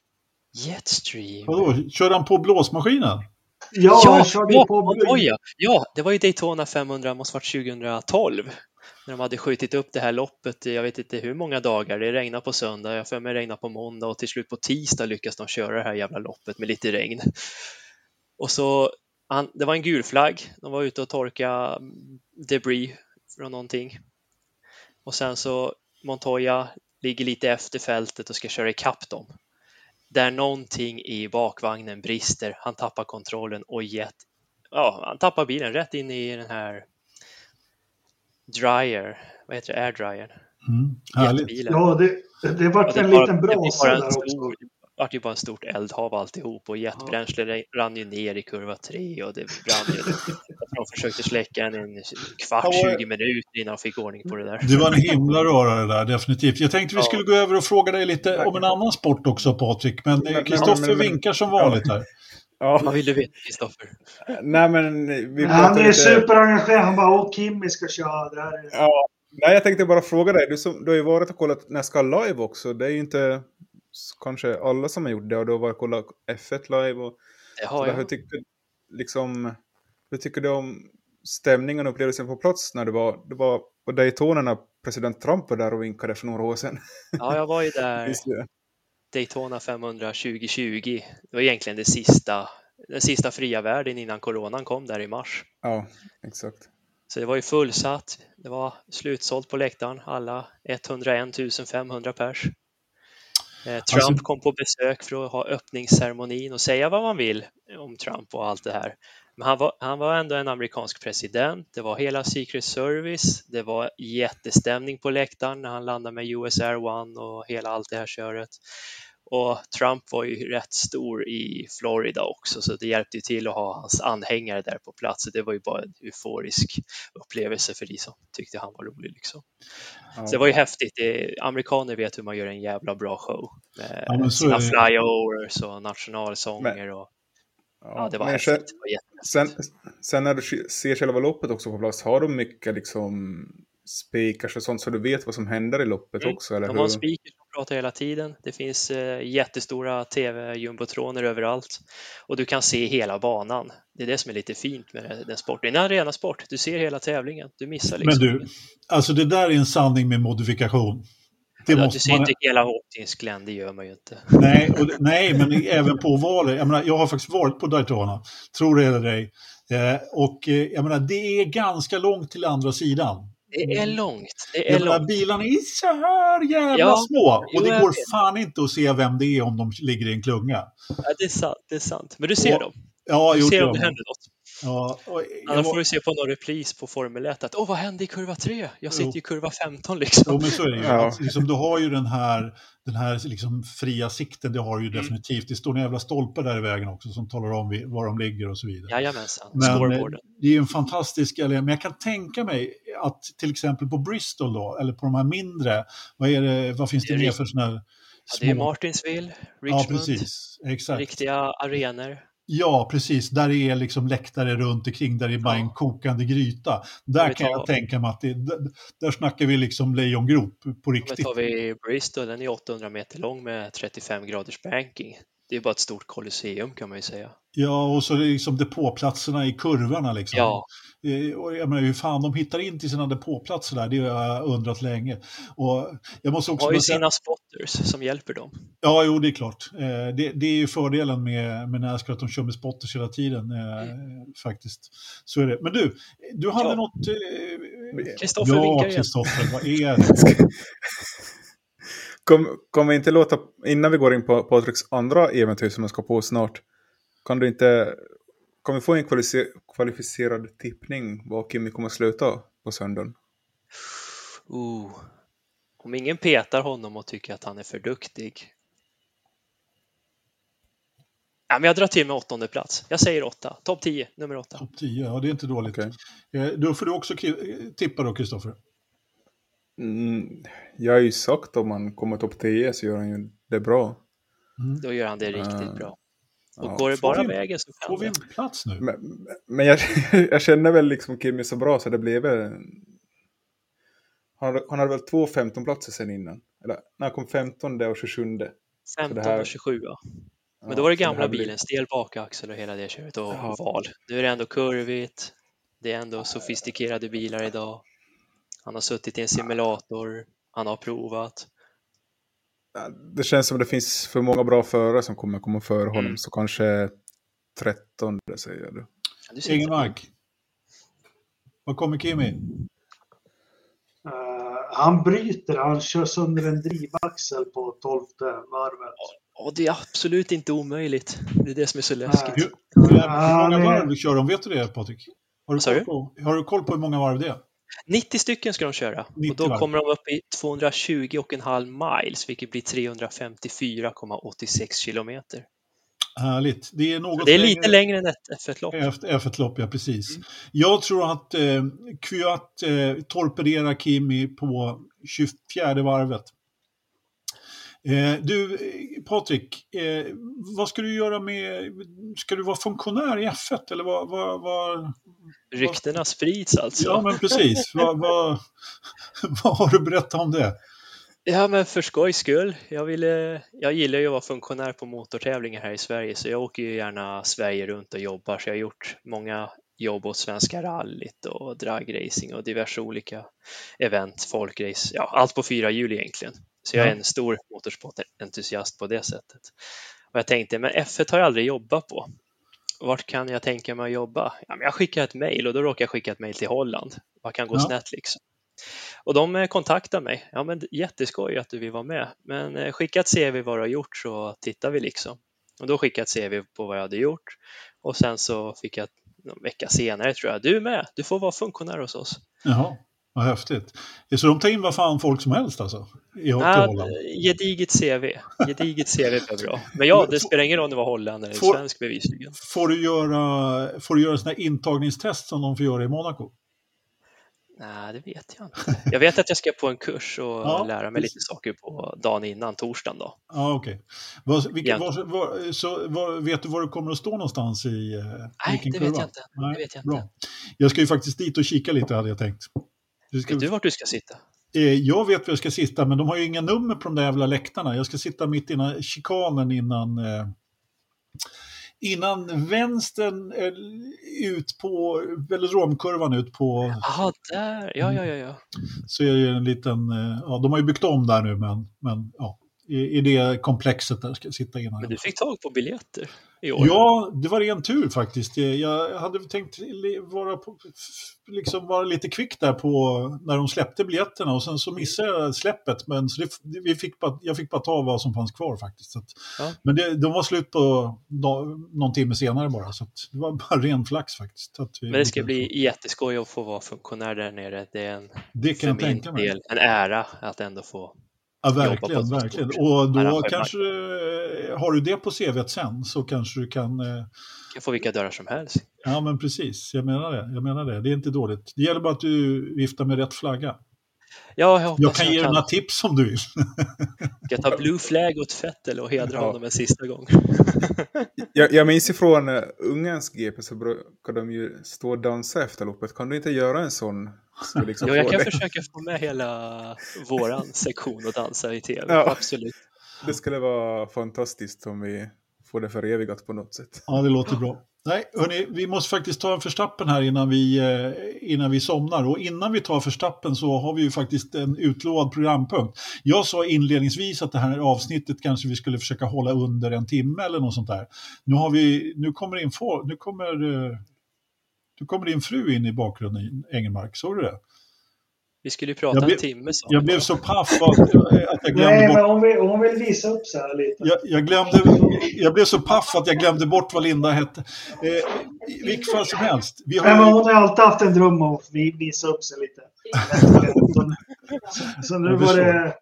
Jetstream. Vadå, körde han på blåsmaskinen? Ja, ja körde ja, på Montoya. Ja, det var ju Daytona 500, måste varit 2012. När de hade skjutit upp det här loppet jag vet inte hur många dagar. Det regnade på söndag, jag för mig regnade på måndag och till slut på tisdag lyckas de köra det här jävla loppet med lite regn. Och så, han, det var en gul flagg. De var ute och torka debris från någonting. Och sen så Montoya ligger lite efter fältet och ska köra ikapp dem där någonting i bakvagnen brister. Han tappar kontrollen och jet, ja, han tappar bilen rätt in i den här dryer, vad heter det, air dryer. Mm, Ja, det, det vart en liten brasa där också vart ju bara en stort eldhav alltihop och jetbränsle ja. rann ju ner i kurva 3 och det brann ju. De försökte släcka den en kvart, ja, 20 minuter innan de fick ordning på det där. Det var en himla röra det där, definitivt. Jag tänkte vi ja. skulle gå över och fråga dig lite om en annan sport också, Patrik. Men Kristoffer vinkar som vanligt här. Ja. Vad vill du veta, Kristoffer? Nej, men vi Han är lite... superengagerad. Han bara, åh, Kimmy ska köra. Det här är... Ja. Nej, jag tänkte bara fråga dig. Du, som, du har ju varit och kollat Nascar live också. Det är ju inte kanske alla som har gjort det och då var jag kollat F1 live. Och, har jag. Hur tycker, liksom, hur tycker du om stämningen och upplevelsen på plats när du var, du var på Daytona president Trump var där och vinkade för några år sedan? Ja, jag var ju där Daytona 500 2020. Det var egentligen det sista, den sista fria världen innan coronan kom där i mars. Ja, exakt. Så det var ju fullsatt. Det var slutsålt på läktaren, alla 101 500 pers. Eh, Trump alltså... kom på besök för att ha öppningsceremonin och säga vad man vill om Trump och allt det här. Men han var, han var ändå en amerikansk president. Det var hela Secret Service. Det var jättestämning på läktaren när han landade med US Air One och hela allt det här köret. Och Trump var ju rätt stor i Florida också, så det hjälpte ju till att ha hans anhängare där på plats. Det var ju bara en euforisk upplevelse för de som tyckte han var rolig. Liksom. Ja. Så det var ju häftigt. Amerikaner vet hur man gör en jävla bra show med ja, sina flyovers och nationalsånger. Och, ja, det var häftigt. Sen, sen, sen när du ser själva loppet också på plats, har de mycket liksom speakers och sånt så du vet vad som händer i loppet mm. också? Eller de har speakers som pratar hela tiden. Det finns eh, jättestora tv-jumbotroner överallt och du kan se hela banan. Det är det som är lite fint med den sporten. Det är en arenasport, du ser hela tävlingen, du missar liksom Men du, alltså det där är en sanning med modifikation. Det måste du ser man... inte hela Watkins Glen, det gör man ju inte. Nej, och, nej men även på ovaler. Jag, menar, jag har faktiskt varit på Daytona, tror det eller ej. Eh, och eh, jag menar, det är ganska långt till andra sidan. Det är mm. långt. Det är långt. Bilarna är så här jävla ja, små och det går fan inte att se vem det är om de ligger i en klunga. Ja, det är sant. Det är sant. Men du ser och, dem. Ja, du ser om det händer något. Ja, och, Annars får du se på någon repris på Formel 1 att åh, vad hände i kurva 3? Jag sitter jo. i kurva 15 liksom. Jo, men så är det ju. Ja. Alltså, liksom, du har ju den här, den här liksom, fria sikten, det har du ju mm. definitivt. Det står en jävla stolpe där i vägen också som talar om var de ligger och så vidare. Jajamensan, men, eh, Scoreboarden. Det är ju en fantastisk, men jag kan tänka mig att till exempel på Bristol då, eller på de här mindre, vad, är det, vad finns det, det mer för sådana här Ja, det är Martinsville, Richmond, ja, precis. Exakt. riktiga arenor. Ja, precis. Där är liksom läktare runt omkring, där är bara en kokande gryta. Där kan jag tänka mig att det, där snackar vi liksom lejongrop på riktigt. Men tar vi Bristol, den är 800 meter lång med 35 graders banking. Det är bara ett stort kolosseum kan man ju säga. Ja, och så liksom depåplatserna i kurvorna liksom. Ja. Eh, och jag menar, hur fan de hittar in till sina depåplatser där, det har jag undrat länge. Och jag måste också de har ju sina spotters som hjälper dem. Ja, jo, det är klart. Eh, det, det är ju fördelen med, med Nascar, att de kör med spotters hela tiden, eh, mm. faktiskt. Så är det. Men du, du hade ja. något... Kristoffer ja, vinkar igen. Kristoffer, vad är det? Kommer kom vi inte låta, innan vi går in på Patriks andra äventyr som jag ska på snart, kan du inte, kan vi få en kvalificerad tippning vad Kimmy kommer att sluta på söndagen? Uh. Om ingen petar honom och tycker att han är för duktig. Ja, men jag drar till med åttonde plats. Jag säger åtta. Topp tio, nummer åtta. Topp tio, ja det är inte dåligt. Okay. Eh, då får du också tippa då, Kristoffer. Mm, jag har ju sagt om han kommer topp 10 så gör han ju det bra. Mm. Då gör han det riktigt uh, bra. Och ja, går det bara vi, vägen så kan Får vi en plats nu? Men, men jag, jag, känner väl liksom Kimmy så bra så det blev väl... Han, han hade väl två 15-platser sen innan? Eller när han kom 15 och 27. 15 här... och 27 ja. Men ja, då var det gamla det bilen, blir... stel bakaxel och hela det köret och ja. val. Nu är det ändå kurvigt, det är ändå sofistikerade bilar idag. Han har suttit i en simulator, han har provat. Det känns som det finns för många bra förare som kommer komma före honom, mm. så kanske 13 säger du. Ingemark. Vad kommer Kimi? Uh, han bryter, han kör sönder en drivaxel på 12 varvet. Och det är absolut inte omöjligt. Det är det som är så läskigt. Hur, hur, hur många varv kör de? Vet du det Patrik? Har du, koll på, har du koll på hur många varv det är? 90 stycken ska de köra och då kommer de upp i 220,5 miles, vilket blir 354,86 kilometer. Härligt. Det är, något det är lite längre än ett F1-lopp. F1-lopp, ja precis. Mm. Jag tror att eh, Kvyat eh, torpederar Kimi på 24 varvet. Eh, du, Patrik, eh, vad ska du göra med... Ska du vara funktionär i F1 eller vad... vad, vad Ryktena sprids alltså. Ja, men precis. vad, vad, vad har du berättat om det? Ja, men för skojs skull. Jag, ville, jag gillar ju att vara funktionär på motortävlingar här i Sverige, så jag åker ju gärna Sverige runt och jobbar, så jag har gjort många jobb åt Svenska rallyt och dragracing och diverse olika event, folkrace, ja, allt på fyra hjul egentligen. Så jag är en stor motorsportentusiast på det sättet. Och jag tänkte, men F1 har jag aldrig jobbat på. Vart kan jag tänka mig att jobba? Ja, men jag skickar ett mejl och då råkar jag skicka ett mejl till Holland. Vad kan gå ja. snett liksom? Och de eh, kontaktar mig. Ja, men jätteskoj att du vill vara med, men eh, skicka ett CV vad du har gjort så tittar vi liksom. Och då skickade jag ett CV på vad jag hade gjort och sen så fick jag en vecka senare tror jag, du är med, du får vara funktionär hos oss. Jaha. Vad häftigt. Så de tar in vad fan folk som helst alltså? I, ja, gediget CV. Gediget CV är bra. Men ja, det spelar ingen roll om det var Holland eller får, svensk bevisligen. Får du göra, får du göra sådana intagningstest som de får göra i Monaco? Nej, det vet jag inte. Jag vet att jag ska på en kurs och ja, lära mig lite saker på dagen innan, torsdagen då. Ja, okej. Okay. så var, vet du var du kommer att stå någonstans i eh, Nej, det vet jag inte. Nej, det vet jag, inte. jag ska ju faktiskt dit och kika lite hade jag tänkt. Du ska... Vet du vart du ska sitta? Eh, jag vet var jag ska sitta, men de har ju inga nummer på de där jävla läktarna. Jag ska sitta mitt innan chikanen innan eh, innan vänstern ut på velodromkurvan ut på... Jaha, där, ja, ja, ja, ja. Så är det en liten, eh, ja, de har ju byggt om där nu, men, men ja, i, i det komplexet där ska jag sitta innan. Men du fick tag på biljetter? I år? Ja, det var ren tur faktiskt. Jag hade tänkt vara, på, liksom vara lite kvick där på när de släppte biljetterna och sen så missade jag släppet. Men så det, vi fick bara, jag fick bara ta vad som fanns kvar faktiskt. Att, ja. Men det, de var slut på någon timme senare bara, så det var bara ren flax faktiskt. men det ska bli jätteskoj att få vara funktionär där nere. Det är en, det kan för min del, en ära att ändå få Ja, verkligen, verkligen. Och då kanske har du det på CV sen så kanske du kan... Eh, kan få vilka dörrar som helst. Ja, men precis. Jag menar det. Jag menar det. Det är inte dåligt. Det gäller bara att du viftar med rätt flagga. Ja, jag, jag kan ge dig några tips om du vill. Ska ta blue flag åt Fettel och hedra ja. honom en sista gång. jag, jag minns ifrån uh, Ungerns GP så brukar de ju stå och dansa efter loppet. Kan du inte göra en sån? Liksom ja, jag kan det? försöka få med hela våran sektion och dansa i tv. Ja. Absolut. Det skulle vara fantastiskt om vi få det förevigat på något sätt. Ja, det låter bra. Nej, hörni, vi måste faktiskt ta en förstappen här innan vi, eh, innan vi somnar. Och innan vi tar förstappen så har vi ju faktiskt en utlovad programpunkt. Jag sa inledningsvis att det här avsnittet kanske vi skulle försöka hålla under en timme eller något sånt där. Nu, har vi, nu kommer, in, nu kommer, eh, nu kommer din fru in i bakgrunden, Engelmark. Såg du det? Vi skulle ju prata blev, en timme. Så. Jag blev så paff att, att jag glömde Nej, bort... men hon vill, hon vill visa upp sig här lite. Jag, jag, glömde, jag blev så paff att jag glömde bort vad Linda hette. Eh, I vilket fall som helst. Vi har... Nej, men hon har alltid haft en dröm om att visa upp sig lite. så, så nu var det...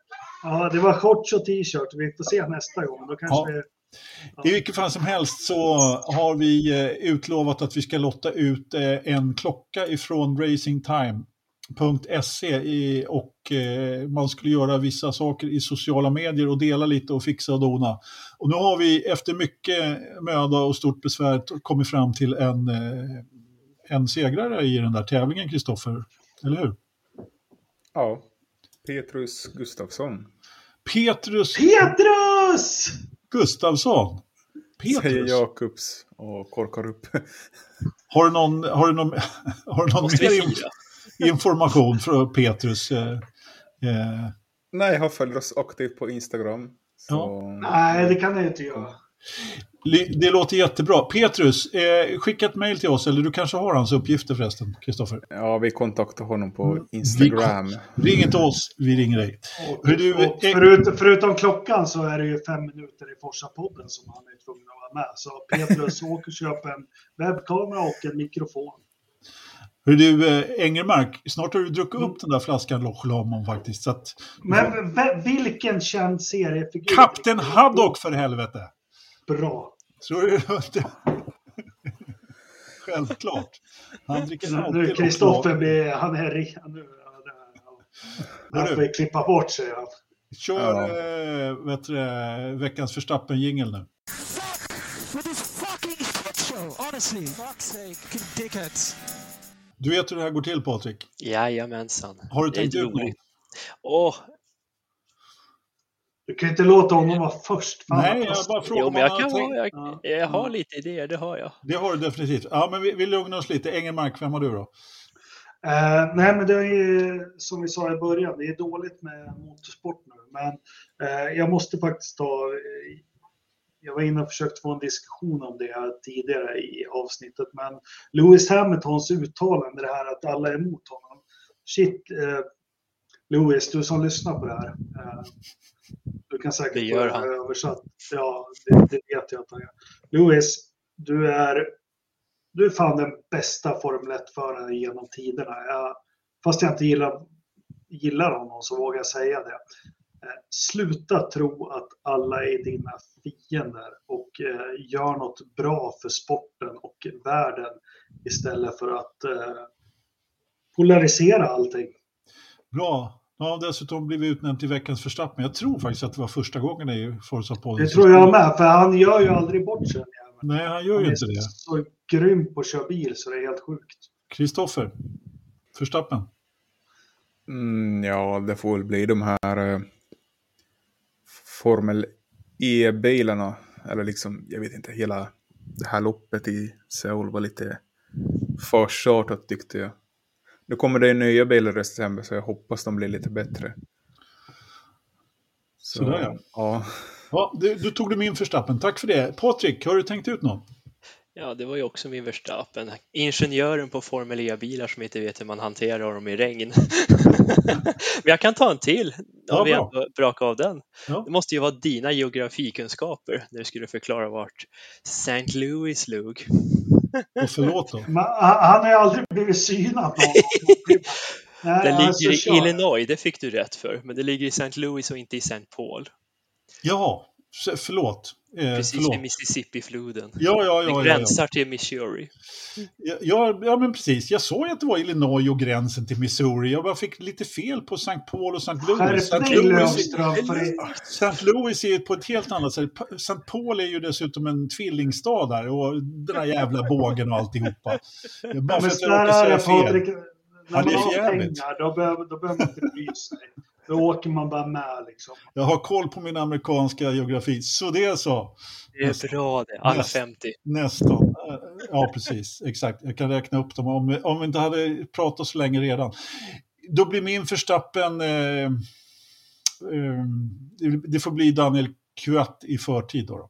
Ja, det var shorts och t-shirt. Vi får se nästa gång. Då kanske ja. I vilket fall som helst så har vi eh, utlovat att vi ska lotta ut eh, en klocka ifrån Racing Time .se och eh, man skulle göra vissa saker i sociala medier och dela lite och fixa och dona. Och nu har vi efter mycket möda och stort besvär kommit fram till en, eh, en segrare i den där tävlingen, Kristoffer. Eller hur? Ja, Petrus Gustafsson. Petrus! Petrus! Gustafsson. Petrus. Säger Jakobs och korkar upp. Har du någon, har du någon, har du någon mer information från Petrus. Eh, eh. Nej, han följer oss aktivt på Instagram. Så... Ja. Nej, det kan jag inte göra. Det låter jättebra. Petrus, eh, skicka ett mejl till oss, eller du kanske har hans uppgifter förresten, Kristoffer? Ja, vi kontaktar honom på mm. Instagram. Vi, ring inte oss, vi ringer dig. Och, du, och förut, förutom klockan så är det ju fem minuter i Forsa-podden som han är tvungen att vara med. Så Petrus, åk och köp en webbkamera och en mikrofon. Hör du, eh, Engelmark, snart har du druckit upp den där flaskan Loch Lomond faktiskt. Så att, Men vilken känd seriefigur? Kapten Haddock för helvete! Bra. Så är det Självklart. Han dricker alltid Nu Kristoffer blir, han är nu. Han får klippa bort sig. Han. Kör ja. äh, vet du, veckans förstappen-jingel nu. Honestly, fuck's sake, dickheads. Du vet hur det här går till Patrik? Jajamensan. Har du tänkt ut något? Åh. Du kan inte låta honom vara först. Fan, Nej, jag bara frågar. Jo, men jag, kan ha, jag, ja. jag har lite idéer, det har jag. Det har du definitivt. Ja, men vi, vi lugnar oss lite. Engelmark, vem har du då? Uh, nej, men det är ju som vi sa i början, det är dåligt med motorsport nu. Men uh, jag måste faktiskt ta jag var inne och försökte få en diskussion om det här tidigare i avsnittet, men Lewis Hamiltons uttalande, det här att alla är emot honom. Shit, eh, Lewis, du som lyssnar på det här. Eh, du kan säkert det gör han. översatt. Ja, det, det vet jag att han gör. Lewis, du är, du är fan den bästa Formel 1-föraren genom tiderna. Jag, fast jag inte gillar, gillar honom så vågar jag säga det. Sluta tro att alla är dina fiender och eh, gör något bra för sporten och världen istället för att eh, polarisera allting. Bra. Ja, dessutom blivit utnämnd till veckans förstappen. Jag tror faktiskt att det var första gången i Forza Podden. Det tror jag med, för han gör ju aldrig bort sig. Nej, han gör ju han inte det. Han är så grym på att köra bil så det är helt sjukt. Kristoffer, förstappen? Mm, ja, det får väl bli de här eh, Formel E-bilarna. Eller liksom, jag vet inte, hela det här loppet i Seoul var lite farsartat tyckte jag. Nu kommer det nya bilar i december så jag hoppas de blir lite bättre. Så, Sådär ja. ja. ja du, du tog du min förstappen, tack för det. Patrik, har du tänkt ut något? Ja, det var ju också min Verstappen. Ingenjören på Formel E-bilar som inte vet hur man hanterar dem i regn. Men jag kan ta en till om ja, vi ändå brakar av den. Ja. Det måste ju vara dina geografikunskaper när du skulle förklara vart St. Louis låg. Och förlåt då. Men, han har ju aldrig blivit synad. Nej, den ligger i Illinois, det fick du rätt för, men det ligger i St. Louis och inte i St. Paul. Ja, förlåt. Eh, Precis förlåt. vid Mississippi-floden. Ja, ja, ja. Den gränsar ja, ja. till Missouri. Ja, ja, men precis. Jag såg att det var Illinois och gränsen till Missouri. Jag bara fick lite fel på St. Paul och St. Louis. St. Louis, St. Louis är på ett helt annat sätt. St. Paul är ju dessutom en tvillingstad där och den där jävla bågen och alltihopa. Bara för att jag råkar säga fel. När man har pengar, då behöver, då behöver man inte bry sig. Då åker man bara med liksom. Jag har koll på min amerikanska geografi, så det är så. Det är Nästan. bra det, alla Näst, 50. Nästan. Ja, precis. Exakt. Jag kan räkna upp dem om, om vi inte hade pratat så länge redan. Då blir min förstappen... Eh, eh, det får bli Daniel Kvatt i förtid då. då.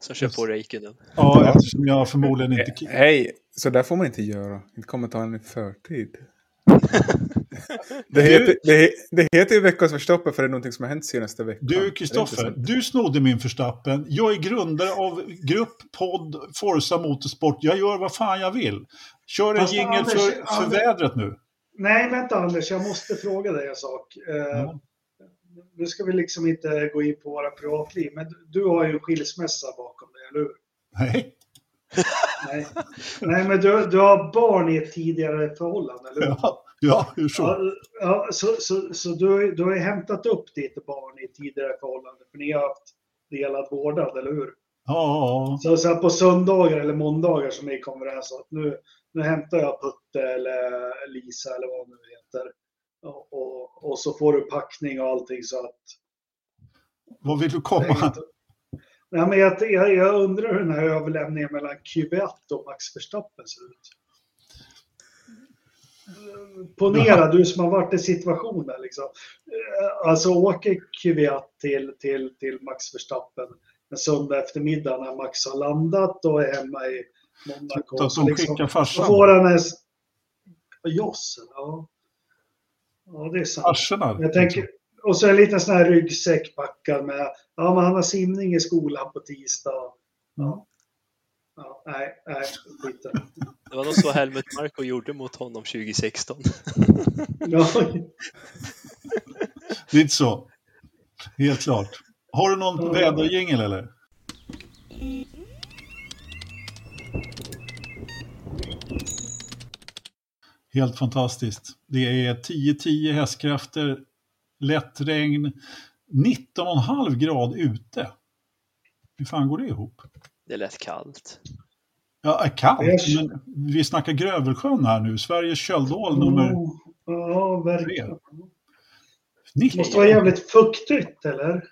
Som kör på Räikkönen. Ja, eftersom jag förmodligen inte... Hej, så där får man inte göra. Inte komma ta en i förtid. det, heter, det, det heter ju veckans förstappen för det är någonting som har hänt senaste veckan. Du, Kristoffer, du snodde min förstappen. Jag är grundare av grupp, podd, Forza Motorsport. Jag gör vad fan jag vill. Kör en jingel för, för Anders, vädret nu. Nej, vänta Anders, jag måste fråga dig en sak. Uh, Nu ska vi liksom inte gå in på våra privatliv, men du har ju en skilsmässa bakom dig, eller hur? Nej. Nej. Nej, men du, du har barn i ett tidigare förhållande, eller? Ja. Ja, hur så? Ja, ja, så så, så du, du har ju hämtat upp ditt barn i tidigare förhållande, för ni har haft delad vårdnad, eller hur? Ja. Så, så på söndagar eller måndagar som ni kommer överens att nu, nu hämtar jag Putte eller Lisa eller vad hon nu heter. Och, och, och, så får du packning och allting så att... Vad vill du komma? Nej, men jag, jag, jag undrar hur den här överlämningen mellan Q1 och Max Verstappen ser ut. Ponera du som har varit i situationen. Liksom. Eh, alltså åker Kvyat till, till, till Max Verstappen en söndag eftermiddag när Max har landat och är hemma i Monaco. De liksom, skickar farsan? Får han en... Jossen, ja. Ja, det är sant. Farsorna? Jag tänker, och så en liten sån här ryggsäck packad med, ja men han har simning i skolan på tisdag. Ja. Ja, nej, nej, skiten. Det var nog så Helmut Marko gjorde mot honom 2016. ja. Lite så. Helt klart. Har du någon ja. väderjingel eller? Helt fantastiskt. Det är 10-10 hästkrafter, lätt regn, 19,5 grad ute. Hur fan går det ihop? Det är lätt kallt. Ja, kallt. Men vi snackar Grövelsjön här nu. Sveriges köldål oh, nummer Ja, verkligen. Det måste vara jävligt fuktigt, eller?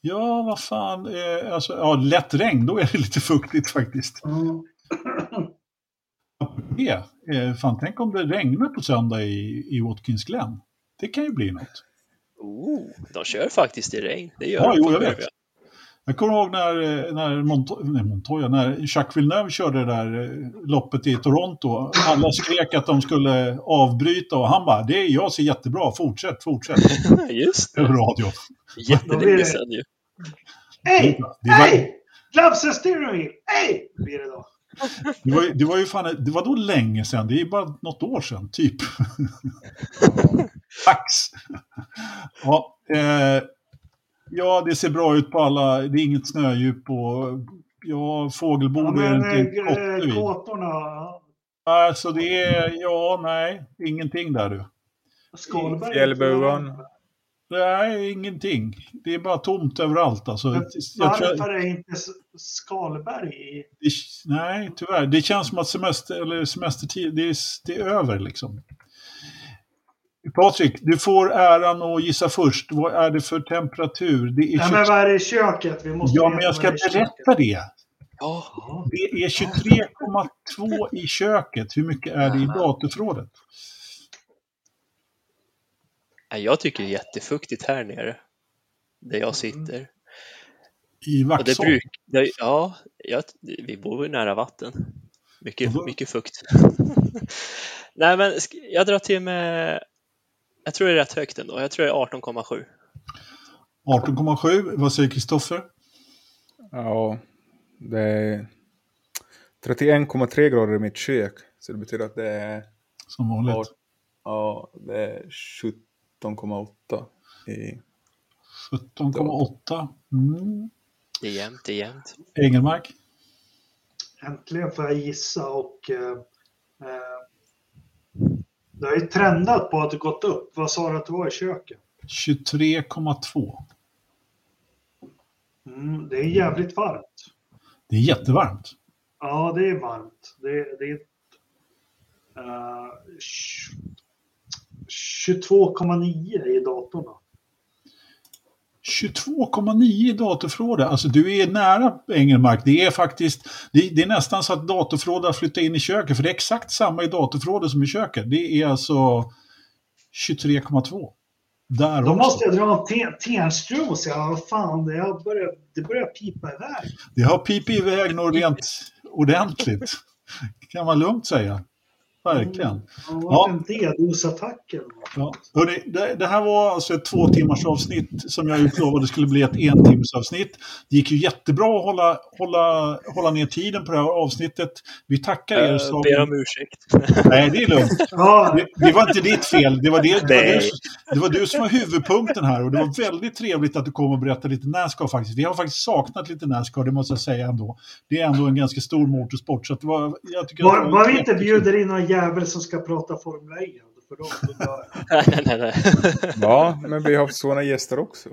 Ja, vad fan. Eh, alltså, ja, lätt regn, då är det lite fuktigt faktiskt. Mm. Ja, eh, fan, tänk om det regnar på söndag i, i Watkins Glen. Det kan ju bli något. Oh, de kör faktiskt i regn. Det gör ja, de jo, jag vet. Jag kommer ihåg när, när, Monto nej, Montoya, när Jacques Villeneuve körde det där eh, loppet i Toronto. Alla skrek att de skulle avbryta och han bara, det är, jag ser jättebra, fortsätt, fortsätt. Just det. Över radio. Jättelänge sedan ju. Hej! Hej! Gloves and steering wheel! Hej! Blir det då. Det, var, det var ju fan, det var då länge sedan, det är bara något år sedan, typ. Dags! ja, eh, ja, det ser bra ut på alla, det är inget snödjup och ja, fågelbon ja, är inte eh, Kåtorna? Alltså det är, ja, nej, ingenting där du. Skalberg? Fjällbuan? Nej, ingenting. Det är bara tomt överallt. Alltså, varför tror... är inte Skalberg i... nej, tyvärr. Det känns som att semester, eller semestertid, det är, det är över liksom. Patrik, du får äran att gissa först. Vad är det för temperatur? Det är Nej, men vad är det i köket? Vi måste ja, men jag ska berätta det. Det är 23,2 i köket. Hur mycket är det i datorförrådet? Jag tycker det är jättefuktigt här nere, där jag mm. sitter. I Vaxholm? ja, jag, vi bor ju nära vatten. Mycket, mycket fukt. Nej, men jag drar till med, jag tror det är rätt högt ändå. Jag tror det är 18,7. 18,7. Vad säger Kristoffer? Ja, det är 31,3 grader i mitt kök. Så det betyder att det är... Som vanligt? Ja, det är 17,8 i... 17,8. Mm. Det är jämnt, det är jämnt. Engelmark? Äntligen får jag gissa och eh, eh, det har ju trendat på att det gått upp. Vad sa du att det var i köket? 23,2. Mm, det är jävligt varmt. Det är jättevarmt. Ja, det är varmt. Det, det är uh, 22,9 i datorn. 22,9 i datorförrådet. Alltså du är nära Engelmark. Det är faktiskt, det, det är nästan så att datorförrådet har flyttat in i köket. För det är exakt samma i datorförrådet som i köket. Det är alltså 23,2. Där Då också. måste jag dra en tenskruv och säga, vad fan, det börjar, det börjar pipa iväg. Det har pipit iväg något rent ordentligt. kan man lugnt säga. Verkligen. Mm. Ja, en DDoS-attack. Ja. Hörrni, det, det, här var alltså ett två timmars avsnitt som jag utlovade skulle bli ett en timmes avsnitt. Det gick ju jättebra att hålla, hålla, hålla ner tiden på det här avsnittet. Vi tackar er. Jag ber om ursäkt. Nej, det är lugnt. Det, det, var inte ditt fel. Det var, det, det, var du, det var du som var huvudpunkten här och det var väldigt trevligt att du kom och berättade lite Nascar faktiskt. Vi har faktiskt saknat lite Nascar, det måste jag säga ändå. Det är ändå en ganska stor motorsport. Så det var, jag tycker var, var vi inte bjuder in någon jävel som ska prata Formel 1. För då, nej, nej, nej. Ja, men vi har haft sådana gäster också.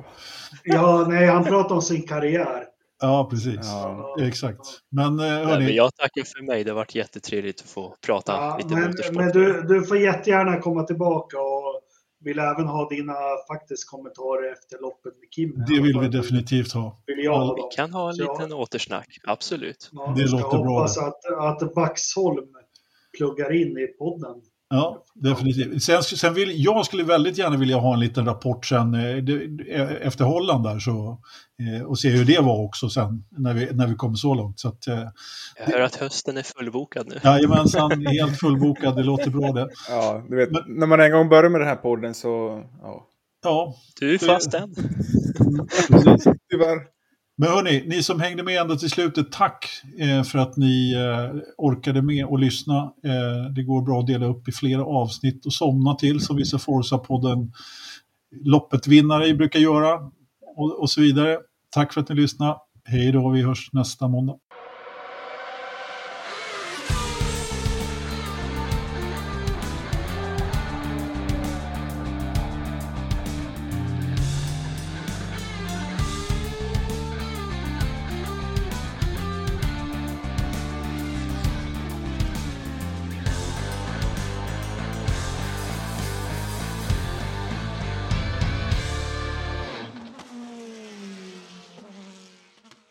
Ja, nej, han pratar om sin karriär. Ja, precis. Ja. Exakt. Men, eh, hörni... Nej, men jag tackar för mig. Det har varit jättetrevligt att få prata ja, lite men, motorsport. Men du, du får jättegärna komma tillbaka och vill även ha dina faktiskt kommentarer efter loppet med Kim. Det vill vi definitivt ha. Vill jag ha vi kan ha en liten ja. återsnack, absolut. Ja, det låter bra. Jag hoppas att, att Vaxholm pluggar in i podden. Ja, definitivt. Sen, sen vill, jag skulle väldigt gärna vilja ha en liten rapport sen eh, efter Holland där så, eh, och se hur det var också sen när vi, när vi kommer så långt. Så att, eh, jag hör att hösten är fullbokad nu. Jajamensan, helt fullbokad, det låter bra det. Ja, du vet, Men, när man en gång börjar med den här podden så, ja. Ja. Du är fast än. Tyvärr. Men hörni, ni som hängde med ända till slutet, tack eh, för att ni eh, orkade med och lyssna. Eh, det går bra att dela upp i flera avsnitt och somna till som vissa Forza-podden loppet-vinnare brukar göra och, och så vidare. Tack för att ni lyssnade. Hej då, vi hörs nästa måndag.